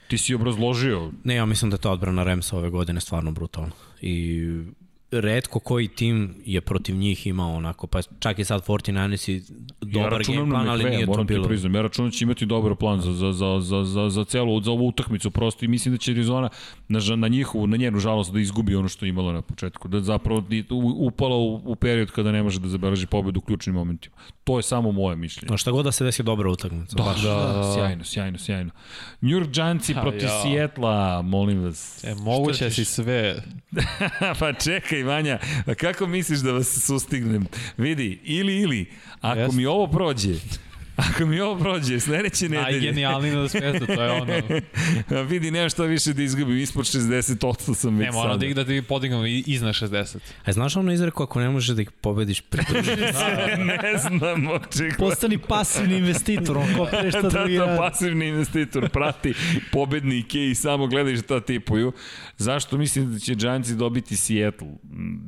ti si obrazložio. Ne, ja mislim da je ta odbrana Ramsa ove godine stvarno brutalna. I redko koji tim je protiv njih imao onako, pa čak i sad 49ers i dobar ja game plan, ali nije to bilo. Priznam, ja računam da će imati dobar plan za, za, za, za, za, za celu, za ovu utakmicu prosto i mislim da će Arizona na, na njihovu, na njenu žalost da izgubi ono što je imala na početku, da zapravo upala u, u period kada ne može da zabeleži pobedu u ključnim momentima. To je samo moje mišljenje. No šta god da se desi dobra utakmica. Da, baš. da, da, sjajno, sjajno, sjajno. New York Giantsi protiv ja. Sijetla, molim vas. E, moguće si sve. pa čekaj, Čekaj, Vanja, kako misliš da vas sustignem? Vidi, ili, ili, ako Jest. mi ovo prođe, Ako mi ovo prođe, sledeće nedelje... Najgenijalniji na svetu, to je ono. vidi, nema šta više da izgubim, ispod 60% sam već ne, moram da ih da ti podignemo iznad 60. A znaš ono izreku, ako ne možeš da ih pobediš, pridružiš da, ne znam, očekla. Postani pasivni investitor, on kopire šta da, drugi da, pasivni investitor, prati pobednike i samo gledaj šta tipuju. Zašto mislim da će Giantsi dobiti Seattle?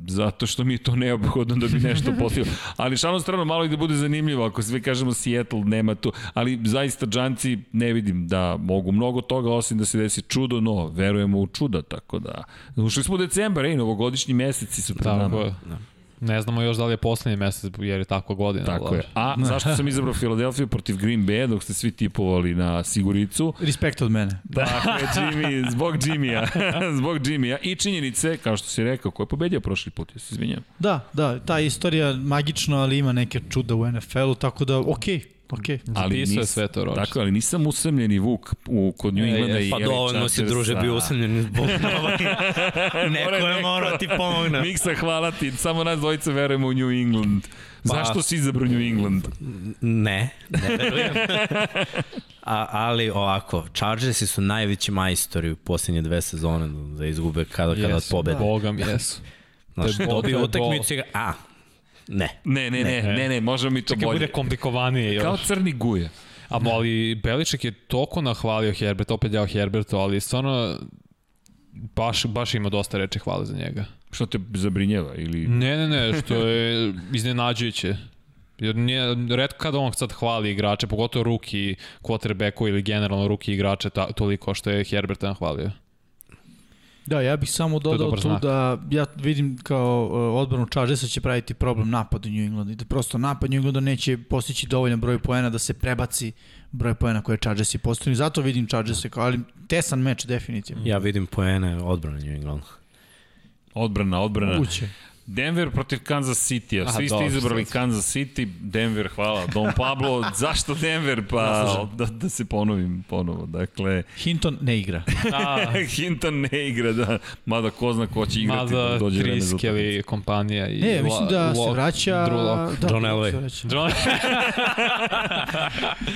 Zato što mi je to neophodno da bi nešto postigao. Ali šalno strano malo i da bude zanimljivo ako sve kažemo Seattle nema tu, ali zaista džanci ne vidim da mogu mnogo toga osim da se desi čudo, no verujemo u čuda, tako da ušli smo u decembar, ej, novogodišnji meseci su pred nama. Da. Ne znamo još da li je poslednji mesec, jer je takva godina. Tako je. A zašto sam izabrao Filadelfiju protiv Green Bay, dok ste svi tipovali na Siguricu? Respekt od mene. Dakle, Jimmy, zbog Jimmya. zbog Jimmya. I činjenice, kao što si rekao, ko je pobedio prošli put, ja se izvinjam. Da, da, ta istorija magično, ali ima neke čuda u NFL-u, tako da, okej, okay Ok, ali nis, je sve to roč. Tako, ali nisam usamljeni Vuk u, kod New Englanda e, i Pa dovoljno si druže bio usamljeni zbog Neko je morao da ti pomogne. Miksa, hvala ti. Samo nas dvojica verujemo u New England. Pa, Zašto si izabrao New England? Ne, ne verujem. A, ali ovako, Chargersi su najveći majstori u posljednje dve sezone da izgube kada, kada yes, pobede. Bogam, jesu. Znaš, dobiju utakmicu i a, Ne. Ne, ne, ne, ne, ne, možemo mi to Čekaj, bolje. bude komplikovanije. Kao crni guje. A ali Beliček je toliko nahvalio Herbert, opet dao Herbertu, ali stvarno baš, baš ima dosta reči hvale za njega. Što te zabrinjeva? Ili... Ne, ne, ne, što je iznenađujuće. Jer nije, redko kada on sad hvali igrače, pogotovo ruki quarterbacku ili generalno ruki igrače ta, toliko što je Herbert nahvalio. Da, ja bih samo dodao tu znak. da ja vidim kao uh, odbranu Chargersa će praviti problem napad u New Englandu i da prosto napad New Englanda neće postići dovoljan broj poena da se prebaci broj poena koje Chargersi postavili. Zato vidim Chargersa kao, ali tesan meč definitivno. Ja vidim poene odbrane New Englanda. Odbrana, odbrana. Uće. Denver protiv Kansas City, a svi ste izabrali Kansas City, Denver, hvala. Don Pablo, zašto Denver? Pa da, da se ponovim ponovo. Dakle, Hinton ne igra. A, Hinton ne igra, da. Mada ko zna ko će igrati. Mada dođe Chris Kelly kompanija i Ne, mislim da se vraća... Da, John Elway. John...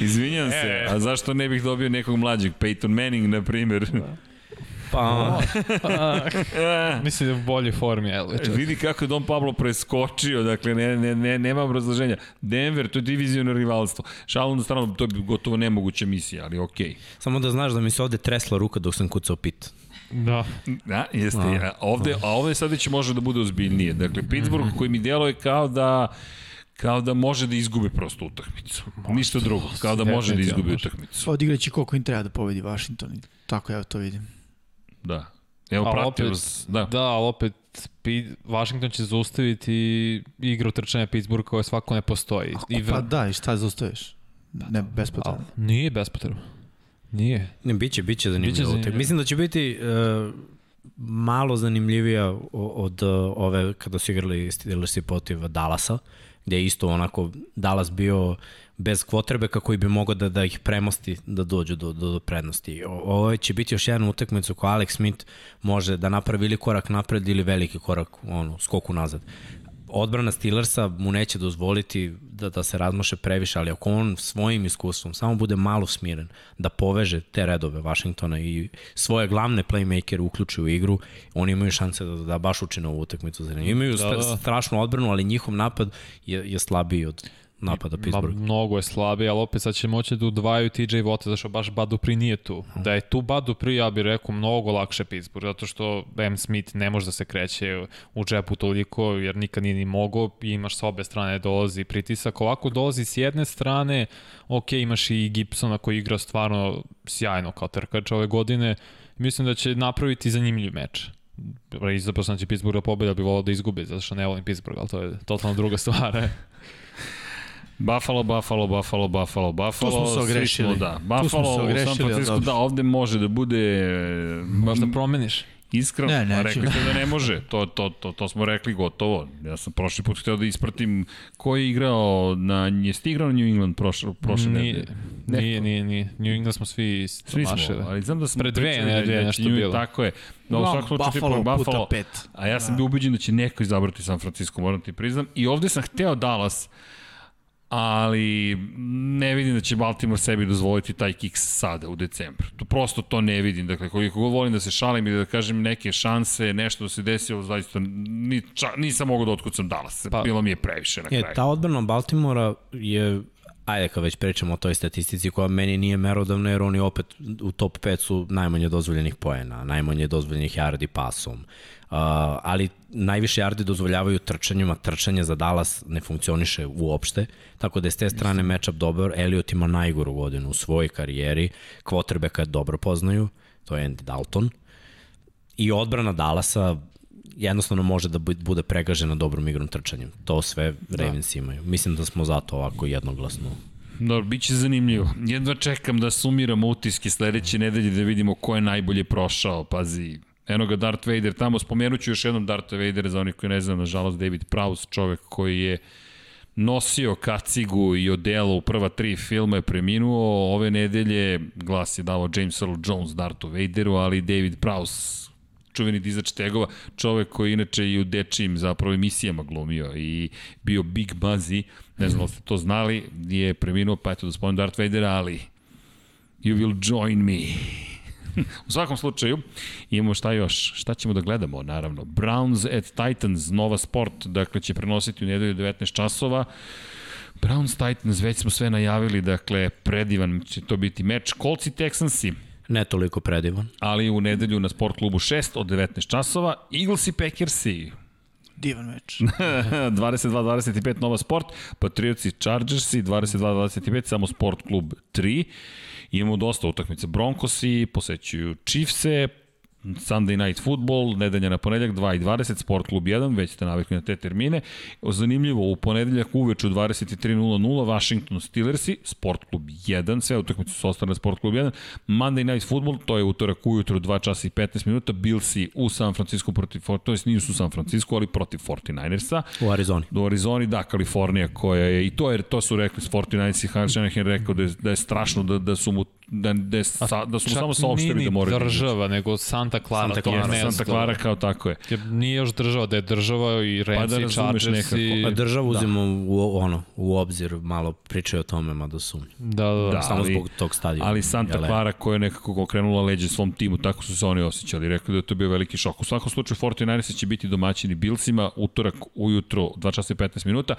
Izvinjam se, e. a zašto ne bih dobio nekog mlađeg? Peyton Manning, na primjer. Da. Pa, pa mislim da je u boljoj formi Elvić. Vidi kako je Don Pablo preskočio, dakle ne, ne, ne, nema obrazloženja. Denver, to je diviziono rivalstvo. Šalom na stranu, to je gotovo nemoguća misija, ali okej. Okay. Samo da znaš da mi se ovde tresla ruka dok sam kucao pit. Da. Da, jeste. A, ovde, a ovde sad već može da bude ozbiljnije. Dakle, Pittsburgh koji mi djeluje kao da kao da može da izgubi prosto utakmicu. Ništa drugo, kao da može da izgubi utakmicu. Odigraće koliko im treba da pobedi Washington. Tako ja to vidim. Da. Evo, pratio vas. Da. da, ali opet Washington će zaustaviti igru trčanja Pittsburgha koja svako ne postoji. I pa da, i šta zaustaviš? Ne, bespotrebno. Nije bespotrebno. Nije. Ne, biće, biće zanimljivo. Biće zanimljivo. Mislim da će biti uh, malo zanimljivija od uh, ove kada su igrali Steelersi protiv Dallasa, gde je isto onako Dallas bio bez kvotrbeka koji bi mogao da, da ih premosti da dođu do, do, do prednosti. O, ovo će biti još jedan utakmicu koja Alex Smith može da napravi ili korak napred ili veliki korak ono, skoku nazad. odbrana Steelersa mu neće dozvoliti da, da se razmaše previše, ali ako on svojim iskustvom samo bude malo smiren, da poveže te redove Washingtona i svoje glavne playmakere uključi u igru, oni imaju šanse da, da baš učine ovu utakmicu Imaju da, da. strašnu odbranu, ali njihov napad je, je slabiji od napada Pittsburgh. Ma, mnogo je slabiji, ali opet sad će moći da udvaju TJ Vota, zašto baš Badu Pri nije tu. Da je tu Badu Pri, ja bih rekao, mnogo lakše Pittsburgh, zato što M. Smith ne može da se kreće u džepu toliko, jer nikad nije ni mogo, i imaš sa obe strane dolazi pritisak. Ovako dolazi s jedne strane, ok, imaš i Gibsona koji igra stvarno sjajno kao trkač ove godine, mislim da će napraviti zanimljiv meč izaposlan će Pittsburgh da pobeda, bi volao da izgubi, zato što ne volim Pittsburgh, ali to je totalno druga stvar. Buffalo, Buffalo, Buffalo, Buffalo, Buffalo. Tu smo se ogrešili. Smo, da. Buffalo u San Francisco, da, ovde može da bude... Možda promeniš. Iskreno, ne, ne, rekli ste da ne može. To, to, to, to smo rekli gotovo. Ja sam prošli put hteo da ispratim ko je igrao na... Jeste igrao na New England prošle, prošle nije, nedelje? Nije, nije, nije. New England smo svi Svi smo, ali znam da smo Pre dve nedelje nešto bilo. Tako je. Da, u svakom slučaju Buffalo, Buffalo puta pet. A ja sam da. bio ubeđen da će neko izabrati San Francisco, moram ti priznam. I ovde sam hteo Dallas, ali ne vidim da će Baltimore sebi dozvoliti taj kiks sada u decembru. To prosto to ne vidim. Dakle, koliko god volim da se šalim ili da kažem neke šanse, nešto da se desilo, zaista ni, ča, nisam mogao da otkucam Dallas. Pa, Bilo mi je previše na kraju. Je, ta odbrana Baltimora je ajde kad već pričamo o toj statistici koja meni nije merodavna jer oni opet u top 5 su najmanje dozvoljenih poena, najmanje dozvoljenih yardi pasom. Uh, ali najviše yardi dozvoljavaju trčanjima, trčanje za Dallas ne funkcioniše uopšte, tako da je s te strane matchup dobar, Elliot ima najgoru godinu u svojoj karijeri, quarterbacka dobro poznaju, to je Andy Dalton, i odbrana Dallasa jednostavno može da bude pregažena dobrom igrom trčanjem. To sve da. Ravens da. imaju. Mislim da smo zato ovako jednoglasno Dobro, bit će zanimljivo. Jedva čekam da sumiramo utiske sledeće nedelje da vidimo ko je najbolje prošao. Pazi, eno ga Darth Vader tamo. Spomenut ću još jednom Darth Vader za onih koji ne znam, nažalost, David Prowse, čovek koji je nosio kacigu i odelo u prva tri filma je preminuo. Ove nedelje glas je davo James Earl Jones Darthu Vaderu, ali David Prowse čuveni dizač tegova, čovek koji inače i u dečijim zapravo emisijama glumio i bio Big Buzzy, ne znam da ste to znali, je preminuo, pa eto da spomenem Darth Vadera, ali you will join me. U svakom slučaju, imamo šta još, šta ćemo da gledamo, naravno. Browns at Titans, Nova Sport, dakle će prenositi u nedelju 19 časova. Browns Titans, već smo sve najavili, dakle, predivan će to biti meč. Colts i Texansi, Ne toliko predivan. Ali u nedelju na Sport klubu 6 od 19 časova. Eagles i Packersi. Divan meč. 22-25 Nova Sport, Patriotsi Chargersi 22-25 samo Sport klub 3. Imamo dosta utakmica. Broncosi posećuju Chiefse, Sunday Night Football, nedelja na ponedeljak 2.20, Sport Klub 1, već ste navikli na te termine. Zanimljivo, u ponedeljak uveč u 23.00 Washington Steelersi, Sport Klub 1, sve utakmice su ostale na Sport Klub 1. Monday Night Football, to je utorak ujutro 2 časa i 15 minuta, Billsi u San Francisco protiv, to jest nisu u San Francisco, ali protiv 49ersa. U Arizoni. U Arizoni, da, Kalifornija koja je, i to, je, to su rekli s 49ers i Hans Shanahan rekao da je, da je strašno da, da su mu da, da, sa, da su mu samo saopštili da moraju da država, nego Santa Clara, Santa Clara, to je Santa Clara kao tako je. Jer nije još država, da je država i Rams pa da i Chargers i... Pa državu da. uzimo u, ono, u obzir, malo pričaju o tome, mada su. Da, da, da. Samo ali, zbog tog stadiona. Ali Santa Clara koja je nekako okrenula leđe svom timu, tako su se oni osjećali. Rekli da je to bio veliki šok. U svakom slučaju 49ers će biti domaćini Billsima, utorak ujutro 2 časa i 15 minuta.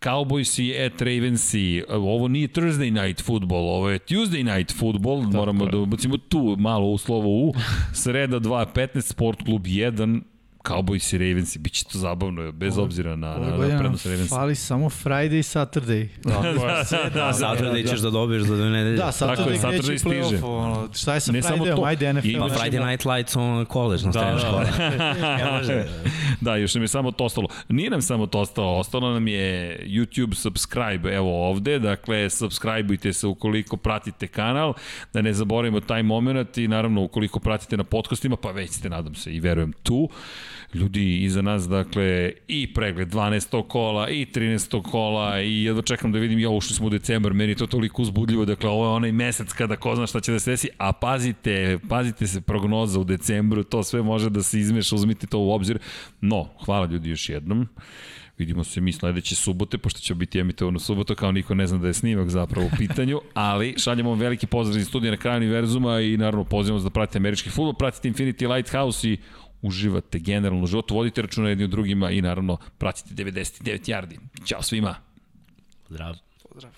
Cowboys i at Ravensi, ovo nije Thursday night football, ovo je Tuesday night football, moramo da ubacimo tu malo u slovo U. Sreda 2.15, Sport klub 1, Cowboys i Ravens, bit će to zabavno, bez obzira na, na, na prednost Ravens. Fali samo Friday i Saturday. Da, da, da, da, Saturday ćeš da dobiješ za dve nedelje. Da, Saturday, Tako je, Saturday stiže. Ono, šta je sa ne Friday-om, ajde NFL. Ima Friday Night Lights on college na da, da, škola. Da. da, još nam je samo to ostalo. Nije nam samo to ostalo, ostalo nam je YouTube subscribe, evo ovde, dakle, subscribeujte se ukoliko pratite kanal, da ne zaboravimo taj moment i naravno ukoliko pratite na podcastima, pa već ste, nadam se, i verujem tu. Ljudi iza nas, dakle, i pregled 12. kola, i 13. kola, i jedno čekam da vidim, ja ušli smo u decembar, meni je to toliko uzbudljivo, dakle, ovo je onaj mesec kada ko zna šta će da se desi, a pazite, pazite se prognoza u decembru, to sve može da se izmeša, uzmite to u obzir. No, hvala ljudi još jednom. Vidimo se mi sledeće subote, pošto će biti emitovano suboto, kao niko ne zna da je snimak zapravo u pitanju, ali šaljemo vam veliki pozdrav iz studija na kraju univerzuma i naravno pozivamo vas da pratite američki futbol, pratite Infinity Lighthouse i uživate generalno u životu, vodite računa jedni u drugima i naravno pratite 99 yardi. Ćao svima! Pozdrav! Pozdrav!